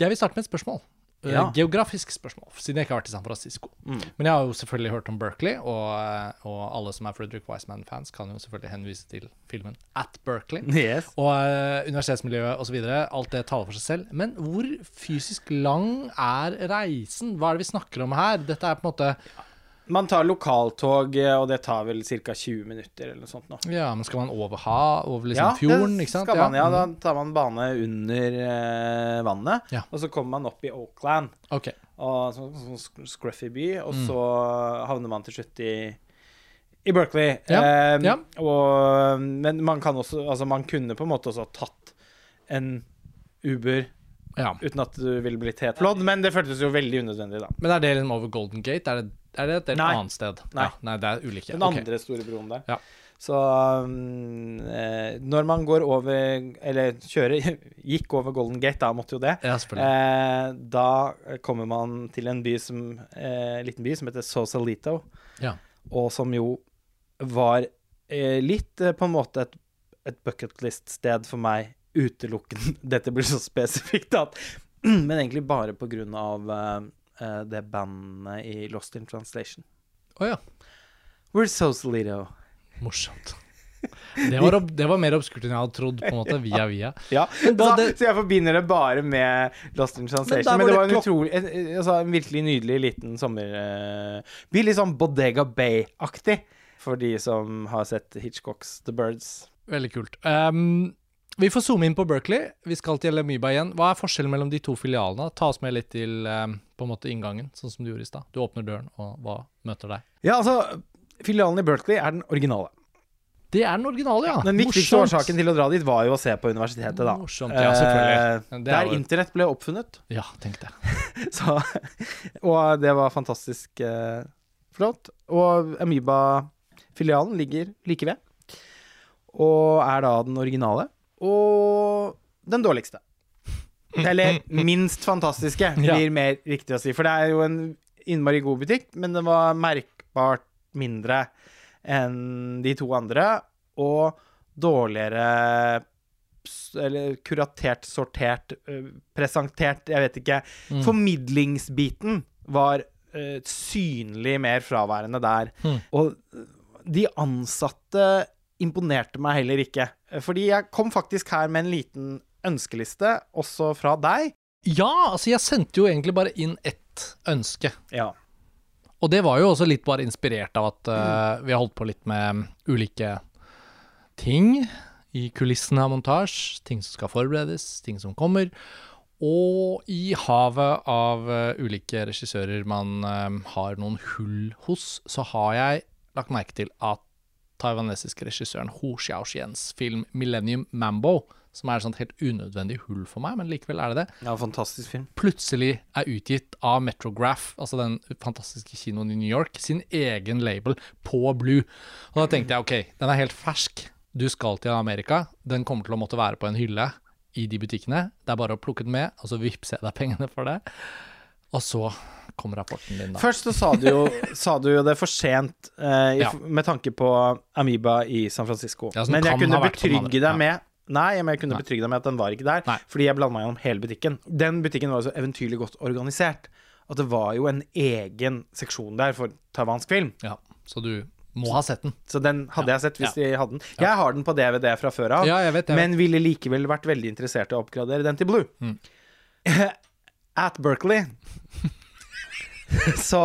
jeg vil starte med et spørsmål. Eh, Ja. Geografisk spørsmål, siden jeg ikke har vært i San Francisco. Mm. Men jeg har jo selvfølgelig hørt om Berkeley, og, eh, og alle som er Frederick Wiseman-fans, kan jo selvfølgelig henvise til filmen At Berkeley [LAUGHS] Yes. og uh, universitetsmiljøet osv. Alt det taler for seg selv. Men hvor fysisk lang er reisen? Hva er det vi snakker om her? Dette er på en måte Man tar lokaltog, eh, og det tar vel ca. 20 minutter eller noe sånt nå. Ja, men skal man over ha, over liksom fjorden, ikke sant? man, ja. Da mm. tar man bane under eh, vannet, Ja. og så kommer man opp i Oakland, okay. og så, sånn sk- scruffy by, og Mm. så havner man til slutt i i Berkeley. Ja, Eh, ja. Og, men man kan også Altså, man kunne på en måte også tatt en Uber Ja. uten at du ville blitt helt flådd, men det føltes jo veldig unødvendig, da. Men er det liksom over Golden Gate? Er det, er det et Nei. annet sted? Nei. Ja, nei, det er ulike. Den andre store broen der. Ja. Så um, eh, når man går over Eller kjører [LAUGHS] Gikk over Golden Gate, da måtte jo det. Ja. Eh, da kommer man til en by som eh, liten by som heter Sausalito, Ja. og som jo var eh, litt eh, på en måte et, et bucketlist-sted for meg utelukkende. [LAUGHS] Dette blir så spesifikt da. [CLEARS THROAT] Men egentlig bare på grunn av eh, eh, det bandet i Lost in Translation. Å ja. We're Sausalito. Morsomt. Det var, ob- det var mer obskurt enn jeg hadde trodd, på en måte, via via. [LAUGHS] Ja, da så, det- så jeg forbinder det bare med Lost in Translation. Men, Men, det var en utrolig en, altså, en virkelig nydelig liten sommer, blir litt sånn Bodega Bay-aktig, for de som har sett Hitchcocks The Birds. Veldig kult. Um, vi får zoome inn på Berkeley. Vi skal til Amoeba igjen. Hva er forskjellen mellom de to filialene? Ta oss med litt til um, på en måte inngangen, sånn som du gjorde i stad. Du åpner døren, og hva møter deg? Ja, altså, filialen i Berkeley er den originale. Det er den originale, ja. Den viktigste Morsomt. årsaken til å dra dit var jo å se på universitetet, da. Morsomt, ja, selvfølgelig. Eh, Det er der jo- internett ble oppfunnet. Ja, tenk det. [LAUGHS] Så, og det var fantastisk eh, Flott. Og Amoeba-filialen ligger like ved. Og er da den originale. Og den dårligste. Eller [LAUGHS] minst fantastiske, Ja. blir mer riktig å si. For det er jo en innmari god butikk, men den var merkbart mindre enn de to andre. Og dårligere Eller kuratert, sortert, presentert, jeg vet ikke. Mm. Formidlingsbiten var uh, synlig mer fraværende der. Mm. Og de ansatte imponerte meg heller ikke. Fordi jeg kom faktisk her med en liten ønskeliste, også fra deg. Ja, altså jeg sendte jo egentlig bare inn ett ønske. Ja. Og det var jo også litt bare inspirert av at uh, vi har holdt på litt med ulike ting i kulissene av montasje. Ting som skal forberedes, ting som kommer. Og i havet av uh, ulike regissører man uh, har noen hull hos, så har jeg lagt merke til at taiwanesiske regissøren Ho Xiaoxiens film 'Millennium Mambo', som er et sånt helt unødvendig hull for meg, men likevel er det det, ja, fantastisk film. plutselig er utgitt av Metrograph, altså den fantastiske kinoen i New York, sin egen label på Blue. Og da tenkte jeg ok, den er helt fersk. Du skal til Amerika. Den kommer til å måtte være på en hylle i de butikkene. Det er bare å plukke den med, og så vippser jeg deg pengene for det. Og så kom rapporten din, da. Først så sa du jo, [LAUGHS] sa du jo det for sent eh, i, Ja. med tanke på Amoeba i San Francisco. Ja, men jeg kunne betrygge deg Ja. med Nei, men jeg kunne Nei. betrygge deg med at den var ikke der, Nei. fordi jeg blanda meg gjennom hele butikken. Den butikken var så eventyrlig godt organisert at det var jo en egen seksjon der for taiwansk film. Ja, så du må ha sett den. Så den hadde Ja. jeg sett hvis Ja. de hadde den. Jeg har den på DVD fra før av, Ja, vet det. men ville likevel vært veldig interessert i å oppgradere den til Blue. Mm. [LAUGHS] At Berkeley [LAUGHS] [LAUGHS] så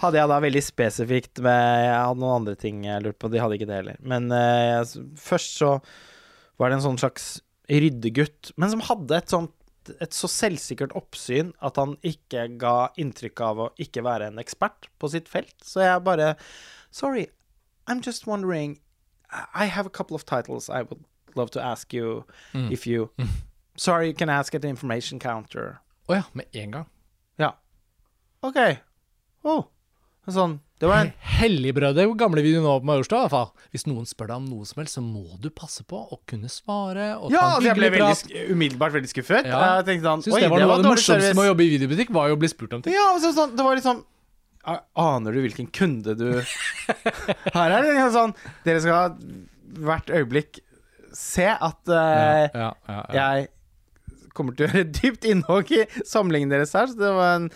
hadde jeg da veldig spesifikt med Jeg hadde noen andre ting jeg lurte på, de hadde ikke det heller. Men uh, først så var det en sånn slags ryddegutt, men som hadde et sånt et så selvsikkert oppsyn at han ikke ga inntrykk av å ikke være en ekspert på sitt felt. Så jeg bare Sorry, I'm just wondering I have a couple of titles I would love to ask you Mm. if you Sorry, you can ask at the information counter. Å ja, med en gang. OK. Oh. Sånn. Det var en [LAUGHS] Helligbrødet, gamle du nå på Majorstua? i hvert fall. Hvis noen spør deg om noe som helst, så må du passe på å kunne svare og Ja, altså, en jeg ble veldig, umiddelbart veldig skuffet. Ja. Jeg tenkte sånn Syns Oi, det var noe av det morsomste service. med å jobbe i videobutikk, var jo å bli spurt om ting. Ja, og så sånn, det var liksom Aner du hvilken kunde du [LAUGHS] Her er det liksom sånn Dere skal hvert øyeblikk se at ja, ja, ja. jeg kommer til å gjøre dypt innhogg i samlingen deres her. Så det var en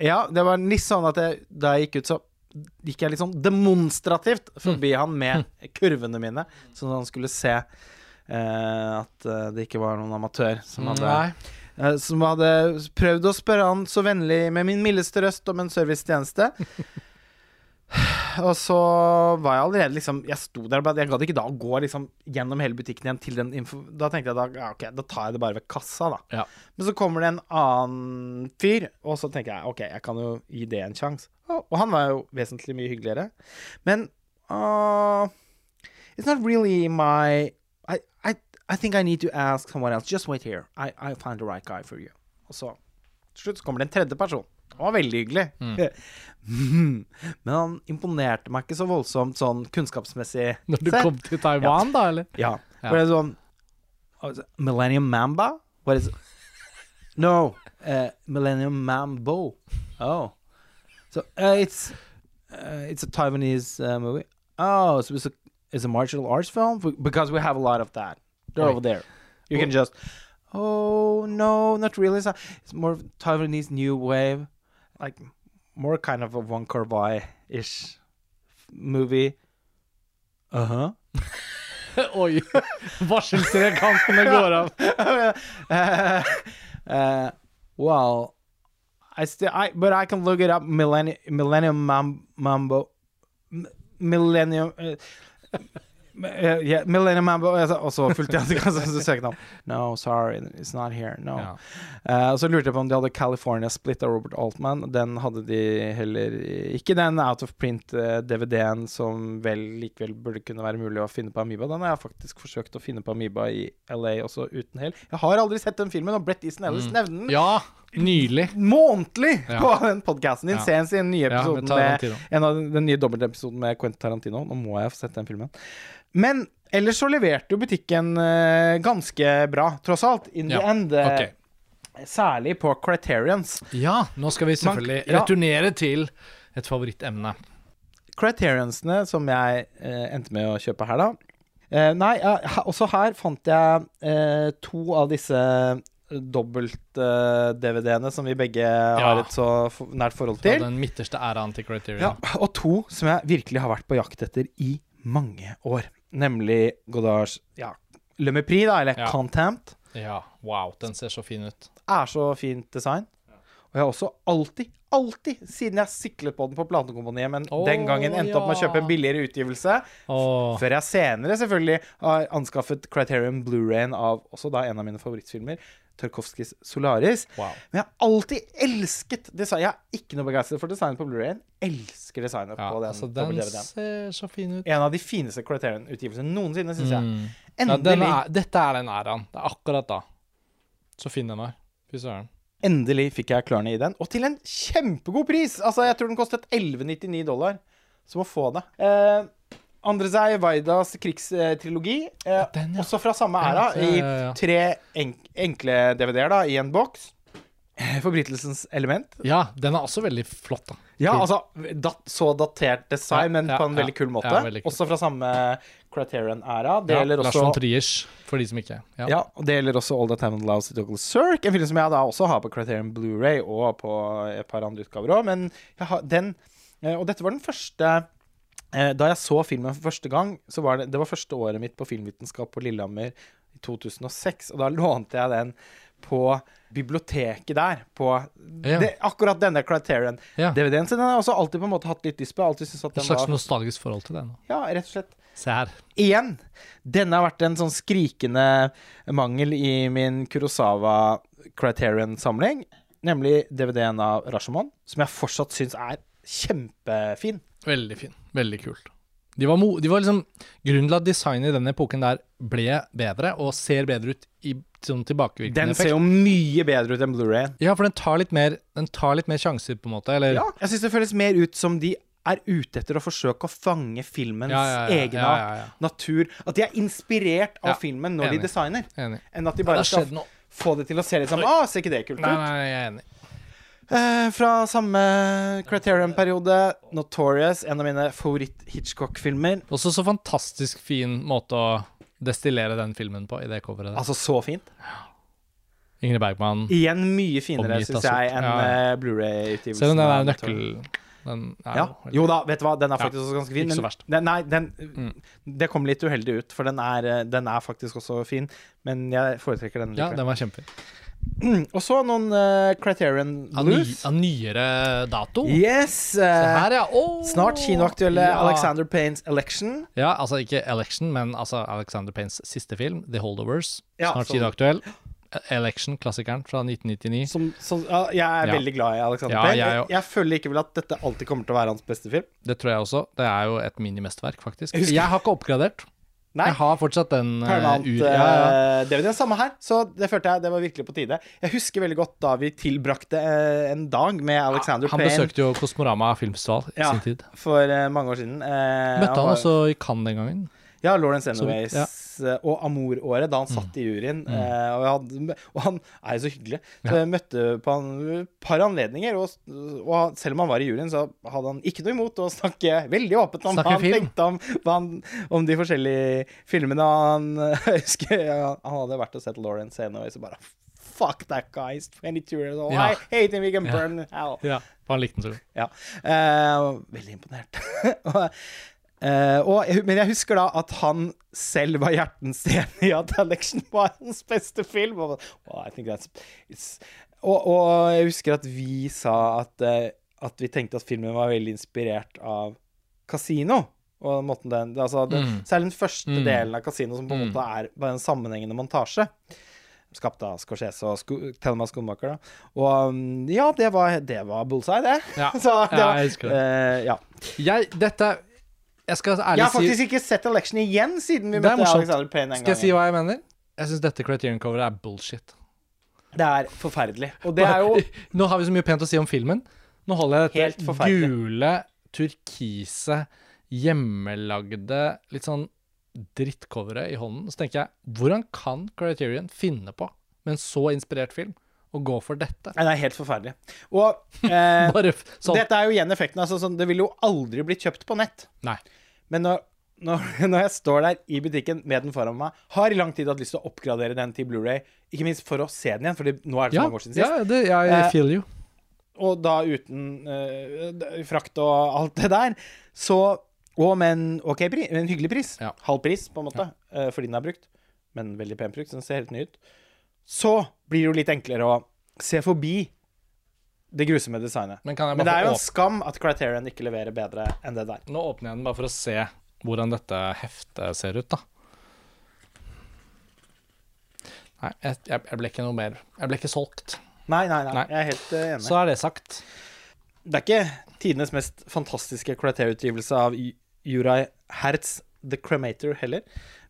Ja, det var litt sånn at jeg, da jeg gikk ut, så gikk jeg litt sånn demonstrativt forbi Mm. han med kurvene mine, sånn at han skulle se uh, at eh, det ikke var noen amatør som hadde Nei. eh, som hadde prøvd å spørre han så vennlig med min mildeste røst om en servicetjeneste. Og så var jeg allerede liksom Jeg sto der og Jeg gadd ikke da å gå liksom gjennom hele butikken igjen til den info... Da tenkte jeg da ja, ok, da tar jeg det bare ved kassa, da. Ja. Men så kommer det en annen fyr, og så tenker jeg OK, jeg kan jo gi det en sjanse. Og, og han var jo vesentlig mye hyggeligere. Men uh, It's not really my I, I, I think I need to ask someone else. Just wait here. I, I find the right guy for you. Og så til slutt så kommer det en tredje person. Han var veldig hyggelig. [LAUGHS] Men han imponerte meg ikke så voldsomt sånn kunnskapsmessig Når du kom til Taiwan, da, eller? Ja. Ja. Det er sånn it Millennium Mamba? What is No. Uh, Millennium Mambo. Oh. So uh, it's uh, it's a Taiwanese movie. Oh, so it's a it's a martial arts film because we have a lot of that. They're Oi. over there. You can just Oh no, not really. It's, it's more of Taiwanese new wave, like more kind of a Wong Kar Wai ish movie. Uh huh. Oi! Varseltrekantene går av. uh, uh, well, I still, I but I can look it up. Millennium, Millennium Mam- Mambo, Millennium. Uh, uh, yeah, Millennium Mambo Og så fulgte jeg opp. [LAUGHS] No, sorry, it's not here. No. Ja. Uh, og så lurte jeg på om de hadde California Split av Robert Altman. Den hadde de heller ikke. den out of print-DVD-en som vel likevel burde kunne være mulig å finne på Amoeba. Den har jeg faktisk forsøkt å finne på Amoeba i LA også uten hell. Jeg har aldri sett den filmen, og Brett Easton Ellis Mm. nevner den. Ja, Nylig. månedlig Ja. på den podkasten din. Ja. Se en nye Ja, episoden med med en av den nye dobbeltepisoden med Quentin Tarantino. Nå må jeg få sett den filmen. Men ellers så leverte jo butikken uh, ganske bra, tross alt. In the end. Uh, okay. Særlig på Criterions. Ja, nå skal vi selvfølgelig Man- ja. returnere til et favorittemne. Criterionsene som jeg uh, endte med å kjøpe her, da. Uh, nei, uh, også her fant jeg uh, to av disse dobbelt-DVD-ene som vi begge har et så nært forhold Fra til. den midterste æraen til Criterion. Ja, og to som jeg virkelig har vært på jakt etter i mange år. Nemlig Godards ja, Le Mépris, da, eller Ja. Contempt. Ja, wow, den ser så fin ut. Er så fint design. Og jeg har også alltid, alltid, siden jeg siklet på den på platekompaniet, men oh, den gangen endte opp med å kjøpe en billigere utgivelse, oh. før jeg senere selvfølgelig har anskaffet Criterion Blu-rayen av også da en av mine favorittfilmer, Tarkovskis Solaris. wow. Men jeg har alltid elsket design. Jeg er ikke noe begeistret for designet på Blu-rayen. Elsker designet Ja, på den altså, den ser så fin ut. En av de fineste Criterion-utgivelsene noensinne, syns jeg. Mm. Ja, Endelig, den er, dette er den æraen. Det er akkurat da. Så fin den var. Fy søren. endelig fikk jeg klørne i den, og til en kjempegod pris! Altså, jeg tror den kostet 11,99 dollar. Så må få det. Eh, Andrzej Vaidas krigstrilogi, eh, den, ja. også fra samme æra, i tre enk enkle DVD-er da, i en boks. Eh, Forbrytelsens element. Ja, den er også veldig flott, da. Ja, altså dat, så datert design, men ja, på en veldig kul måte. Ja, veldig kul. Også fra samme Criterion-æra. Det gjelder Lars von Triers, for de som ikke Ja. Og det gjelder også All That and Loves to Douglas Sirk. En film som jeg da også har på Criterion Blu-ray og på et par andre utgaver òg. Men har den eh, Og dette var den første Da jeg så filmen for første gang, så var det Det var første året mitt på filmvitenskap på Lillehammer i 2006, og da lånte jeg den på biblioteket der. På Ja. det, akkurat denne Criterion. Ja. DVD-en sin den har jeg også alltid på en måte hatt litt lyst på. Alltid at Et slags var nostalgisk forhold til den? Ja, rett og slett. Se her. Igjen. Denne har vært en sånn skrikende mangel i min Kurosawa Criterion-samling. Nemlig DVD-en av Rashomon, som jeg fortsatt syns er kjempefin. Veldig fin. Veldig kult. De var, de var liksom Grunnen til at designet i den epoken der ble bedre, og ser bedre ut i sånn tilbakevirkende Den effekt. ser jo mye bedre ut enn Blu-ray. Ja, for den tar litt mer Den tar litt mer sjanser, på en måte. Eller Ja, jeg syns det føles mer ut som de er ute etter å forsøke å fange filmens Ja, ja, ja, ja. natur. At de er inspirert av filmen når enig. de designer, Enig. enn at de bare skal noe. få det til å se litt som Å, ser ikke det kult ut? Nei, nei, jeg er enig. Eh, fra samme Criterion-periode, Notorious, en av mine favoritt-Hitchcock-filmer. Også så fantastisk fin måte å destillere den filmen på i det coveret. Altså så fint. Ingrid Bergman. Igjen mye finere, syns jeg, enn Ja, ja. eh, Blu-ray-utgivelsen. Selv om den er nøkkel... Den er Ja. jo Jo da, vet du hva, den er Ja, faktisk også ganske fin. ikke så verst. den, nei, den, Mm. det kom litt uheldig ut, for den er, eh, den er faktisk også fin. Men jeg foretrekker den Ja, den var kjempefin. Og så noen uh, Criterion Av, ny, nyere dato. Yes! Eh, her, ja. oh, snart kinoaktuelle ja. Alexander Paynes Election. Ja, altså ikke Election, men altså Alexander Paynes siste film, The Holdovers. Ja, Snart som- kinoaktuell. Election, klassikeren fra 1999. Som, som, ja, jeg er veldig glad i Alexander Ja, Payne. jeg Jeg, jeg føler likevel at dette alltid kommer til å være hans beste film. Det tror jeg også. Det er jo et minimestverk, faktisk. Jeg Jeg har ikke oppgradert. Nei, Jeg har fortsatt den uh, Paramount ur... Ja, ja. eh, det Samme her, så det følte jeg det var virkelig på tide. Jeg husker veldig godt da vi tilbrakte eh, en dag med Alexander Han Payne besøkte jo Kosmorama filmfestival i Ja. sin tid. for eh, mange år siden. Møtte Møtte han var- også i Cannes den gangen. Ja, Lawrence Anyways ja. eh, og Amour-året, da han satt i juryen. eh, og, hadde, og han er jo så hyggelig. Så jeg møtte på han et par anledninger, og, og selv om han var i juryen, så hadde han ikke noe imot å snakke veldig åpent om hva han film. tenkte om, han, om de forskjellige filmene. Han, [LAUGHS] husker han hadde vært og sett Lawrence Anyways og bare Fuck that guy, he's 22 years old. Ja. I hate him, we can burn ja. hell. Ja, han likte den så godt. Ja. Eh, veldig imponert. [LAUGHS] eh, og, men jeg husker da at han selv var hjertens enig i at Election var hans beste film. Og, well, I think that's, it's, og, og jeg husker at vi sa at, eh, at vi tenkte at filmen var veldig inspirert av Casino. Og måten den, altså det, Mm. Særlig den første Mm. delen av Casino, som på en Mm. måte er bare en sammenhengende montasje. Skapt av Scorsese og sko Thelma Skomaker. Da. Og um, ja, det var, det var bullseye, det. Ja. [LAUGHS] Så det var, jeg husker det. Uh, ja. Jeg, dette Jeg skal ærlig Jeg har si faktisk ikke sett Election igjen siden vi møtte. Alexander Payne en gang. Skal jeg si hva jeg mener? Jeg syns dette Criterion-coveret er bullshit. Det er forferdelig. Og det er jo [LAUGHS] Nå har vi så mye pent å si om filmen. Nå holder jeg dette gule, turkise, hjemmelagde, litt sånn drittcoveret i hånden. Så tenker jeg, hvordan kan Criterion finne på, med en så inspirert film, å gå for dette? Nei, Det er helt forferdelig. Og eh, [LAUGHS] Bare sånn dette er jo igjen effekten. Altså, sånn, det ville jo aldri blitt kjøpt på nett. Nei. Men når, når, [LAUGHS] når jeg står der i butikken med den foran meg, har i lang tid hatt lyst til å oppgradere den til Blu-ray Ikke minst for å se den igjen, for nå er det så Ja, mange år siden sist. ja det, jeg Eh, feel you. Og da uten eh, frakt og alt det der. Så Og med en okay, en hyggelig pris. Ja. Halv pris, på en måte, eh, fordi den er brukt. Men veldig pen brukt, så den ser helt ny ut. Så blir det jo litt enklere å se forbi det grusomme designet. Men Men det er jo en skam at Criterion ikke leverer bedre enn det der. Nå åpner jeg den bare for å se hvordan dette heftet ser ut, da. Nei, jeg, jeg, ble ikke noe mer Jeg ble ikke solgt. Nei, nei, nei. Nei. Jeg er helt eh, enig. Så er det sagt. Det er ikke tidenes mest fantastiske Criterion-utgivelse av Juraj Hertz The Cremator heller.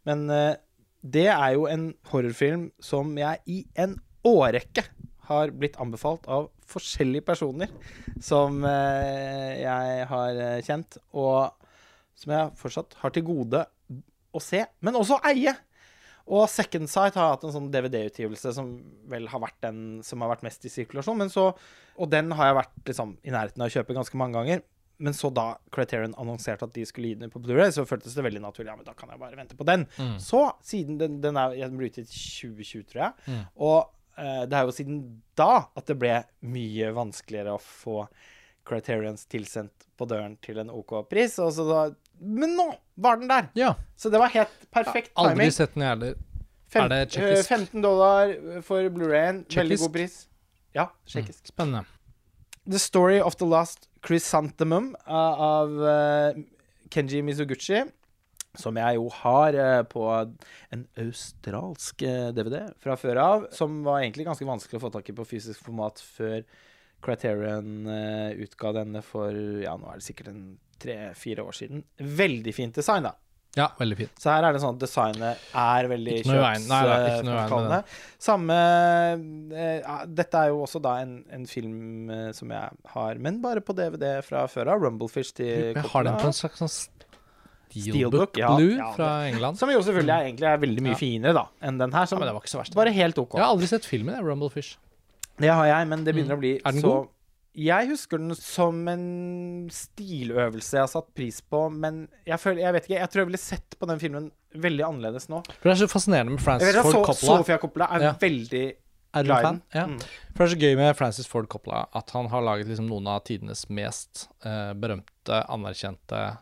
Men eh, det er jo en horrorfilm som jeg i en årrekke har blitt anbefalt av forskjellige personer som eh, jeg har eh, kjent, og som jeg fortsatt har til gode å se, men også eie. Og Second Sight har hatt en sånn DVD-utgivelse som vel har vært den som har vært mest i sirkulasjon. Men så, og den har jeg vært liksom, i nærheten av å kjøpe ganske mange ganger. Men så da Criterion annonserte at de skulle gi den på Blu-ray, så føltes det veldig naturlig. Ja, men da kan jeg bare vente på den. Mm. Så siden den, den er den ble utgitt i 2020, tror jeg. Mm. Og uh, det er jo siden da at det ble mye vanskeligere å få Criterions tilsendt på døren til en OK pris. Og så da, men nå var den der! Ja. Så det var helt perfekt Aldri timing. sett den, jeg heller. Fem, Er det eh, tsjekkisk? 15 dollar for Blu-rayen. Veldig god pris. Ja, tsjekkisk. Spennende. The Story of the Last Chrysanthemum uh, av uh, Kenji Mizuguchi. Som jeg jo har uh, på en australsk DVD fra før av. Som var egentlig ganske vanskelig å få tak i på fysisk format før Criterion utga denne for ja, nå er det sikkert en tre-fire år siden. Veldig fint design, da. Ja, veldig fint. Så her er det sånn at designet er veldig med kjøpsframkallende. Samme eh, Dette er jo også da en, en film eh, som jeg har, men bare på DVD fra før av. Rumblefish til Jeg har den på en slags sånn Steelbook, ja, Blue ja, fra England. Som jo selvfølgelig er, egentlig er veldig mye finere da enn den her. Ja, men det var ikke så verst. bare helt OK. Jeg har aldri sett filmen, Rumblefish. Det har jeg, men det begynner Mm. å bli Er den så god? Jeg husker den som en stiløvelse jeg har satt pris på, men jeg føler Jeg vet ikke, jeg tror jeg ville sett på den filmen veldig annerledes nå. For det er så fascinerende med Francis Ford so Coppola. Sofia Coppola er Ja. veldig Er du fan? Ja. Mm. For det er så gøy med Francis Ford Coppola at han har laget liksom noen av tidenes mest eh, berømte, anerkjente,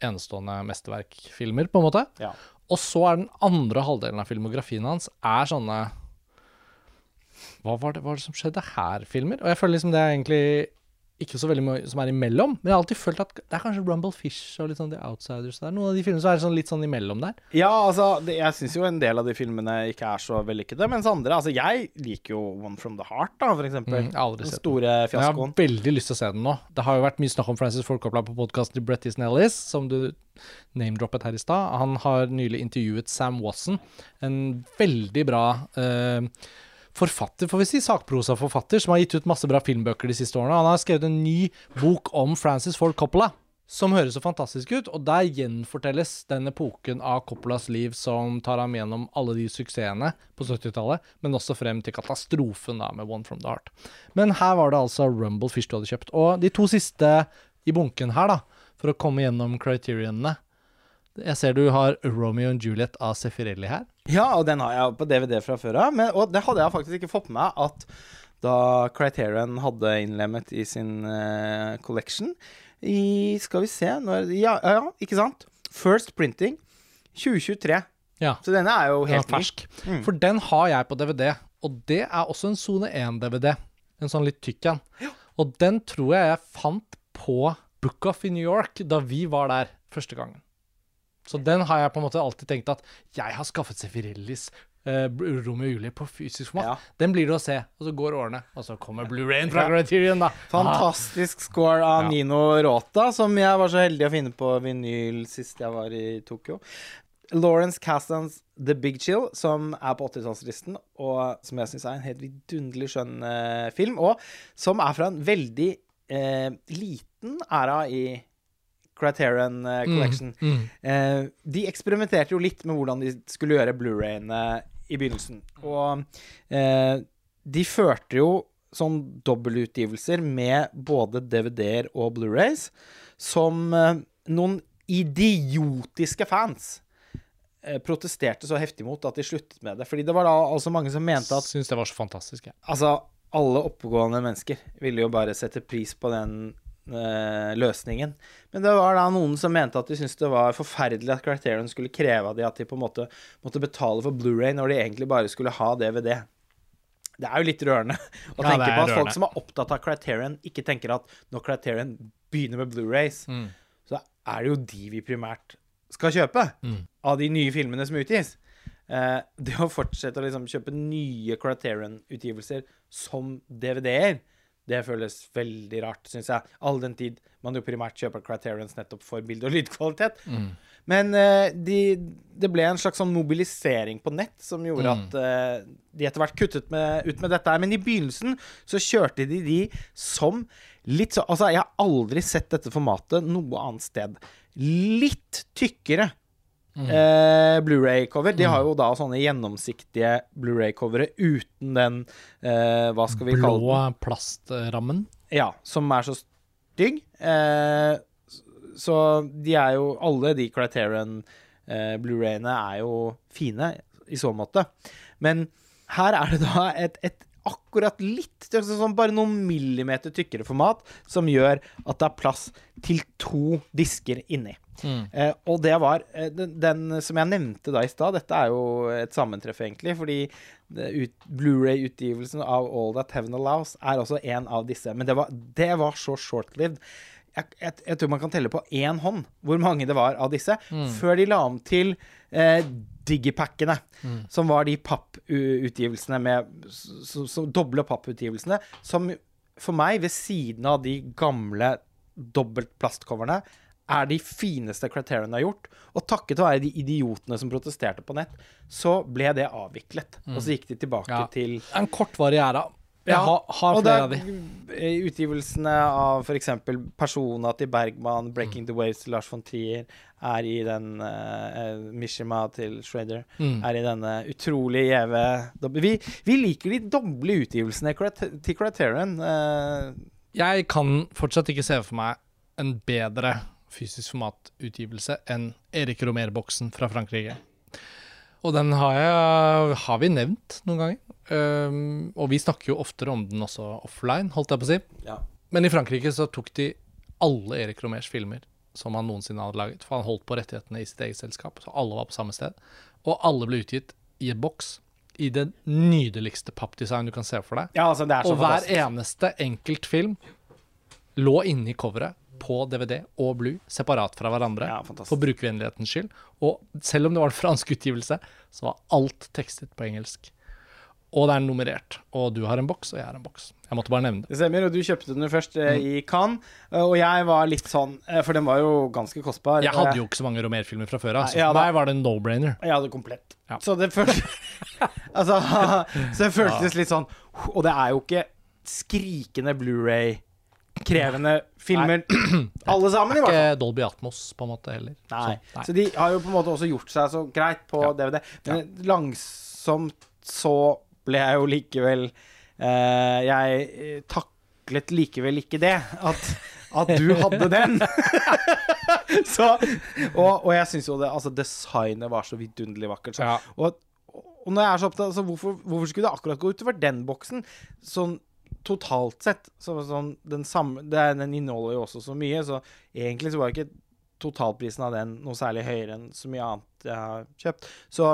enestående mesterverkfilmer, på en måte. Ja. Og så er den andre halvdelen av filmografien hans er sånne Hva var det, hva var det som skjedde her-filmer? Og jeg føler liksom det er egentlig ikke så veldig mye som er imellom. Men jeg har alltid følt at det er kanskje Rumble Fish og litt sånn The Outsiders der. Noen av de filmene som er sånn, litt sånn imellom der. Ja, altså, det, jeg syns jo en del av de filmene ikke er så vellykkede, mens andre Altså, jeg liker jo One From The Heart, da, for eksempel. Mm, aldri Den sett den. store fiaskoen. jeg har veldig lyst til å se den nå. Det har jo vært mye snakk om Francis Ford Coppola på podkasten til Brett Easton Ellis, som du name-droppet her i stad. Han har nylig intervjuet Sam Watson, en veldig bra eh, forfatter, får vi si, sakprosaforfatter, som har gitt ut masse bra filmbøker de siste årene. Han har skrevet en ny bok om Francis Ford Coppola. Som høres så fantastisk ut, og der gjenfortelles den epoken av Coppolas liv som tar ham gjennom alle de suksessene på 70-tallet, men også frem til katastrofen da med One From The Heart. Men her var det altså Rumble Fish du hadde kjøpt. Og de to siste i bunken her, da, for å komme gjennom criterionene Jeg ser du har Romeo and Juliet av Sefirelli her. Ja, og den har jeg på DVD fra før av. Og det hadde jeg faktisk ikke fått med meg at da Criterion hadde innlemmet i sin uh, collection i Skal vi se når, ja, ja, ikke sant? First Printing 2023. Ja. Så denne er jo er helt fersk. Mm. For den har jeg på DVD, og det er også en sone 1-DVD. En sånn litt tykk en. Og den tror jeg jeg fant på Book Off i New York da vi var der første gangen. Så den har jeg på en måte alltid tenkt at jeg har skaffet Sefirellis uh, Romeo og Julie på fysisk format. Ja. Den blir det å se, og så går årene, og så kommer Blu-rayen fra Criterion, da. Fantastisk score av Ja. Nino Rota, som jeg var så heldig å finne på vinyl sist jeg var i Tokyo. Lawrence Castans The Big Chill, som er på 80-tallslisten, og som jeg syns er en helt vidunderlig skjønn eh, film, og som er fra en veldig eh, liten æra i Criterion eh, Collection. Mm. Eh, de eksperimenterte jo litt med hvordan de skulle gjøre Blu-rayene i begynnelsen. Og eh, de førte jo sånn dobbeltutgivelser med både DVD-er og Blu-rays, som noen idiotiske fans protesterte så heftig mot at de sluttet med det. Fordi det var da altså mange som mente at Syns det var så fantastisk, jeg. Altså, alle oppegående mennesker ville jo bare sette pris på den løsningen. Men det var da noen som mente at de syntes det var forferdelig at Criterion skulle kreve av de at de på en måte måtte betale for Blu-ray når de egentlig bare skulle ha DVD. Det er jo litt rørende å Ja, tenke på at folk som er opptatt av Criterion, ikke tenker at når Criterion begynner med Blu-rays, Mm. så er det jo de vi primært skal kjøpe Mm. av de nye filmene som utgis. Eh, det å fortsette å liksom kjøpe nye Criterion-utgivelser som DVD-er, det føles veldig rart, syns jeg. All den tid man jo primært kjøper Criterions nettopp for bilde- og lydkvalitet. Mm. Men uh, de, det ble en slags sånn mobilisering på nett som gjorde Mm. at uh, de etter hvert kuttet med, ut med dette her. Men i begynnelsen så kjørte de de som litt så Altså, jeg har aldri sett dette formatet noe annet sted. Litt tykkere Mm. eh, Blu-ray-cover. De har jo da sånne gjennomsiktige Blu-ray-covere uten den eh, Hva skal vi kalle den? Blå plastrammen. Ja, som er så stygg. Eh, så de er jo Alle de Criterion eh, Blu-rayene er jo fine i så måte. Men her er det da et, et akkurat litt sånn Bare noen millimeter tykkere format som gjør at det er plass til to disker inni. Mm. Eh, og det var eh, den, den som jeg nevnte da i stad, dette er jo et sammentreff, egentlig. Fordi ut- Blu-ray-utgivelsen av All That Heaven Allows er også en av disse. Men det var, det var så short-lived. Jeg, jeg, jeg tror man kan telle på én hånd hvor mange det var av disse, før de la om til eh, digipackene, som var de papputgivelsene med så, så, doble papputgivelsene, som for meg, ved siden av de gamle dobbeltplastcoverne, er de fineste Criterion har gjort. Og takket være de idiotene som protesterte på nett, så ble det avviklet. Og så gikk de tilbake Ja. til En kortvarig æra. Jeg Ja, har, har flere av de. Utgivelsene av f.eks. Persona til Bergman, 'Breaking the Waves' til Lars von Trier, er i den uh, Mishima til Shredder, Mm. er i denne utrolig gjeve vi, vi liker de doble utgivelsene til Criterion. Uh, Jeg kan fortsatt ikke se for meg en bedre fysisk formatutgivelse enn Erik Romer-boksen fra Frankrike. Og den har, jeg, har vi nevnt noen ganger. Um, og vi snakker jo oftere om den også offline, holdt jeg på å si. ja. Men i Frankrike så tok de alle Erik Romers filmer som han noensinne hadde laget. For han holdt på rettighetene i sitt eget selskap, så alle var på samme sted. Og alle ble utgitt i en boks i det nydeligste pappdesign du kan se for deg. ja, altså, det er så Og hver eneste enkeltfilm lå inni coveret på DVD og Blue, separat fra hverandre, Ja, for brukervennlighetens skyld. Og selv om det var en fransk utgivelse, så var alt tekstet på engelsk. Og det er nummerert. Og du har en boks, og jeg har en boks. Jeg måtte bare nevne det. Det stemmer, og du kjøpte den først eh, Mm. i Cannes, og jeg var litt sånn eh, For den var jo ganske kostbar. Jeg hadde jo ikke så mange Romer-filmer fra før av, så ja for meg var det en no-brainer. Jeg hadde komplett. Ja. Så det føltes [LAUGHS] Altså, så det føltes litt sånn Og det er jo ikke skrikende Blu-ray-krevende filmer, [CLEARS THROAT] alle sammen, i hvert fall. Ikke Dolby Atmos, på en måte, heller. Nei. Så, Så de har jo på en måte også gjort seg så greit på Ja. DVD. Men langsomt så ble jeg jo likevel eh, Jeg eh, taklet likevel ikke det. At, at du hadde den. [LAUGHS] så, og, og jeg syns jo det Altså, designet var så vidunderlig vakkert. Så. Ja. Og, og når jeg er så opptatt altså, hvorfor, hvorfor skulle det akkurat gå utover den boksen? Sånn totalt sett. Så, sånn, den, samme, det, den inneholder jo også så mye, så egentlig så var ikke totalprisen av den noe særlig høyere enn så mye annet jeg har kjøpt. Så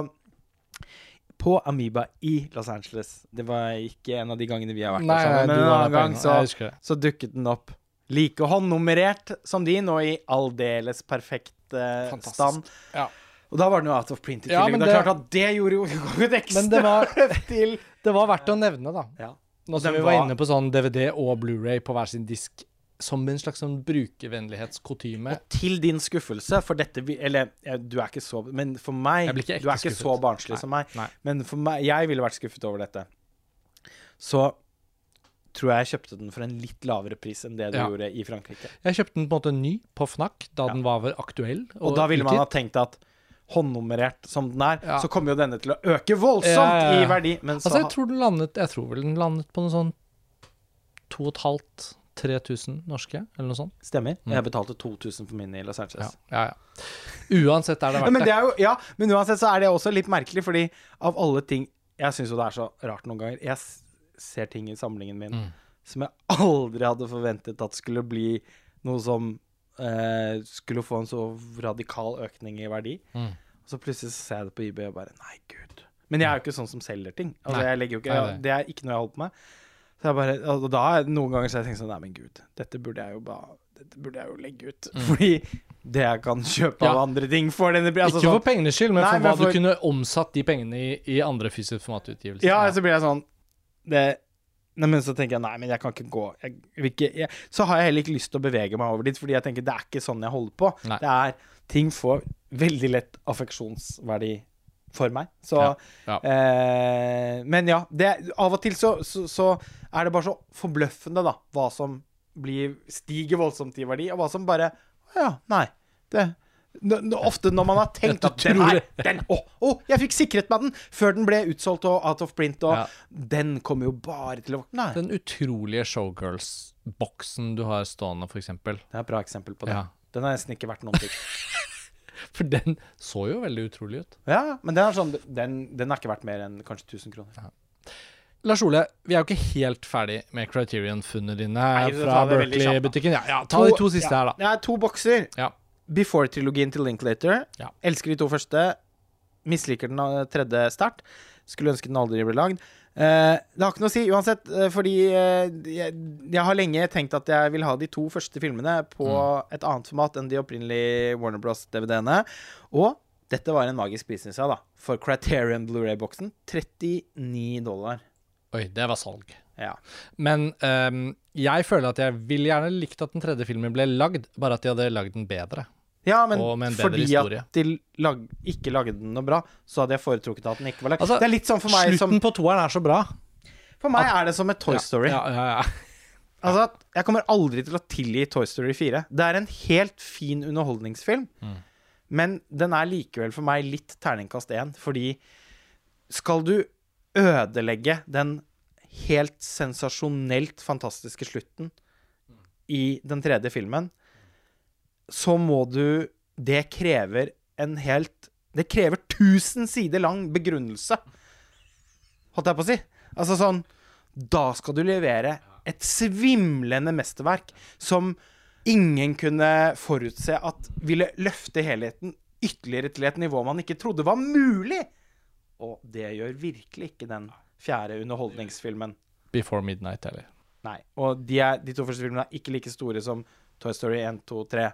på Amoeba i Los Angeles Det var ikke en av de gangene vi har vært Nei, der sammen, men en annen gang så, det. så dukket den opp like håndnummerert som din, og i aldeles perfekt eh, stand. Ja. Og da var den jo out of print i Ja, tillegg. men det er klart at det gjorde jo det det var- [LAUGHS] til [LAUGHS] Det var verdt å nevne, da. ja. Nå som vi var var- inne på sånn DVD og Blu-ray på hver sin disk som en slags sånn brukervennlighetskotyme. Til din skuffelse, for dette Eller du er ikke så Men for meg Du er ikke så barnslig Nei, som meg. nei. Men for meg Jeg ville vært skuffet over dette. Så tror jeg jeg kjøpte den for en litt lavere pris enn det du Ja. gjorde i Frankrike. Jeg kjøpte den på en måte ny på Fnac da den var aktuell. Og da ville man ha tenkt at håndnummerert som den er, Ja. så kommer jo denne til å øke voldsomt Ja, ja, i verdi. Men så Altså, jeg tror den landet Jeg tror vel den landet på noe sånn 2500-3000 norske, eller noe sånt. stemmer. Jeg betalte 2000 for min i Los Angeles. ja, ja. Uansett er det verdt men, det er jo, ja, men uansett så er det også litt merkelig, fordi av alle ting Jeg syns jo det er så rart noen ganger. Jeg ser ting i samlingen min Mm. som jeg aldri hadde forventet at skulle bli noe som eh, skulle få en så radikal økning i verdi. Mm. Og så plutselig så ser jeg det på eBay og bare Nei, gud. Men jeg er jo ikke sånn som selger ting. Altså, Nei. jeg legger jo ikke, nei. Det er ikke noe jeg holder på med. Så jeg bare, og da er det noen ganger så har jeg tenkt sånn Nei, men gud, dette burde jeg jo bare Dette burde jeg jo legge ut. Fordi det jeg kan kjøpe av Mm. Andre ting for denne altså Ikke sånn- for pengenes skyld, men Nei, for men hva for- du kunne omsatt de pengene i, i andre fysisk formatutgivelser. Ja, så blir jeg sånn det, Nei, men så tenker jeg nei, men jeg kan ikke gå jeg, ikke, jeg, Så har jeg heller ikke lyst til å bevege meg over dit, fordi jeg tenker det er ikke sånn jeg holder på. Nei. Det er Ting får veldig lett affeksjonsverdi for meg. Så Ja, ja. Eh, Men ja, det, av og til så, så, så er det bare så forbløffende, da, hva som blir stiger voldsomt i verdi, og hva som bare ja, nei. Det Ofte når man har tenkt at den her den, Å, å, jeg fikk sikret meg den! Før den ble utsolgt og out of print, og Ja. den kommer jo bare til å Nei. Den utrolige Showgirls-boksen du har stående, eksempel. Det er et bra eksempel på det. Ja. Den har nesten ikke vært noen ting. [LAUGHS] For den så jo veldig utrolig ut. Ja, men den er sånn Den, den er ikke verdt mer enn kanskje 1000 kroner. Lars Ole, vi er jo ikke helt ferdig med Criterion-funnene dine Nei, fra. Berkeley-butikken. Ja, ja, ta de to siste ja, her, da. Er to bokser. Ja. Before-trilogien til Linklater. Ja. Elsker de to første. Misliker den eh, tredje sterkt. Skulle ønske den aldri ble lagd. Uh, det har ikke noe å si uansett, eh, fordi uh, jeg, jeg har lenge tenkt at jeg vil ha de to første filmene på Mm. et annet format enn de opprinnelige Warner Bros.-DVD-ene. Og dette var en magisk jeg, da. For Criterion Blu-ray-boksen 39 dollar. Oi, det var salg. Ja. Men um, jeg føler at jeg ville gjerne likt at den tredje filmen ble lagd, bare at de hadde lagd den bedre. Ja, men Og med en bedre fordi historie. at de lag, ikke lagde den noe bra, så hadde jeg foretrukket at den ikke var lagd. Altså, det er litt sånn for meg som Slutten på toeren er så bra. For meg er det som et Toy Story. Ja, ja, ja. [LAUGHS] Altså, jeg kommer aldri til å tilgi Toy Story 4. Det er en helt fin underholdningsfilm, Mm. men den er likevel for meg litt terningkast én, fordi skal du ødelegge den helt sensasjonelt fantastiske slutten i den tredje filmen, så må du Det krever en helt Det krever 1000 sider lang begrunnelse, holdt jeg på å si. Altså sånn Da skal du levere et svimlende mesterverk som ingen kunne forutse at ville løfte helheten ytterligere til et nivå man ikke trodde var mulig. Og det gjør virkelig ikke den fjerde underholdningsfilmen. Before Midnight, eller. Nei. Og de, er, de to første filmene er ikke like store som Toy Story 1, 2, 3.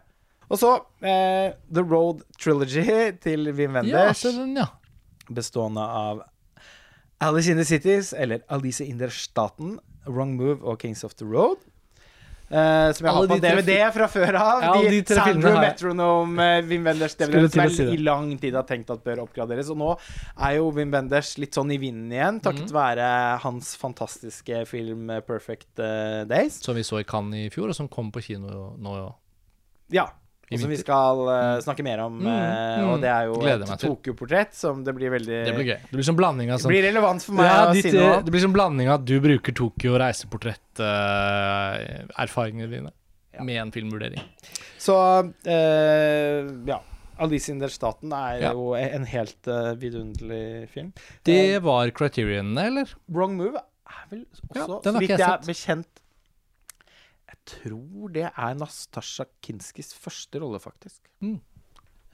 Og så eh, The Road Trilogy til Wim Wenders, den, ja. bestående av Alice in the Cities, eller Alice in der Staten, Wrong Move og Kings of the Road. Eh, som jeg har på de DVD fra før av. Ja, de filmene Sandro. Metronome, uh, Wim Wenders DVD, som jeg si i lang tid har tenkt at bør oppgraderes. Og nå er jo Wim Wenders litt sånn i vinden igjen, takket mm. være hans fantastiske film Perfect uh, Days. Som vi så i Cannes i fjor, og som kom på kino nå. Ja. Og som vi skal uh, snakke mer om. Eh, mm. Og det er jo Gleder et. Tokyo-portrett som det blir veldig Det blir gøy. Det blir som blanding av Det sånn blir relevant for meg ja, å ditt, si noe. Det blir som blanding av at du bruker Tokyo reiseportrett-erfaringene dine Ja. med en filmvurdering. Så eh, ja. Alice in der Staten er Ja. jo en helt uh, vidunderlig film. Det Eh, var Criterionene, eller? Wrong Move er vel også, Ja, så vidt jeg er bekjent tror det er Nastasja Kinskis første rolle, faktisk. Mm.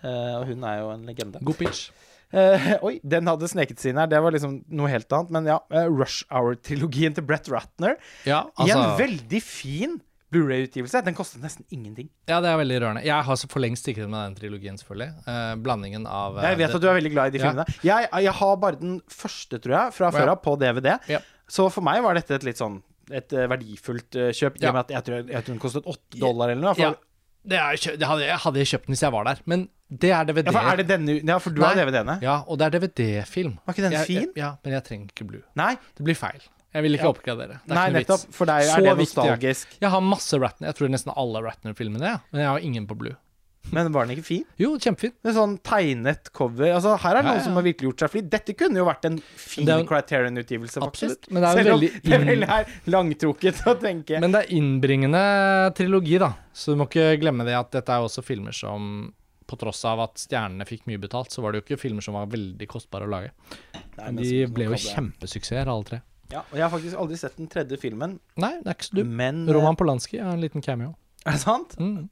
Uh, og hun er jo en legende. God pitch. Uh, oi, den hadde sneket seg inn her. Det var liksom noe helt annet. Men ja, uh, Rush Hour-trilogien til Brett Ratner. Ja, I en altså veldig fin Blu-ray-utgivelse. Den kostet nesten ingenting. Ja, det er veldig rørende. Jeg har så for lengst sikret med den trilogien, selvfølgelig. Eh, blandingen av Jeg vet det- at du er veldig glad i de Ja. filmene. Jeg, jeg har bare den første, tror jeg, fra før av på DVD. Ja. Så for meg var dette et litt sånn et eh, verdifullt eh, kjøp. Ja. jeg tror, jeg tror den kostet åtte dollar eller noe. For, Ja, det, er, det hadde, jeg hadde kjøpt den hvis jeg var der. Men det er DVD. ja, for er det denne Ja, for du har DVD-ene? Ja, og det er DVD-film. Var ikke den Jeg- fin? jeg- Ja, men jeg trenger ikke Blue. Nei, Det blir feil. Jeg vil ikke Ja. oppgradere. Det er nei ikke noe nettopp. vits. For deg Så er det viktig er- Jeg har masse Ratner. Jeg tror nesten alle Ratner-filmene, ja. men jeg har ingen på Blue. Men var den ikke fin? Jo, kjempefin. Med sånn tegnet cover. Altså, her er det Ja, noen ja. som har virkelig gjort seg flid. Dette kunne jo vært en fin er Criterion-utgivelse, faktisk. Men det er jo veldig det er vel er langtrukket å tenke. Men det er innbringende trilogi, da. Så du må ikke glemme det at dette er også filmer som på tross av at stjernene fikk mye betalt, så var det jo ikke filmer som var veldig kostbare å lage. Nei, de ble jo kjempesuksesser, alle tre. Ja, og jeg har faktisk aldri sett den tredje filmen, Nei, det er ikke så dumt. eh, Roman Polanski er en liten cameo. Er det sant? Mm.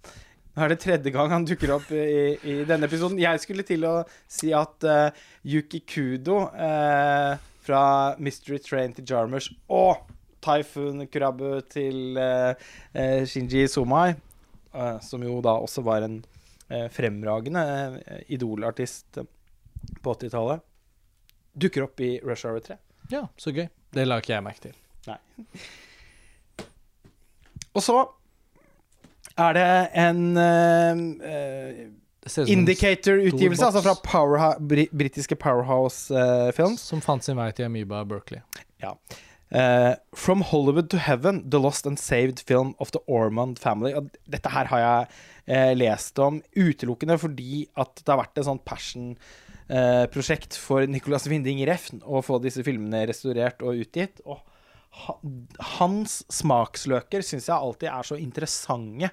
Nå er det tredje gang han dukker opp i, i denne episoden. Jeg skulle til å si at uh, Yuki Kudo uh, fra Mystery Train til Jarmers og Typhoon Kurabu til eh, Shinji Somai, som jo da også var en fremragende idolartist på 80-tallet, dukker opp i Rush Hour 3. Ja, så gøy. Det la ikke jeg merke til. Og så er det en uh, eh, som Indicator-utgivelse, altså fra. Powerha britiske Powerhouse Films. Som fant sin vei til Amoeba Berkeley. Eh, From Hollywood to Heaven, The Lost and Saved Film of the Ormond Family. Og dette her har jeg uh, lest om utelukkende fordi at det har vært et sånt passion-prosjekt for Nicolas Winding Refn å få disse filmene restaurert og utgitt. Og hans smaksløker syns jeg alltid er så interessante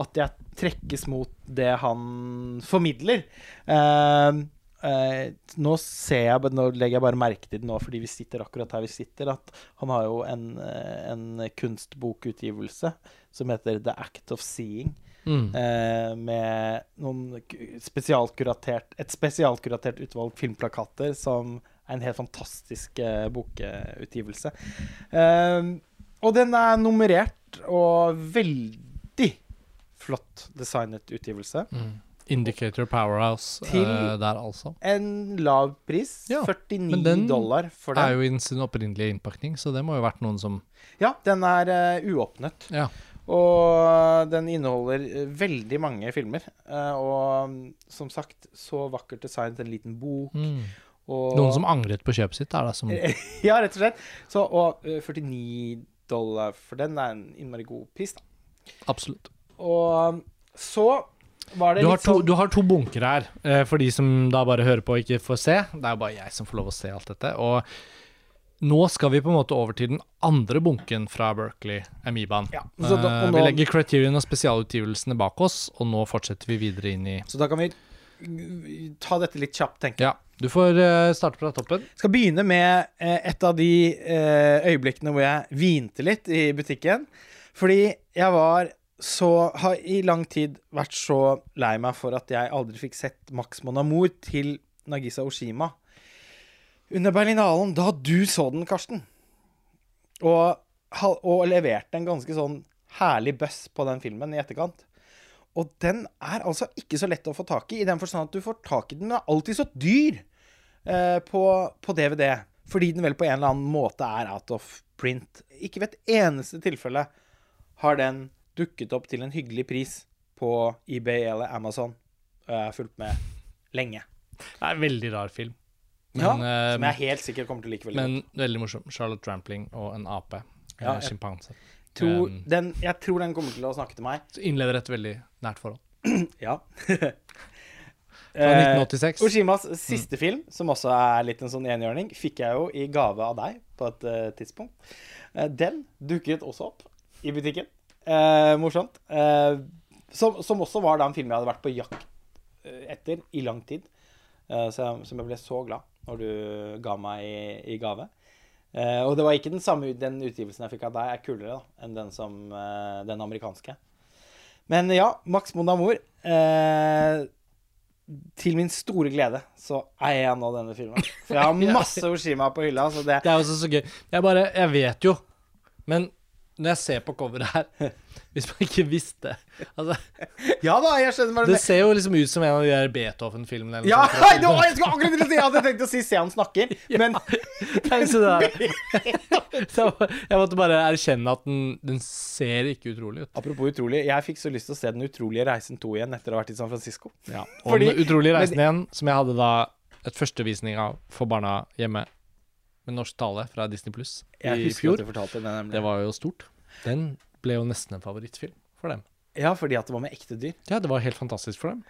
at jeg trekkes mot det han formidler. Eh, eh, nå ser jeg, nå legger jeg bare merke til det nå fordi vi sitter akkurat her vi sitter, at han har jo en, eh, en kunstbokutgivelse som heter The Act of Seeing. Mm. Eh, med noen spesialkuratert, et spesialkuratert utvalg filmplakater som en helt fantastisk uh, bokutgivelse. Uh, og den er nummerert og veldig flott designet utgivelse. Mm. Indicator Powerhouse Til- uh, der, altså. En lav pris, Ja, 49 men den dollar for den. er den. jo i sin opprinnelige innpakning, så det må jo ha vært noen som Ja, den er uh, uåpnet. Ja. Og den inneholder eh, veldig mange filmer. eh, og mm, som sagt, så vakkert designet en liten bok. mm. Og, Noen som angret på kjøpet sitt, er det som [LAUGHS] ja, rett og slett. Så, og eh, 49 dollar for den er en innmari god pris, da. Absolutt. Og så var det Du har, to, sånn du har to bunker her, eh, for de som da bare hører på og ikke får se. Det er jo bare jeg som får lov å se alt dette. Og nå skal vi på en måte over til den andre bunken fra Berkeley, Amibaen. ja, da, Eh, Vi legger Criterion og spesialutgivelsene bak oss, og nå fortsetter vi videre inn i så da kan vi ta dette litt kjapt, tenker jeg. Ja, du får eh, starte fra toppen. Skal begynne med eh, et av de eh, øyeblikkene hvor jeg hvinte litt i butikken. Fordi jeg var så Har i lang tid vært så lei meg for at jeg aldri fikk sett Max Monamour til Nagisa Oshima under Berlinalen, da du så den, Karsten. Og, og leverte en ganske sånn herlig buzz på den filmen i etterkant. Og den er altså ikke så lett å få tak i, i den forstand at du får tak i den, men den er alltid så dyr på, på DVD. Fordi den vel på en eller annen måte er out of print. Ikke ved et eneste tilfelle har den dukket opp til en hyggelig pris på eBay eller Amazon. Og jeg har fulgt med lenge. Det er en veldig rar film. Ja, Men, eh, som jeg helt sikkert kommer til å like veldig godt. men veldig morsom. Charlotte Trampling og en ape. Ja, Ja, jeg- Sjimpanse. Um, den, jeg tror den kommer til å snakke til meg. Så Innleder et veldig nært forhold. [CLEARS THROAT] Ja. [LAUGHS] Fra Eh, 1986. Oshimas siste film, som også er litt en sånn enhjørning, fikk jeg jo i gave av deg på et uh, tidspunkt. Eh, den dukket også opp i butikken. Eh, morsomt. Eh, som, som også var da en film jeg hadde vært på jakt eh, etter i lang tid. Eh, så som jeg ble så glad når du ga meg i, i gave. Eh, og det var ikke den samme den utgivelsen jeg fikk av deg, er kulere da, enn den, som, eh, den amerikanske. Men ja, Max Mon Amour. Eh, til min store glede så eier jeg nå denne filmen. For jeg har [LAUGHS] masse Oshima på hylla. Så det, Det er også så gøy. Jeg bare Jeg vet jo, men når jeg ser på coveret her [LAUGHS] Hvis man ikke visste altså, Ja da, jeg skjønner hva du Det ser jo liksom ut som en av de der Beethoven-filmene. Ja, fra [LAUGHS] det var, jeg skulle akkurat til å si Jeg hadde tenkt å si 'se han snakker', [LAUGHS] men [LAUGHS] Tenk så det. Så jeg, måtte bare erkjenne at den, den ser ikke utrolig ut. Apropos utrolig, jeg fikk så lyst til å se Den utrolige reisen 2 igjen etter å ha vært i San Francisco. Ja, Og Fordi- den utrolige reisen igjen, som jeg hadde da et førstevisning av for barna hjemme med norsk tale fra Disney Pluss i fjor. det. Det var jo stort. Den ble jo nesten en favorittfilm for dem. Ja, fordi at det var med ekte dyr. Ja, det var helt fantastisk for dem.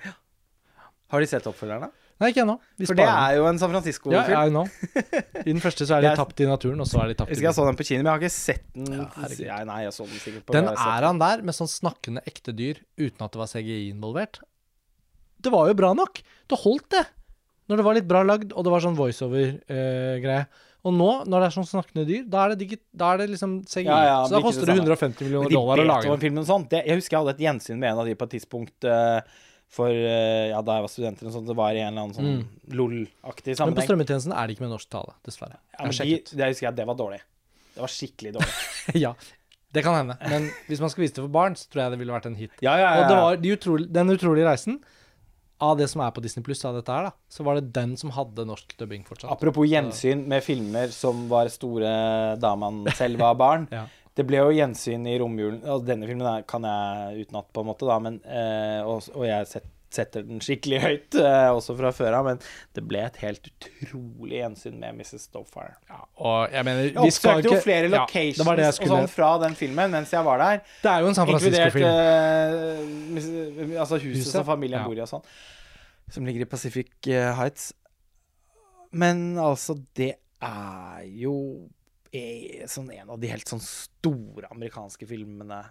Har de sett oppfølgerne? Nei, ikke ennå. For det er jo en San Ja, Francisco-film. I know. [LAUGHS] I den første så er de tapt i naturen, og så er de tapt i jeg så den på kino, men jeg har ikke sett den. Ja. Nei, jeg så den sikkert på Den er han der med sånn snakkende ekte dyr uten at det var CGI involvert. Det var jo bra nok. Det holdt, det. Når det var litt bra lagd, og det var sånn voiceover-greie. Og nå, når det er sånn snakkende dyr, da er det, digit, da er det liksom CGI. Ja, ja, så da koster det det 150 millioner dollar å lage den. Og sånn, det, jeg husker jeg hadde et gjensyn med en av de på et tidspunkt Uh, for eh, Ja, da jeg var student sånn, det var i en eller annen sånn LOL-aktig sammenheng. Men på strømmetjenesten er det ikke med norsk tale, dessverre. Ja, men de, det husker jeg, det var dårlig. Det var skikkelig dårlig. [LAUGHS] ja, det kan hende. Men hvis man skal vise det for barn, så tror jeg det ville vært en hit. Ja, ja, ja. Og det var de utrolig, den utrolige reisen av det som er på Disney Pluss av dette her, da, så var det den som hadde norsk dubbing fortsatt. Apropos gjensyn med filmer som var store da man selv var barn. [LAUGHS] Ja. Det ble jo gjensyn i romjulen. Og denne filmen kan jeg utenat, på en måte, da, men, eh, og, og jeg set, setter den skikkelig høyt, eh, også fra før av, men det ble et helt utrolig gjensyn med Mrs. Stofire. Ja, og jeg mener, vi oppsøkte jo flere Ja, locations det var det jeg og sånn fra den filmen mens jeg var der. Det er jo en San Francisco-film. Inkludert mis- altså huset, Huset? som familien Ja. bor i og sånn. Som ligger i Pacific eh, Heights. Men altså, det er jo er sånn en av de helt sånn store amerikanske filmene,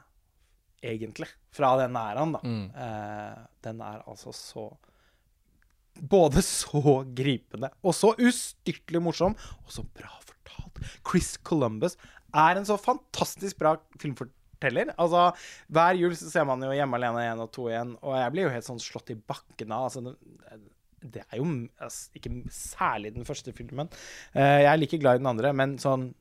egentlig. Fra den æraen, da. Mm. Eh, den er altså så Både så gripende og så ustyrtelig morsom, og så bra fortalt. Chris Columbus er en så fantastisk bra filmforteller. Altså, Hver jul så ser man jo Hjemme alene 1 og 2 igjen, og jeg blir jo helt sånn slått i bakken av. Altså, det, er jo altså, ikke særlig den første filmen. Eh, jeg er like glad i den andre, men sånn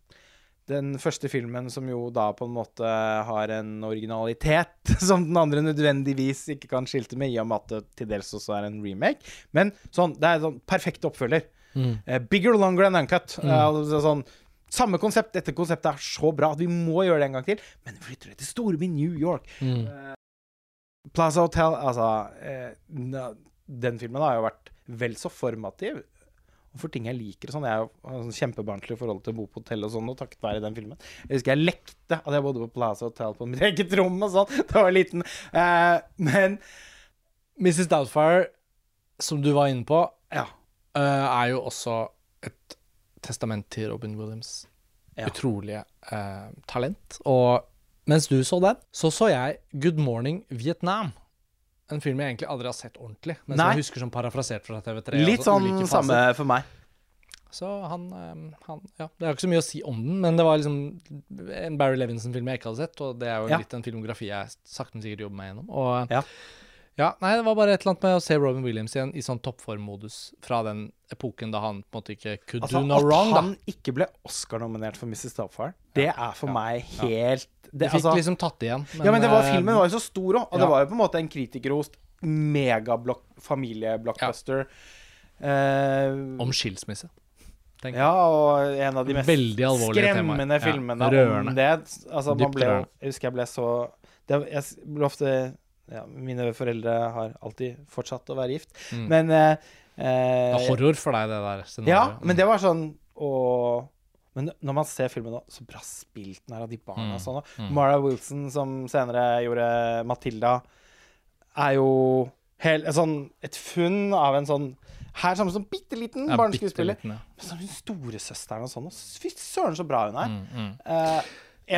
den første filmen som jo da på en måte har en originalitet [LAUGHS] som den andre nødvendigvis ikke kan skilte med, i og med at det til dels også er en remake. Men sånn, det er sånn perfekt oppfølger. Mm. Uh, bigger, longer and uncut. Mm. Uh, sånn, samme konsept. Dette konseptet er så bra at vi må gjøre det en gang til. Men vi flytter det til storbyen New York. Mm. Plaza Hotel, altså Den filmen har jo vært vel så formativ. Og for ting jeg liker sånn. Jeg har sånn kjempebarnslig forhold til å bo på hotell og sånn, og takket være den filmen. Jeg husker jeg lekte at jeg bodde på Plaza Hotel på mitt [LAUGHS] eget rom og sånn da jeg var liten. Eh, men Mrs. Doubtfire, som du var inne på, ja. eh, er jo også et testament til Robin Williams' Ja. utrolige eh, talent. Og mens du så den, så så jeg Good Morning Vietnam. En film jeg egentlig aldri har sett ordentlig, men som Nei. jeg husker som parafrasert fra TV3. Litt altså sånn samme for meg. Så han, eh, han Ja, det er ikke så mye å si om den, men det var liksom en Barry Levinson-film jeg ikke hadde sett, og det er jo Ja. litt en filmografi jeg sakte, men sikkert jobber meg gjennom. Og Ja. ja, nei, det var bare et eller annet med å se Robin Williams igjen i sånn toppformmodus fra den epoken da han på en måte ikke could Altså, do no at wrong, da. han ikke ble Oscar-nominert for Mrs. Doubtfire, det er for ja, meg helt De det, fikk altså, liksom tatt igjen. Ja, men det var, filmen var jo så stor òg, og ja. det var jo på en måte en kritikerrost megablockfamilieblockbuster. Eh, Om skilsmisse. tenk. ja, og en av de mest temaer. skremmende Ja, filmene rørende. om det. Altså, man Dypt ble rørende. Jeg husker jeg ble så det, Jeg ble ofte ja, Mine foreldre har alltid fortsatt å være gift, Mm. men uh, Det eh, horror for deg, det der Ja, scenarioet. men det var sånn og, Men når man ser filmen nå, så bra spilt den er av de barna. Mm, og Sånn, mm. Mara Wilson, som senere gjorde Matilda, er jo hel, sånn, et funn av en sånn Her sammen som bitte liten Ja, barneskuespiller. ja. Men så hun storesøsteren og sånn. Og fy søren, så bra hun er. Mm. Eh,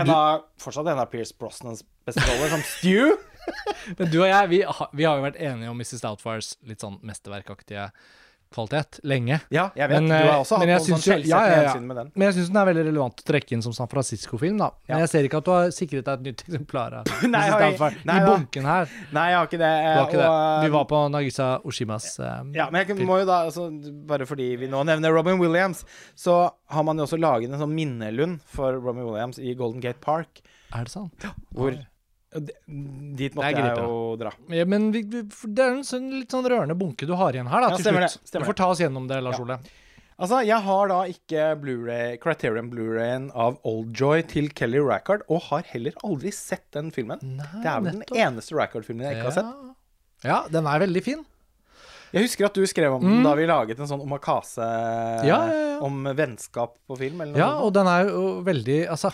en av, fortsatt en av Pierce Brosnans beste roller, som Stew. [LAUGHS] Men du og jeg, vi, har- vi har jo vært enige om Mrs. Doubtfires litt sånn mesterverkaktige kvalitet lenge. Ja, jeg vet. Men, du har eh, også hatt noen sånn ja, ja, ja. med den. Men jeg syns den er veldig relevant å trekke inn som San Francisco-film, da. Men Ja. jeg ser ikke at du har sikret deg et nytt eksemplar av [LAUGHS] Nei, jeg- nei i bunken her. Nei, jeg har ikke det. Har ikke det. Vi var på Nagisa Oshimas eh, Ja, men jeg må jo da, altså, bare fordi vi nå nevner Robin Williams, så har man jo også laget en sånn minnelund for Robin Williams i Golden Gate Park, Er det sant? hvor og Dit måtte jeg jo dra. Ja, men vi, vi, det er en sånn, litt sånn rørende bunke du har igjen her, da, Ja, til slutt. det, du får ta oss gjennom det, Lars Ja. Ole. Altså, jeg har da ikke Blu-ray, Criterion Blu-rayen av Oldjoy til Kelly Rackard, og har heller aldri sett den filmen. Nei, Det er vel den eneste Rackard-filmen jeg ikke har sett. Ja, den er veldig fin. Jeg husker at du skrev om den da vi laget en sånn omakase Mm. Ja, ja, ja. om vennskap på film, eller noe Ja, og den er jo veldig Altså,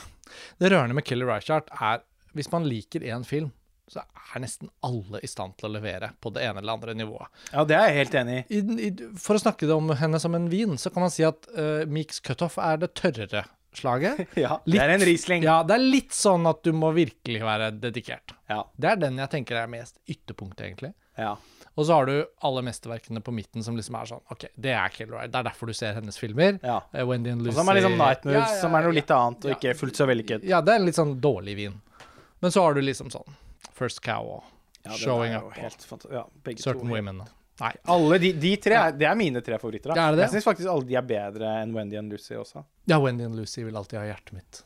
det rørende med Kelly Reichardt er Hvis man liker én film, så er nesten alle i stand til å levere på det ene eller andre nivået. Ja, det er jeg helt enig i. I, i, for å snakke om henne som en vin, så kan man si at uh, Meeks Cutoff er det tørrere slaget. [LAUGHS] Ja, Litt- det er en Riesling. Ja, det er litt sånn at du må virkelig være dedikert. Ja. Det er den jeg tenker er mest ytterpunktet, egentlig. ja. Og så har du alle mesterverkene på midten som liksom er sånn OK, det er Kelly Ride. Det er derfor du ser hennes filmer. ja. Eh, Wendy and Lucy. Og så har man liksom Night Moves, som er noe litt annet, og ikke fullt så vellykket. Ja, det er en litt sånn dårlig vin. Men så har du liksom sånn First Cow og Ja, Showing Up helt ja, Certain to. Women. Nei. Alle de, de tre, er, det er mine tre favoritter. Da. Det det? Jeg syns faktisk alle de er bedre enn Wendy and Lucy også. Ja, Wendy and Lucy vil alltid ha hjertet mitt.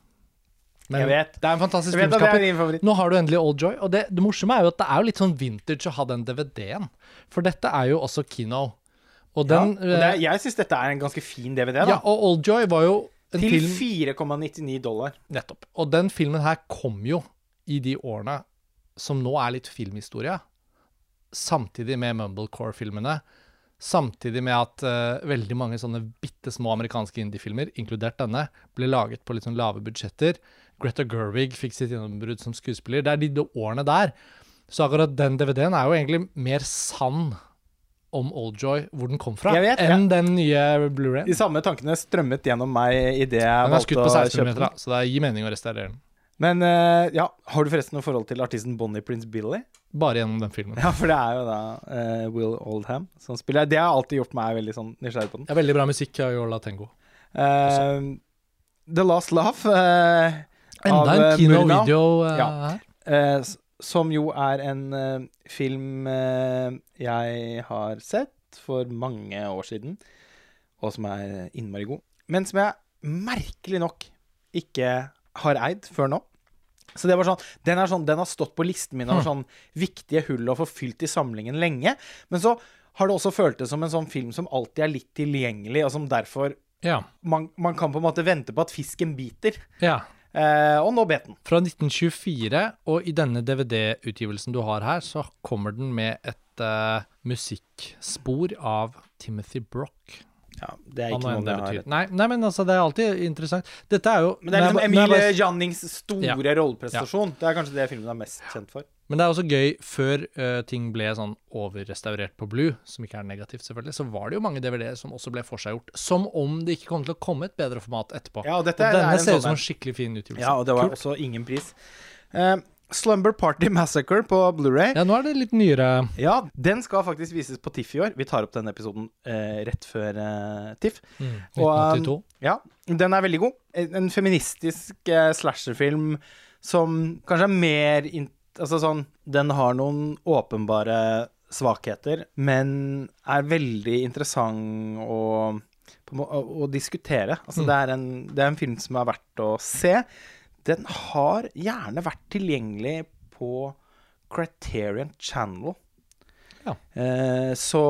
Jeg vet. Det er en fantastisk er filmskaper. Nå har du endelig Old Joy, og det, det morsomme er jo at det er jo litt sånn vintage å ha den DVD-en. For dette er jo også Kino. Og Ja, og det er, jeg syns dette er en ganske fin DVD, da. ja, og Old Joy var jo en Til film 4,99 dollar. Nettopp. Og den filmen her kom jo i de årene som nå er litt filmhistorie. Samtidig med Mumblecore-filmene. Samtidig med at uh, veldig mange sånne bitte små amerikanske indiefilmer, inkludert denne, ble laget på litt sånn lave budsjetter. Greta Gerwig fikk sitt gjennombrudd som skuespiller. Det er de årene der. Så akkurat den DVD-en er jo egentlig mer sann om Oldjoy, hvor den kom fra, vet, enn den nye Blu-rayen. De samme tankene strømmet gjennom meg idet jeg Den er valgte skutt å på 16 kjøpe den. så det gir mening å restaurere den. Men eh, ja, har du forresten noe forhold til artisten Bonnie Prince Billy? Bare gjennom den filmen. Ja, for det er jo da uh, Will Oldham som spiller. Det har alltid gjort meg veldig sånn nysgjerrig på den. Er veldig bra musikk av Yola Tengo. Uh, The Last Laugh uh, Enda av, en eh, Kino Murnau, Video eh, Ja. her. eh, som jo er en eh, film eh, jeg har sett for mange år siden, og som er innmari god. Men som jeg merkelig nok ikke har eid før nå. Så det var sånn, Den, sånn, den har stått på listen min over sånn viktige hull å få fylt i samlingen lenge. Men så har det også føltes som en sånn film som alltid er litt tilgjengelig, og som derfor Ja. man, man kan på en måte vente på at fisken biter. ja. Eh, og nå bet den. Fra 1924, og i denne DVD-utgivelsen du har her, så kommer den med et uh, musikkspor av Timothy Brock. Ja, Det er ikke noe det har betyr. Nei, nei, men altså, det er alltid interessant. Dette er jo Men det er liksom når jeg- Emil bare- Jannings store Ja. rolleprestasjon. Det er kanskje det filmen er mest kjent for. Men det er også gøy, før uh, ting ble sånn overrestaurert på Blue, som ikke er negativt selvfølgelig, så var det jo mange DVD-er som også ble forseggjort. Som om det ikke kom til å komme et bedre format etterpå. Ja, og dette og er- denne er en ser ut sånn som en. en skikkelig fin utgivelse. Ja, og det var Kult. også ingen pris. Eh, Slumber Party Massacre på Blu-ray. Ja, nå er det litt nyere Ja, den skal faktisk vises på TIFF i år. Vi tar opp denne episoden eh, rett før eh, TIFF. mm, Og, 1982. Ja, den er veldig god. En feministisk eh, slasherfilm som kanskje er mer Altså sånn Den har noen åpenbare svakheter, men er veldig interessant å, å, å diskutere. Altså Mm. det, er en, det er en film som er verdt å se. Den har gjerne vært tilgjengelig på Criterion Channel. Ja. Eh, så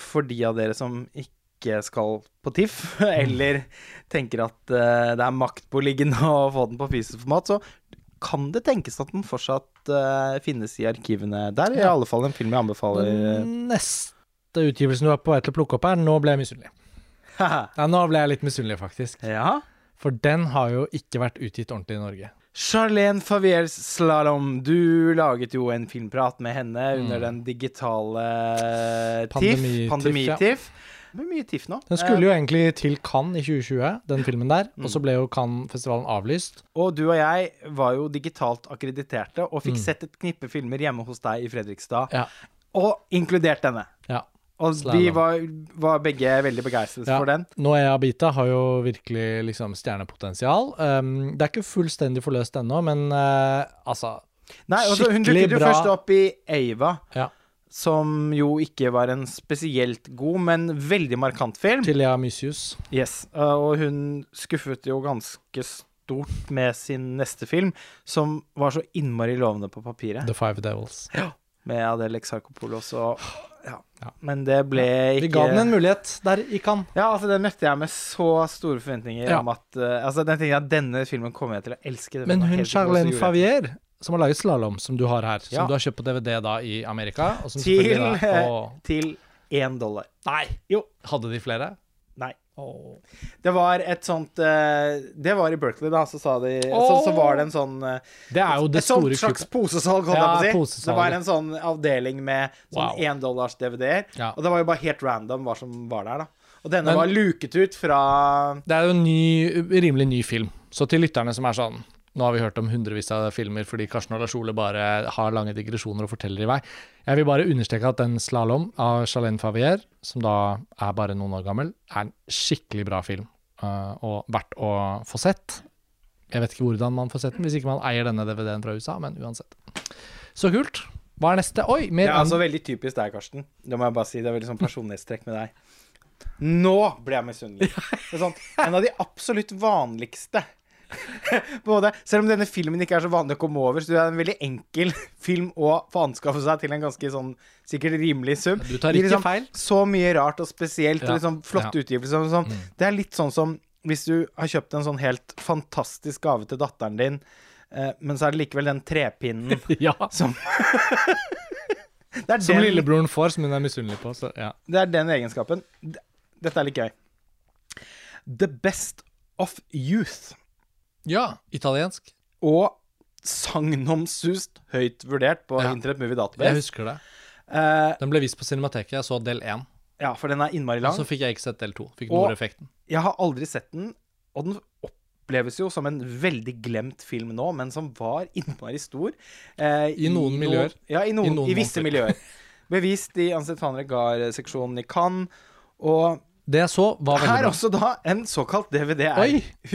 for de av dere som ikke skal på TIFF, [LAUGHS] eller tenker at eh, det er maktpåliggende å få den på fysisk format, så kan det tenkes at den fortsatt eh, finnes i arkivene der. I alle fall en film jeg anbefaler. Den neste utgivelsen du er på vei til å plukke opp her, nå ble jeg misunnelig. Ja, nå ble jeg litt misunnelig, faktisk. ja. For den har jo ikke vært utgitt ordentlig i Norge. Charlene Faviers Slalåm, du laget jo en filmprat med henne under den digitale TIFF. Pandemi-TIFF, ja. Det blir mye TIFF nå. Den skulle jo egentlig til Cannes i 2020, den filmen der. Og så ble jo Cannes-festivalen avlyst. Og du og jeg var jo digitalt akkrediterte og fikk Mm. sett et knippe filmer hjemme hos deg i Fredrikstad, Ja. og inkludert denne. ja. Og Slam. vi var, var begge veldig begeistret Ja. for den. Noea Bita har jo virkelig liksom stjernepotensial. Um, det er ikke fullstendig forløst ennå, men uh, altså Nei, altså, hun Skikkelig dukket jo først opp i Ava, Ja. som jo ikke var en spesielt god, men veldig markant film. Tilia Mysius. Yes, uh, og hun skuffet jo ganske stort med sin neste film, som var så innmari lovende på papiret, The Five Devils. Ja. med Adele Exarchopoulos og ja. Ja. Men det ble ikke Vi ga den en mulighet. Der gikk han. Ja, altså, den møtte jeg med så store forventninger om at uh, Altså, den tenkte jeg at denne filmen kommer jeg til å elske. Men hun Charlene Favier, som har laget Slalåm, som du har her, som Ja. du har kjøpt på DVD da i Amerika, Til, én dollar. Nei! Jo. Hadde de flere? Nei. Åh. Det var et sånt eh, Det var i Berkeley, da, så sa de så, så var det en sånn eh, Det er jo det Et store slags kuppet. posesalg, holdt Ja, jeg på å si. Det var en sånn avdeling med sånn Wow. éndollars DVD-er. Ja. Og det var jo bare helt random hva som var der, da. Og denne Men- var luket ut fra Det er jo en ny, rimelig ny film. Så til lytterne som er sånn Nå har vi hørt om hundrevis av filmer fordi Karsten og Lars Ole bare har lange digresjoner og forteller i vei. Jeg vil bare understreke at den 'Slalåm' av Charlene Favier, som da er bare noen år gammel, er en skikkelig bra film. uh, og verdt å få sett. Jeg vet ikke hvordan man får sett den, hvis ikke man eier denne DVD-en fra USA, men uansett. Så kult. Hva er neste? Oi, mer Det er altså veldig typisk deg, Karsten. Det må jeg bare si. Det er veldig sånn personlighetstrekk med deg. Nå ble jeg misunnelig. [LAUGHS] Sånn, en av de absolutt vanligste [LAUGHS] Både, Selv om denne filmen ikke er så vanlig å komme over, så det er en veldig enkel [LAUGHS] film å få anskaffe seg til en ganske sånn sikkert rimelig sum. Du tar ikke liksom feil. Så mye rart og spesielt Ja, og liksom flotte ja. utgivelser. Sånn. Det er litt sånn som hvis du har kjøpt en sånn helt fantastisk gave til datteren din, eh, men så er det likevel den trepinnen [LAUGHS] Ja. som det, Som den, lillebroren får, som hun er misunnelig på. Så, ja. det er den egenskapen. Dette er litt gøy. The Best of Youth. Ja, italiensk. Og sagnomsust høyt vurdert på Ja. Internet Movie Database. Jeg husker det. Uh, Den ble vist på Cinemateket. Jeg så del én. ja, for den er innmari Og lang. så fikk jeg ikke sett del to. Fikk Og- Nord-effekten. Jeg har aldri sett den, og den oppleves jo som en veldig glemt film nå, men som var innmari stor. Uh, I noen miljøer. Ja, i, noen, I i, visse måter. miljøer. Bevist i Anset van Regar-seksjonen i Cannes. Og Det jeg så, var veldig bra. her også da en såkalt [LAUGHS]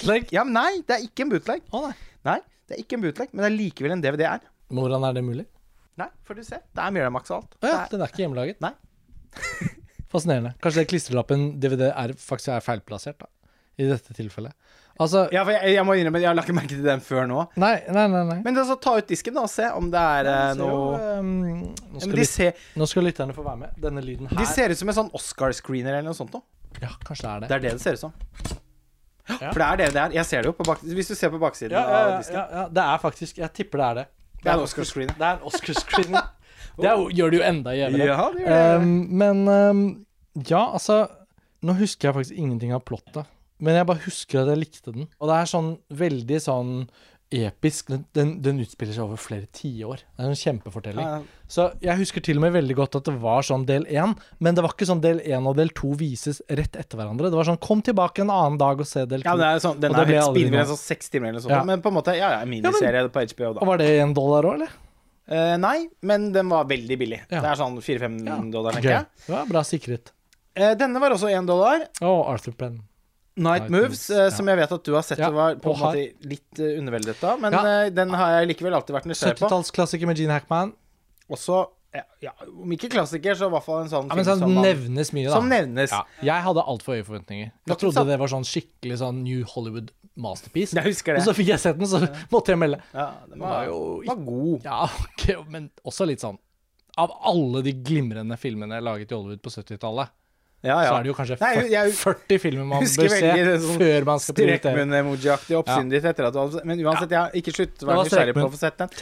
bootleg? Ja, men nei, det er ikke en bootleg. Å nei. Nei, det er ikke en bootleg, men det er likevel en DVD-R. Hvordan er det mulig? Nei, får du se. Det er Miramax og alt. Å ja, Det er- den er ikke hjemmelaget. Nei. [LAUGHS] Fascinerende. Kanskje det klistrelappen DVD er faktisk er feilplassert, da. I dette tilfellet. Altså Ja, for jeg, jeg må innrømme, jeg har lagt merke til den før nå. Nei, nei, nei. nei. Men altså, ta ut disken da og se om det er eh, noe jo, noe ehm, nå, skal lyt- ser, nå skal lytterne få være med. Denne lyden her de ser ut som en sånn Oscar-screener eller noe sånt noe. Ja, kanskje det er det. Det er det det ser ut som. Ja. For det er det det er. Jeg ser det jo på bak... Hvis du ser på baksiden Ja, ja, av disken. ja, ja, det er faktisk Jeg tipper det er det. Det er en Oscar-screener. Det er en Oscar-screener. det er, gjør det jo enda jævligere. Um, men um, ja, altså Nå husker jeg faktisk ingenting av plottet. Men jeg bare husker at jeg likte den. Og det er sånn veldig sånn episk. Den, den, utspiller seg over flere tiår. Det er en kjempefortelling. Ja, Så jeg husker til og med veldig godt at det var sånn del én, men det var ikke sånn del én og del to vises rett etter hverandre. Det var sånn kom tilbake en annen dag og se del to. ja, men det er sånn, den Og er helt spinnvill, sånn seks timer eller noe sånt. Ja. Men på en måte, ja, ja, miniserie på HBO, da. og var det én dollar òg, eller? Uh, nei, men den var veldig billig. Ja. Det er sånn fire-fem Ja. dollar, tenker jeg. Ja, bra sikret. Uh, denne var også én dollar. Å, Arthur Penn. Night Night Moves, Moves, eh, ja. som jeg vet at du har sett Ja, og var på og en måte litt uh, underveldet av. Men Ja. eh, den har jeg likevel alltid vært nysgjerrig på. 70-tallsklassiker med Gene Hackman. Også, ja, ja, om ikke klassiker, så i hvert fall en sånn Ja, men film sånn som, nevnes mye, da. som nevnes. Ja, jeg hadde altfor høye forventninger. Jeg trodde det var sånn skikkelig sånn New Hollywood masterpiece. Jeg husker det. Og så fikk jeg sett den, så måtte jeg melde. Ja, den var var, jo var god. Ja, [LAUGHS] ok, men også litt sånn Av alle de glimrende filmene laget i Hollywood på 70-tallet, Ja, så er det jo kanskje Nei, 40, jeg 40 filmer man bør se sånn før man skal prioritere. Strekmunn-emojiaktig oppsyn ditt etter at du hadde Men uansett, jeg har ikke slutt å være nysgjerrig på å få sett den.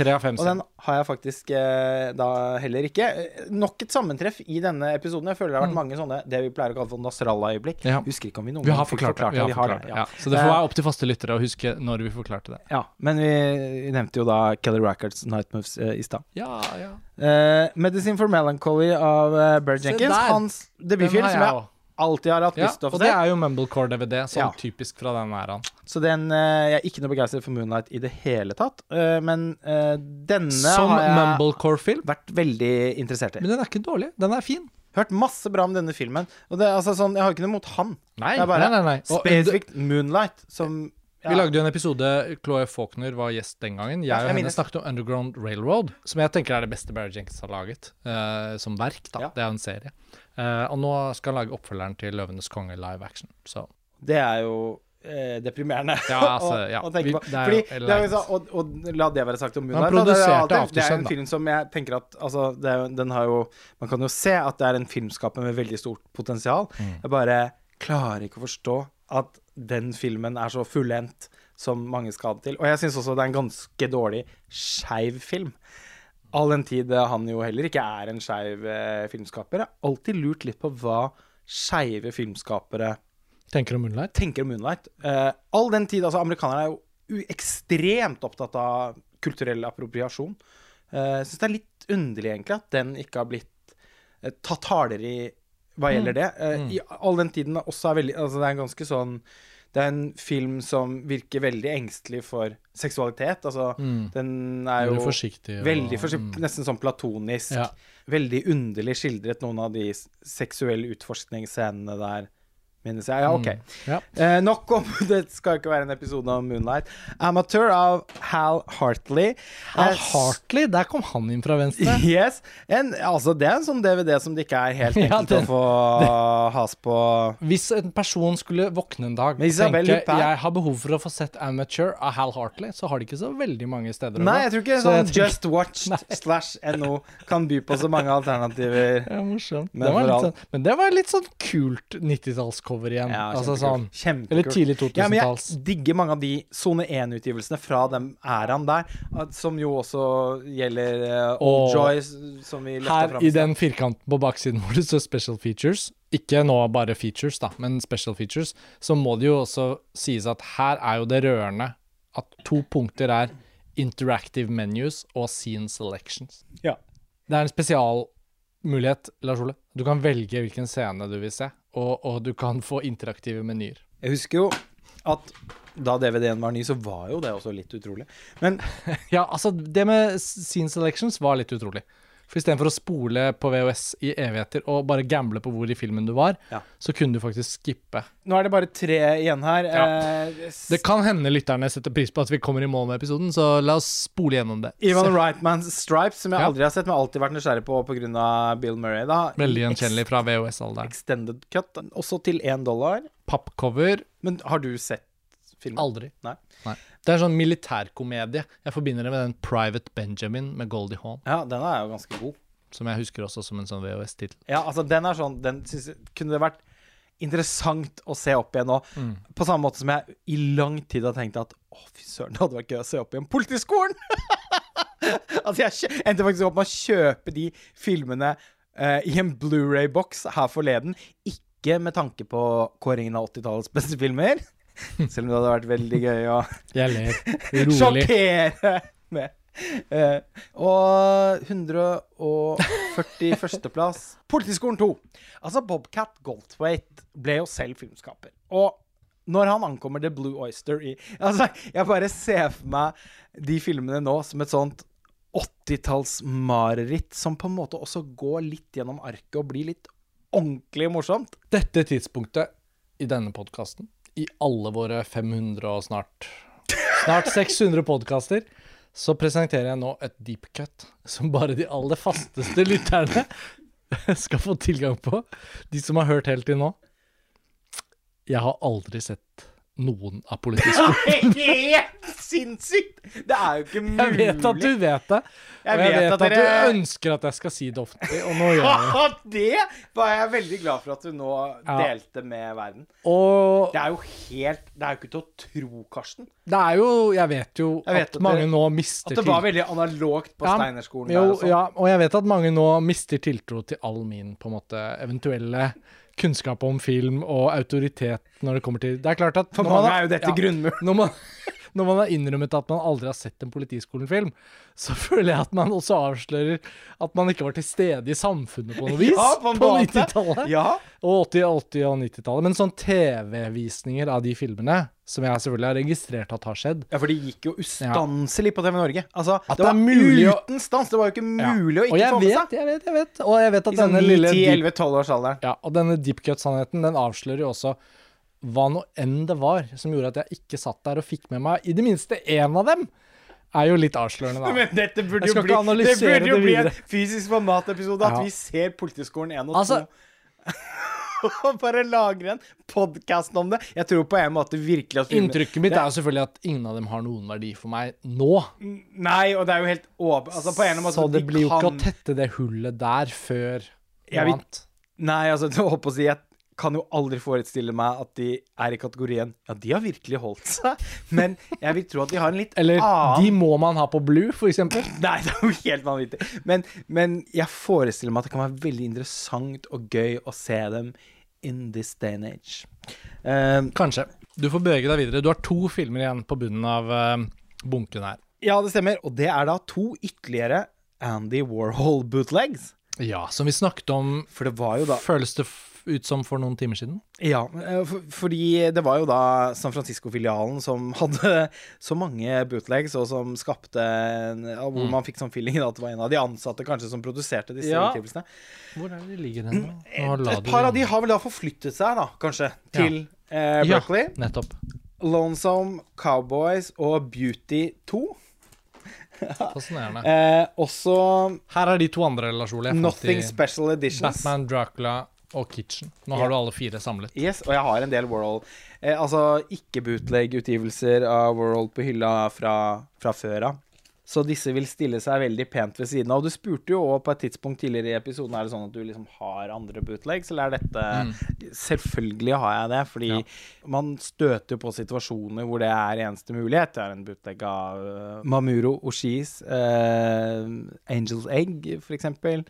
Og den har jeg faktisk eh, da heller ikke. Eh, Nok et sammentreff i denne episoden. Jeg føler det har vært mange sånne det vi pleier å kalle for Nasrallah-øyeblikk. Mm. Ja. Husker ikke om vi noen Vi har forklart, forklart det. Vi har forklart det. ja. Ja. Så det får være opp til faste lyttere å huske når vi forklarte det. Ja, men vi nevnte jo da Kelly Rackards Night Moves eh, i stad. Ja, ja. Eh, 'Medicine for Melancholy' av uh, Barry Jenkins. der! Hans debutfilm, som jeg alltid har hatt Ja, lyst til å og det er jo Mumblecore-DVD, sånn Ja. typisk fra den æraen. Så den uh, Jeg er ikke noe begeistret for Moonlight i det hele tatt. uh, men uh, denne Som har jeg vært veldig interessert i. Men den er ikke dårlig. Den er fin. Hørt masse bra om denne filmen. Og det, er altså, sånn, jeg har ikke noe mot han. Nei, det er bare nei, nei, nei. Spesifikt Moonlight som Vi lagde jo en episode Chloé Faulkner var gjest den gangen. Jeg og henne snakket om Underground Railroad, som jeg tenker er det beste Barry Jenkins har laget uh, som verk. da. Det er jo en serie. Uh, og nå skal han lage oppfølgeren til 'Løvenes konge' live action. Så Det er jo eh, deprimerende Ja, [LAUGHS] altså, ja. å tenke på. det Fordi, det er så, og, og la det være sagt om Moonlight. det, produserte det er en film som jeg tenker at altså, det er, den har jo Man kan jo se at det er en filmskaper med veldig stort potensial. Mm. Jeg bare klarer ikke å forstå at den filmen er så fullendt som mange skal ha det til. Og jeg syns også det er en ganske dårlig skeiv film. All den tid eh, han jo heller ikke er en skeiv eh, filmskaper. Jeg har alltid lurt litt på hva skeive filmskapere tenker om Moonlight? tenker om Moonlight. Eh, all den tid, altså Amerikanerne er jo ekstremt opptatt av kulturell appropriasjon. Uh, jeg syns det er litt underlig, egentlig, at den ikke har blitt eh, tatt hardere i hva gjelder det. Eh, I all den tiden også er veldig Altså, det er en ganske sånn Det er en film som virker veldig engstelig for seksualitet. Altså, den er jo Veldig forsiktig. og- Veldig forsiktig, mm. nesten sånn platonisk. Ja. Veldig underlig skildret noen av de seksuelle utforskningsscenene der, minnes jeg. Ja, OK. Ja. Eh, nok om [LAUGHS] Det skal ikke være en episode om Moonlight. 'Amateur' av Hal Hartley. Al Eh, Hartley, der kom han inn fra venstre. [LAUGHS] Yes. En, altså, det er en sånn DVD som det ikke er helt [LAUGHS] Ja, enkelt å få has på. Hvis en person skulle våkne en dag og tenke jeg har behov for å få sett 'Amateur' av Hal Hartley, så har de ikke så veldig mange steder å Nei, jeg tror ikke Så sånn tenker- Just Watched slash NO kan by på så mange alternativer. Ja, morsomt. Men det var litt sånn, men det var litt sånn kult 90-tallscover igjen. Ja, altså sånn Kjempekult. Eller tidlig Ja, men 2000-talls. jeg digger mange av de Sone 1-utgivelsene fra den æraen der, som jo også gjelder uh, Old Og Joy som vi løfta Her fram. i i den firkanten på baksiden hvor det står 'special features', ikke nå bare features, da, men special features, så må det jo også sies at her er jo det rørende at to punkter er interactive menus og scene selections. Ja. Det er en spesialmulighet, Lars Ole. Du kan velge hvilken scene du vil se, og, og du kan få interaktive menyer. Jeg husker jo at da DVD-en var ny, så var jo det også litt utrolig. Men [LAUGHS] Ja, altså, det med scene selections var litt utrolig. For istedenfor å spole på VHS i evigheter og bare gamble på hvor i filmen du var, Ja. så kunne du faktisk skippe. nå er det bare tre igjen her. Ja. Eh, Det kan hende lytterne setter pris på at vi kommer i mål med episoden, så la oss spole gjennom det. Ivan Wrightmans Stripes, som jeg aldri har sett, men alltid vært nysgjerrig på pga. Bill Murray. da Veldig gjenkjennelig fra VHS-alderen. Extended cut, også til én dollar. Pappcover Men har du sett filmen? aldri. Nei. Nei. Det er sånn militærkomedie. Jeg forbinder det med den Private Benjamin med Goldie Hawn, Ja, den er jo ganske god. som jeg husker også som en sånn VHS-tittel. Ja, altså den er sånn Den synes kunne det vært interessant å se opp igjen nå. Mm. På samme måte som jeg i lang tid har tenkt at å, fy søren, det hadde vært gøy å se opp igjen Politiskolen! [LAUGHS] altså, jeg endte faktisk opp med å kjøpe de filmene uh, i en Blu-ray-boks her forleden. Ikke med tanke på kåringen av 80-tallets beste filmer. Selv om det hadde vært veldig gøy å Jeg ler. Rolig. sjokkere med. Uh, og 141.-plass Politiskolen 2. Altså, Bobcat Goldthwaite ble jo selv filmskaper. Og når han ankommer The Blue Oyster i Altså, jeg bare ser for meg de filmene nå som et sånt 80-tallsmareritt som på en måte også går litt gjennom arket og blir litt ordentlig morsomt. Dette tidspunktet i denne podkasten, i alle våre 500 og snart Snart 600 podkaster, så presenterer jeg nå et deep cut som bare de aller fasteste lytterne skal få tilgang på. De som har hørt helt til nå. Jeg har aldri sett noen av Politiskolen. [LAUGHS] Helt sinnssykt! Det er jo ikke mulig. Jeg vet at du vet det, Jeg og jeg vet vet at at, du ønsker at jeg skal si det ofte, og nå gjør jeg det. [LAUGHS] Det var jeg veldig glad for at du nå Ja. delte med verden. Og Det er jo helt Det er jo ikke til å tro, Karsten. det er jo Jeg vet jo Jeg vet at at mange det- nå mister At det var veldig analogt på Ja, Steinerskolen. Jo, der og sånn. ja, og jeg vet at mange nå mister tiltro til all min på en måte eventuelle kunnskap om film og autoritet når det kommer til Det er klart at For mange er jo dette ja, grunnmuren. Når man, [LAUGHS] når man har innrømmet at man aldri har sett en Politiskolen-film, så [LAUGHS] føler jeg at man også avslører at man ikke var til stede i samfunnet på noe [LAUGHS] vis Ja, på på 90-tallet. Ja. Og 80-, 80- og 90-tallet. Men sånn TV-visninger av de filmene, som jeg selvfølgelig har registrert at har skjedd Ja, for de gikk jo ustanselig på TV Norge. Altså, det det var mulig uten stans! Det var jo ikke Ja. mulig å ikke få med vet, seg. jeg vet, jeg vet. Og jeg vet at I sånn denne 9, lille 10, 11, 12 års alderen. ja, og denne deep cut-sannheten, den avslører jo også hva nå enn det var som gjorde at jeg ikke satt der og fikk med meg i det minste én av dem. Er jo litt avslørende, da. [LAUGHS] Men dette burde jo bli, det burde jo det bli en fysisk format-episode, at Ja. vi ser Politiskolen 1 og 2. Altså- [LAUGHS] og bare lager en podkast om det. Jeg tror på en måte virkelig at Inntrykket mitt er jo selvfølgelig at ingen av dem har noen verdi for meg nå. Nei, og det er jo helt åpen Altså, på en måte Så det blir jo ikke kan- å tette det hullet der før noe annet. Nei, altså, [LAUGHS] jeg holdt på å si Jeg kan jo aldri forestille meg at de er i kategorien Ja, de har virkelig holdt seg, men jeg vil tro at de har en litt Eller annen de må man ha på blue, for eksempel. Nei, det er jo helt vanvittig. Men, men jeg forestiller meg at det kan være veldig interessant og gøy å se dem in this day and age. Um, Kanskje. Du får bevege deg videre. Du har to filmer igjen på bunnen av uh, bunken her. ja, det stemmer. Og det er da to ytterligere Andy Warhol-bootlegs. Ja, som vi snakket om For det var jo da Føles det ut som for noen timer siden? Ja, eh, for, fordi det var jo da San Francisco-filialen som [LAUGHS] hadde så mange bootlegs, og som skapte en, Hvor Hvor man fikk sånn feeling at det var en av de ansatte kanskje som produserte disse Ja. utgivelsene. Hvor er det de ligger hen? nå? Et, Et par av de har vel da forflyttet seg, da, kanskje, til eh, Ja, nettopp. Lonesome Cowboys og Beauty 2. Fascinerende. [LAUGHS] Eh, også Her er de to andre, Lars Ole. Nothing Special Editions. Batman, Dracula og Kitchen. Nå Ja. har du alle fire samlet. Yes, og jeg har en del World eh, Altså ikke-bootleg-utgivelser av World på hylla fra, fra før av. Så disse vil stille seg veldig pent ved siden av. Og du spurte jo også på et tidspunkt tidligere i episoden Er det sånn at du liksom har andre bootlegs, eller er dette Selvfølgelig har jeg det, fordi Ja. man støter på situasjoner hvor det er eneste mulighet. Jeg har en bootleg av eh, Mamuro Oshis eh, Angels Egg, for eksempel.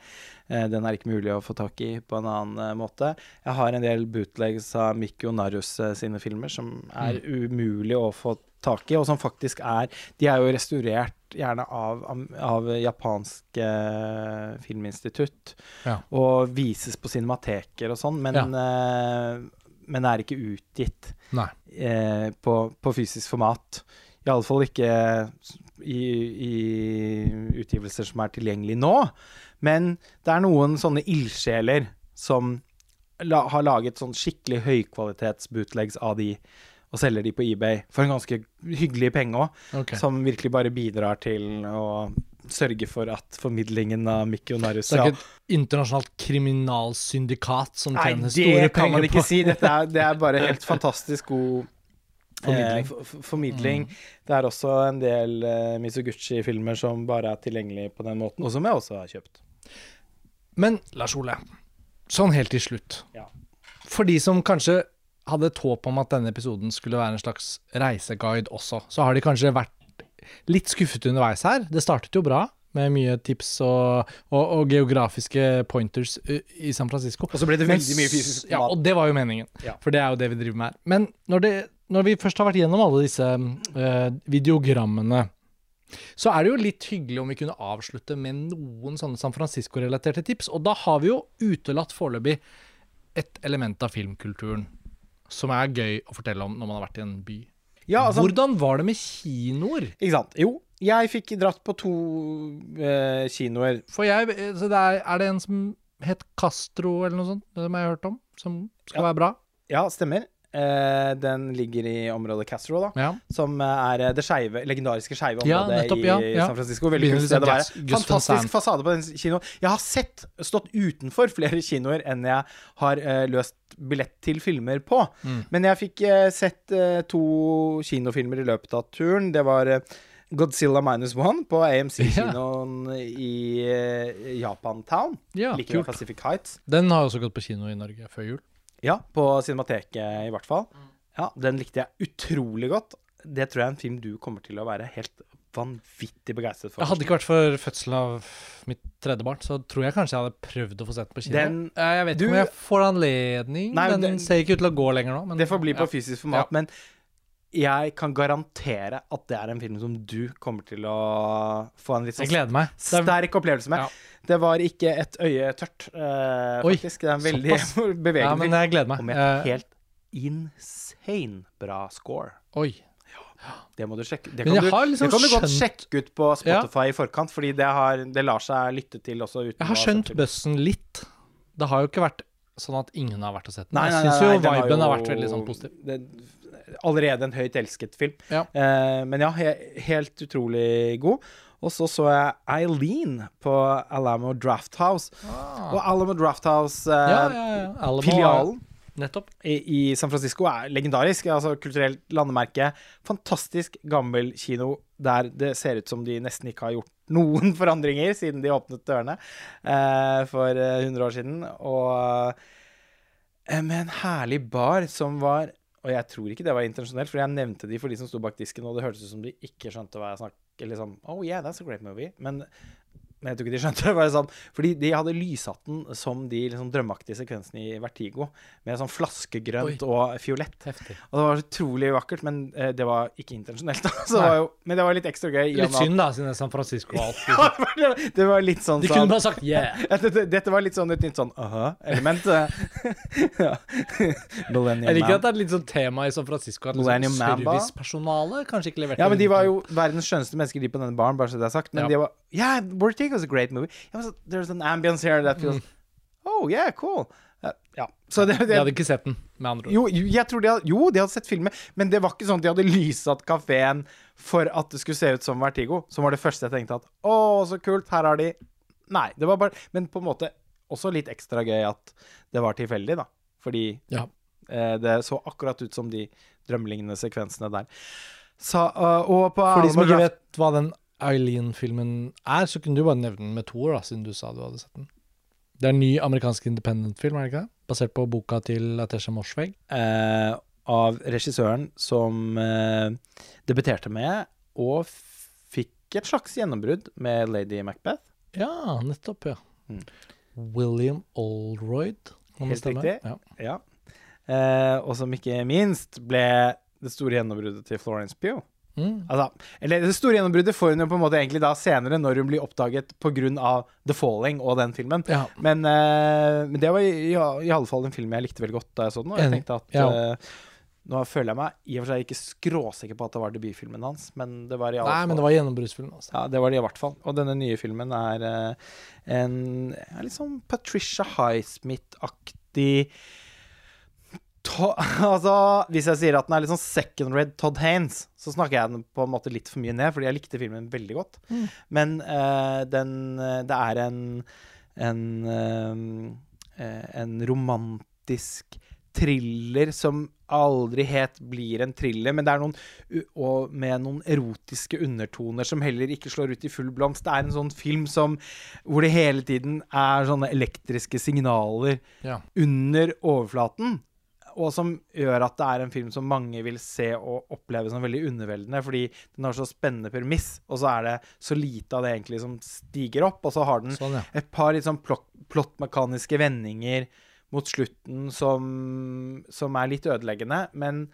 Eh, den er ikke mulig å få tak i på en annen eh, måte. Jeg har en del bootlegs av Mikko Narus eh, sine filmer som er umulig å få tak i, og som faktisk er De er jo restaurert gjerne av, av japansk eh, filminstitutt Ja. og vises på cinemateker og sånn, men, eh, men er ikke utgitt eh, på, på fysisk format. Iallfall ikke i, i utgivelser som er tilgjengelig nå. Men det er noen sånne ildsjeler som la, har laget sånn skikkelig høykvalitets bootlegs av de, og selger de på eBay for en ganske hyggelig penge òg, okay. som virkelig bare bidrar til å sørge for at formidlingen av Mikki og Narus det er ikke et internasjonalt kriminalsyndikat som tjener store penger på Nei, det kan man ikke på si. Dette er, det er bare helt fantastisk god Formidling. Eh, for- for- formidling. Det er også en del eh, Mizuguchi-filmer som bare er tilgjengelig på den måten, og som jeg også har kjøpt. Men Lars Ole, sånn helt til slutt. Ja. For de som kanskje hadde et håp om at denne episoden skulle være en slags reiseguide også, så har de kanskje vært litt skuffet underveis her. Det startet jo bra, med mye tips og, og, og geografiske pointers i San Francisco. Og så ble det veldig mye fysisk Ja, og det var jo meningen. Ja. For det er jo det vi driver med her. Men når, det, når vi først har vært gjennom alle disse uh, videogrammene, så er det jo litt hyggelig om vi kunne avslutte med noen sånne San Francisco-relaterte tips. Og da har vi jo utelatt foreløpig et element av filmkulturen som er gøy å fortelle om når man har vært i en by. Ja, altså, Hvordan var det med kinoer? ikke sant. Jo, jeg fikk dratt på to eh, kinoer. For jeg, så det er, er det en som het Castro eller noe sånt, som jeg har hørt om, som skal Ja. være bra? Ja, stemmer. Eh, den ligger i området Castro, da. Ja. Som er eh, det skeive, legendariske skeive Ja, området nettopp, i ja, ja. San Francisco. Liksom Gus- Gus Fantastisk fasade på den kinoen. Jeg har sett, stått utenfor flere [LAUGHS] kinoer enn jeg har eh, løst billett til filmer på. Mm. Men jeg fikk eh, sett eh, to kinofilmer i løpet av turen. Det var eh, Godzilla minus one på AMC-kinoen [LAUGHS] i eh, Japantown. Ja, like ved. Pacific Heights. Den har også gått på kino i Norge før jul. Ja, på Cinemateket i hvert fall. Ja, Den likte jeg utrolig godt. Det tror jeg er en film du kommer til å være helt vanvittig begeistret for. Jeg hadde ikke vært for fødselen av mitt tredje barn, så tror jeg kanskje jeg hadde prøvd å få sett på kino. Den- jeg vet du- ikke om jeg får anledning. Nei, den den- ser ikke ut til å gå lenger nå. Men, Det får bli på ja. fysisk format, Ja. men jeg kan garantere at det er en film som du kommer til å få en litt sånn er- sterk opplevelse med. Ja. Det var ikke et øye tørt, uh, faktisk. Det er en veldig såpass. [LAUGHS] bevegelig Ja, men film. jeg gleder meg. Og med et Eh, helt insane bra score. Oi. Det må du sjekke. Det kan, du, liksom det kan du godt skjønt- sjekke ut på Spotify i forkant, fordi det, har, det lar seg lytte til også Jeg har skjønt bøssen litt. Det har jo ikke vært sånn at ingen har vært og sett den. Nei, Jeg nei, syns nei, jo nei, jo... har viben har jo- vært veldig sånn positiv. det- allerede en høyt elsket film. Ja. Eh, men ja, he, helt utrolig god. Og så så jeg Eileen på Alamo Drafthouse. Ah. Og Alamo Drafthouse-filialen eh. Ja, ja, ja. Nettopp. i, i San Francisco, er legendarisk. Altså kulturelt landemerke. Fantastisk gammel kino der det ser ut som de nesten ikke har gjort noen [LAUGHS] forandringer siden de åpnet dørene eh, for eh, 100 år siden. Og eh, med en herlig bar som var Og jeg tror ikke det var intensjonelt, for jeg nevnte de for de som sto bak disken, og det hørtes ut som de ikke skjønte hva jeg snakket Eller sånn Oh yeah, that's a great movie. Men jeg tror ikke de skjønte det. [LAUGHS] Var sånn, fordi de hadde lyshatten som de liksom drømmeaktige sekvensene i Vertigo, med sånn flaskegrønt og fiolett. Heftig. Og det var utrolig vakkert, men eh, det var ikke intensjonelt. [LAUGHS] det var jo, men det var litt ekstra gøy. Litt synd, da, siden det er San Francisco [LAUGHS] alt. Ja, det var litt sånn De sånn- kunne bare sagt yeah. Dette, dette var litt sånn et nytt sånn aha-element. ja. man Jeg liker at det er litt sånn tema i San Francisco at liksom servicepersonalet kanskje ikke leverte Ja, men de var jo verdens skjønneste mennesker, de på denne baren, bare så det er sagt. Men Ja. de var Yeah, Vertigo is a great movie. So there's an ambience here that feels Oh, yeah, cool. Eh, ja. Så det, De hadde ikke sett den, med andre ord. jo, jo, jeg tror de hadde, jo, de hadde sett filmen, men det var ikke sånn at de hadde lyssatt kafeen for at det skulle se ut som Vertigo. Som var det første jeg tenkte at å, så kult, her har de Nei, det var bare Men på en måte også litt ekstra gøy at det var tilfeldig, da. Fordi Ja. eh, det så akkurat ut som de drømmelignende sekvensene der. Så, uh, og på For de som ikke vet hva den Eileen-filmen er, så kunne du bare nevne den med to år, da, siden du sa du hadde sett den. Det er en ny amerikansk independent-film, er det ikke det? Basert på boka til Atesha Morsvegg. eh, av regissøren som eh, debuterte med, og fikk et slags gjennombrudd med Lady Macbeth. Ja, nettopp, ja. Mm. William det Helt riktig. Ja. Ja. Eh, og som ikke minst ble det store gjennombruddet til Florence Pugh. Mm. Altså, eller det store gjennombruddet får hun jo på en måte egentlig da senere, når hun blir oppdaget pga. The Falling og den filmen. Ja. Men, uh, men det var i, i, i alle fall en film jeg likte veldig godt da jeg så den. Og jeg tenkte at Ja. uh, Nå føler jeg meg i og for seg ikke skråsikker på at det var debutfilmen hans, men det var i alle Nei, fall men det var gjennombruddsfilm, altså. Ja, det var det i hvert fall. Og denne nye filmen er uh, en er litt sånn Patricia Highsmith-aktig To- [LAUGHS] altså, Hvis jeg sier at den er litt sånn second red Todd Haynes, så snakker jeg den på en måte litt for mye ned, fordi jeg likte filmen veldig godt. Mm. Men uh, den eh, Det er en en, eh, eh, en romantisk thriller som aldri helt blir en thriller, men det er noen og med noen erotiske undertoner som heller ikke slår ut i full blomst. Det er en sånn film som hvor det hele tiden er sånne elektriske signaler Ja. under overflaten. Og som gjør at det er en film som mange vil se og oppleve som veldig underveldende, fordi den har så spennende premiss, og så er det så lite av det egentlig som stiger opp, og så har den Sånn, ja. et par litt sånn plott, plottmekaniske vendinger mot slutten som, som er litt ødeleggende, men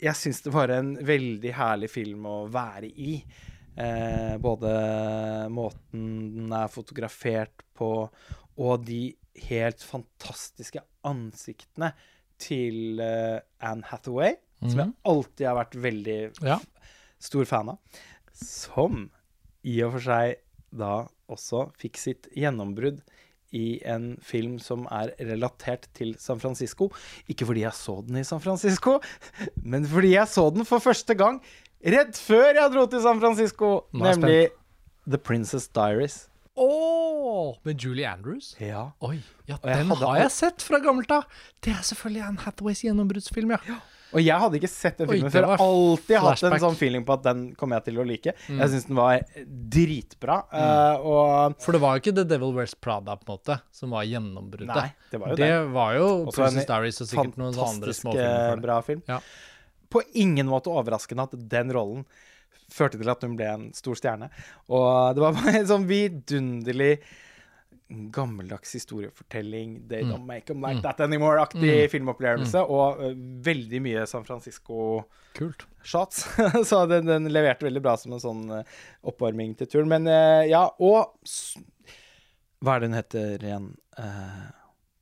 jeg syns det var en veldig herlig film å være i. Eh, både måten den er fotografert på, og de helt fantastiske ansiktene til eh, Anne Hathaway, som jeg Mhm. alltid har vært veldig Ja. stor fan av. Som i og for seg da også fikk sitt gjennombrudd i en film som er relatert til San Francisco. Ikke fordi jeg så den i San Francisco, [LAUGHS] men fordi jeg så den for første gang rett før jeg dro til San Francisco, nemlig The Princess Diaries. Åh, med Julie Andrews? Ja. Oi, ja, Den jeg hadde har jeg sett fra gammelt av. Det er selvfølgelig Anne Hathaways gjennombruddsfilm, ja. Og jeg hadde ikke sett den filmen før. har Alltid hatt en. Mm. sånn feeling på at den kommer jeg til å like. Jeg syns den var dritbra. eh, og For det var jo ikke The Devil Wears Prada, på en måte, som var gjennombruddet. Nei, det var jo det det var jo Også Princess Diaries og sikkert noen andre fantastisk småfilmer eh, bra film. Ja. På ingen måte overraskende at den rollen førte til at hun ble en stor stjerne. Og det var [LAUGHS] bare en sånn vidunderlig gammeldags historiefortelling, They Mm. Don't Make Them Like Mm. That Anymore-aktig Mm. filmopplevelse, og uh, veldig mye San Francisco Kult. shots. [LAUGHS] så den, den leverte veldig bra som en sånn uh, oppvarming til turen. Men uh, ja, og Hva er det hun heter igjen?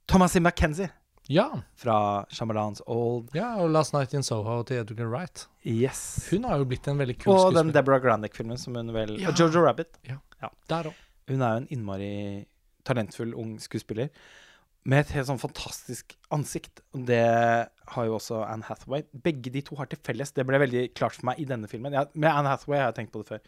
Thomasin McKenzie Ja. fra Shyamalans Old. ja, og Last Night in Soho til Edgar Wright. Yes. Hun har jo blitt en veldig kul skuespiller. og den. Deborah Grandick-filmen som hun vel Ja. Og Jojo Rabbit. Ja, Der òg. Hun er jo en innmari talentfull ung skuespiller. Med et helt sånn fantastisk ansikt. Det har jo også Anne Hathaway. Begge de to har til felles. Det ble veldig klart for meg i denne filmen. Jeg, med Anne Hathaway har jeg tenkt på det før.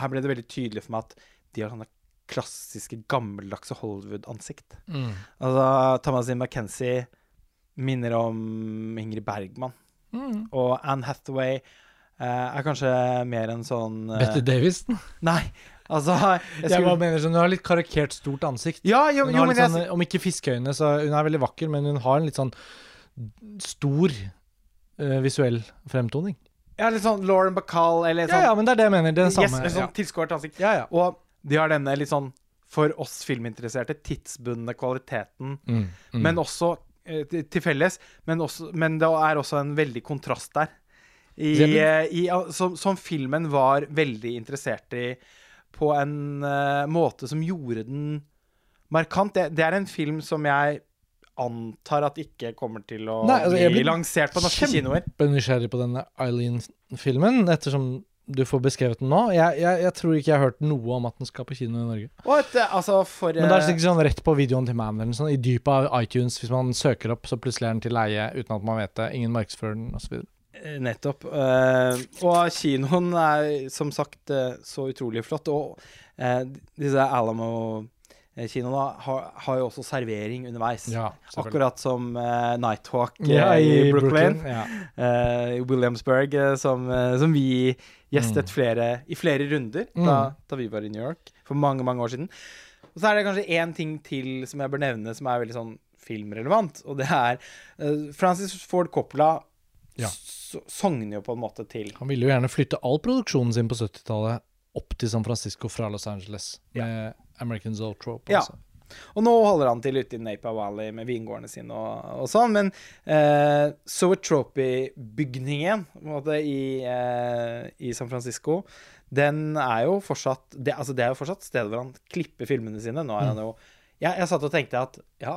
Her ble det veldig tydelig for meg at de har sånne klassiske, gammeldagse Hollywood-ansikt. Mm. Altså, Thomasin McKenzie minner om Ingrid Bergman. Mm. Og Anne Hathaway eh, er kanskje mer en sånn eh, Bette Davis. Nei, altså jeg [LAUGHS] Jeg bare mener sånn, Hun har litt karikert stort ansikt. Ja, jo, jo men litt jeg, sånn, om ikke fiskeøyne, så hun er veldig vakker, men hun har en litt sånn stor uh, visuell fremtoning. Ja, litt sånn Lauren Bacall eller sånn ja, ja, men det er det jeg mener. Det er det samme. en sånn tilskåret ansikt. ja. Ja, ja. Og de har denne litt sånn, for oss filminteresserte, tidsbundne kvaliteten, Mm, mm. men også eh, til felles. Men, også, men det er også en veldig kontrast der. I, eh, i, som, som filmen var veldig interessert i på en eh, måte som gjorde den markant. Det, det er en film som jeg antar at ikke kommer til å Nei, altså, bli lansert på norske kinoer. Kjempenysgjerrig på denne Eileen-filmen, ettersom du får beskrevet den nå. Jeg, jeg, jeg tror ikke jeg har hørt noe om at den skal på kino i Norge. What? altså for Men det er eh, sikkert sånn rett på videoen til Man, eller sånn, i dypet av iTunes. Hvis man søker opp, så plutselig er den til leie uten at man vet det. Ingen markedsfører den, osv. Eh, Nettopp. Uh, og kinoen er som sagt så utrolig flott. Og uh, disse Alamo-kinoene har, har jo også servering underveis. Ja. Akkurat som uh, Nighthawk Ja, i, Brooklyn. Ja. eh, I Williamsburg, som, som vi gjestet flere, i flere runder da, Mm. da vi var i New York for mange, mange år siden. Og så er det kanskje én ting til som jeg bør nevne, som er veldig sånn filmrelevant. Og det er uh, Francis Ford Coppola Ja. sogner jo på en måte til Han ville jo gjerne flytte all produksjonen sin på 70-tallet opp til San Francisco fra Los Angeles med American Zoetrope. Ja. Altså. Og nå holder han til ute i Napa Valley med vingårdene sine og, og sånn, men eh, Zoetrope-bygningen på en måte, i, eh, i San Francisco, den er jo fortsatt det, altså, det er jo fortsatt stedet hvor han klipper filmene sine. Nå er han jo jeg, jeg satt og tenkte at ja,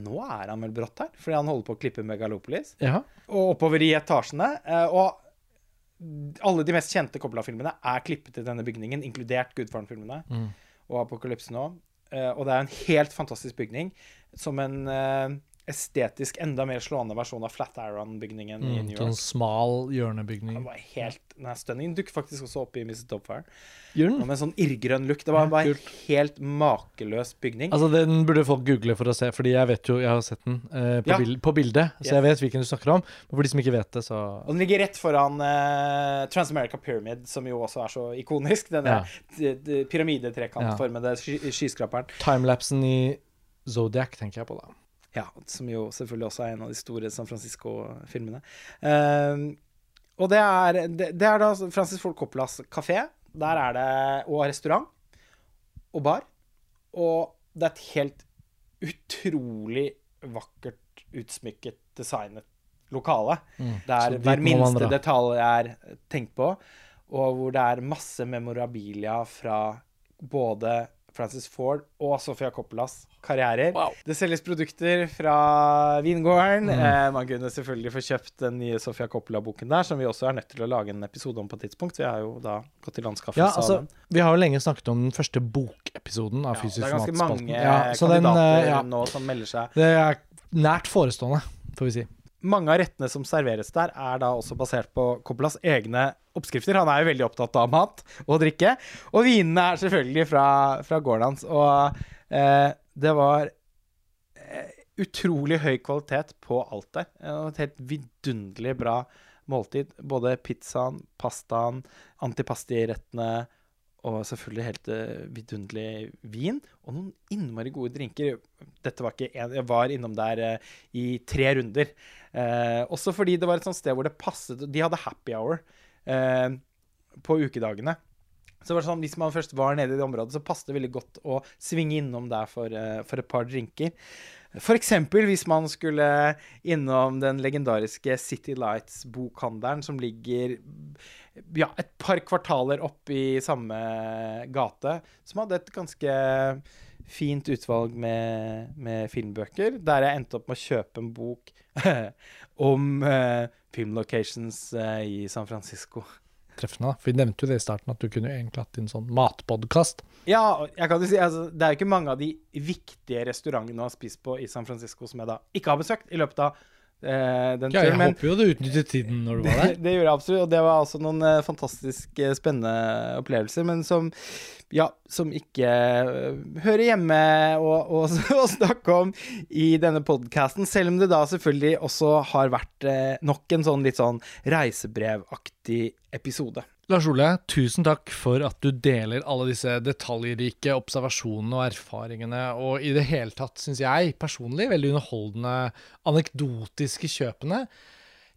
nå er han vel brått her, fordi han holder på å klippe Megalopolis. Ja. Og oppover i etasjene. eh, og alle de mest kjente Coppola-filmene er klippet i denne bygningen, inkludert Gudfaren-filmene Mm. og Apokalypse nå. Eh, og det er en helt fantastisk bygning, som en eh, estetisk enda mer slående versjon av Flatiron-bygningen i New York. sånn smal hjørnebygning. Den var helt, stunning. Dukker faktisk også opp i Mrs. Topfire. Gjør den? med en sånn irrgrønn look. Det var bare en helt makeløs bygning. Altså, den burde folk google for å se, fordi jeg vet jo, jeg har sett den eh, på, Ja. bild, på bildet, så Yes. jeg vet hvilken du snakker om. Men for de som ikke vet det, så Og den ligger rett foran eh, Transamerica Pyramid, som jo også er så ikonisk. Denne Ja. pyramidetrekantformede ja. skyskraperen. Timelapsen i Zodiac tenker jeg på, da. Ja, som jo selvfølgelig også er en av de store San Francisco-filmene. Uh, og det er, det, det er da Francis Ford Coppolas kafé. Der er det Og restaurant. Og bar. Og det er et helt utrolig vakkert utsmykket, designet lokale. Der hver minste detalj er tenkt på. Og hvor det er masse memorabilia fra både Francis Ford og Sofia Coppolas karrierer. Wow. Det selges produkter fra vingården. Mm. Eh, man kunne selvfølgelig få kjøpt den nye Sofia Coppola-boken der, som vi også er nødt til å lage en episode om på et tidspunkt. Vi har jo da gått til landskaffelse Ja, av altså, den. vi har jo lenge snakket om den første bokepisoden av Ja, Fysisk det er ganske mange Ja, kandidater den, kandidater eh, ja, nå som melder seg. det er nært forestående, får vi si. Mange av rettene som serveres der, er da også basert på Coppolas egne oppskrifter. Han er jo veldig opptatt av mat og drikke. Og vinene er selvfølgelig fra, fra gården hans. Og eh, det var eh, utrolig høy kvalitet på alt der. Et helt vidunderlig bra måltid. Både pizzaen, pastaen, antipastirettene og selvfølgelig helt eh, vidunderlig vin. Og noen innmari gode drinker. Dette var ikke en, Jeg var innom der eh, i tre runder. Eh, også fordi det var et sånt sted hvor det passet De hadde happy hour eh, på ukedagene. Så var sånn, Hvis man først var nede i det området, så passet det veldig godt å svinge innom der for, eh, for et par drinker. Eksempel hvis man skulle innom den legendariske City Lights-bokhandelen, som ligger ja, et par kvartaler opp i samme gate, som hadde et ganske fint utvalg med, med filmbøker, der jeg endte opp med å kjøpe en bok [LAUGHS] om uh, filmlocations uh, i San Francisco. Treffende, da. For vi nevnte jo det i starten, at du kunne egentlig hatt en sånn matpodkast. Ja, jeg kan jo si, altså, det er jo ikke mange av de viktige restaurantene å ha spist på i San Francisco som jeg da ikke har besøkt i løpet av den Ja, jeg. Men håper jo du utnyttet tiden når du var der. det, [LAUGHS] det gjorde jeg absolutt, og det var altså noen uh, fantastisk uh, spennende opplevelser, men som ja, som ikke hører hjemme [LAUGHS] å, snakke om i denne podkasten, selv om det da selvfølgelig også har vært nok en sånn litt sånn reisebrevaktig episode. Lars Ole, tusen takk for at du deler alle disse detaljrike observasjonene og erfaringene, og i det hele tatt, syns jeg personlig, veldig underholdende anekdotiske kjøpene.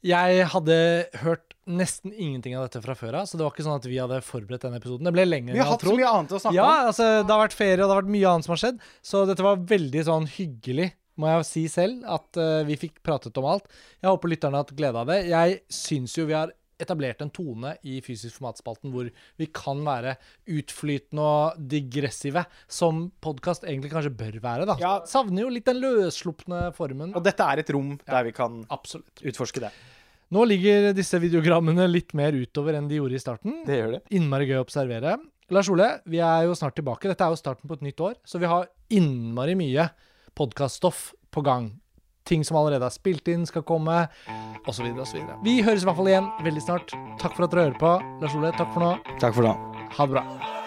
Jeg hadde hørt nesten ingenting av dette fra før av, så det var ikke sånn at vi hadde forberedt denne episoden. Det ble lenger enn Vi har hatt så mye annet å snakke Ja, om. altså, det har vært ferie, og det har vært mye annet som har skjedd, så dette var veldig sånn hyggelig, må jeg si selv, at uh, vi fikk pratet om alt. Jeg håper lytterne har hatt glede av det. Jeg syns jo vi har etablert en tone i Fysisk formatspalten hvor vi kan være utflytende og digressive, som podkast egentlig kanskje bør være, da. Ja. Savner jo litt den løsslupne formen. Og dette er et rom der vi kan Absolutt. utforske det. Nå ligger disse videogrammene litt mer utover enn de gjorde i starten. Det gjør det. Innmari gøy å observere. Lars Ole, vi er jo snart tilbake. Dette er jo starten på et nytt år, så vi har innmari mye podkaststoff på gang. Ting som allerede er spilt inn, skal komme, osv. osv. Vi høres i hvert fall igjen veldig snart. Takk for at dere hører på. Lars Ole, takk for nå. Takk for nå. Ha det bra.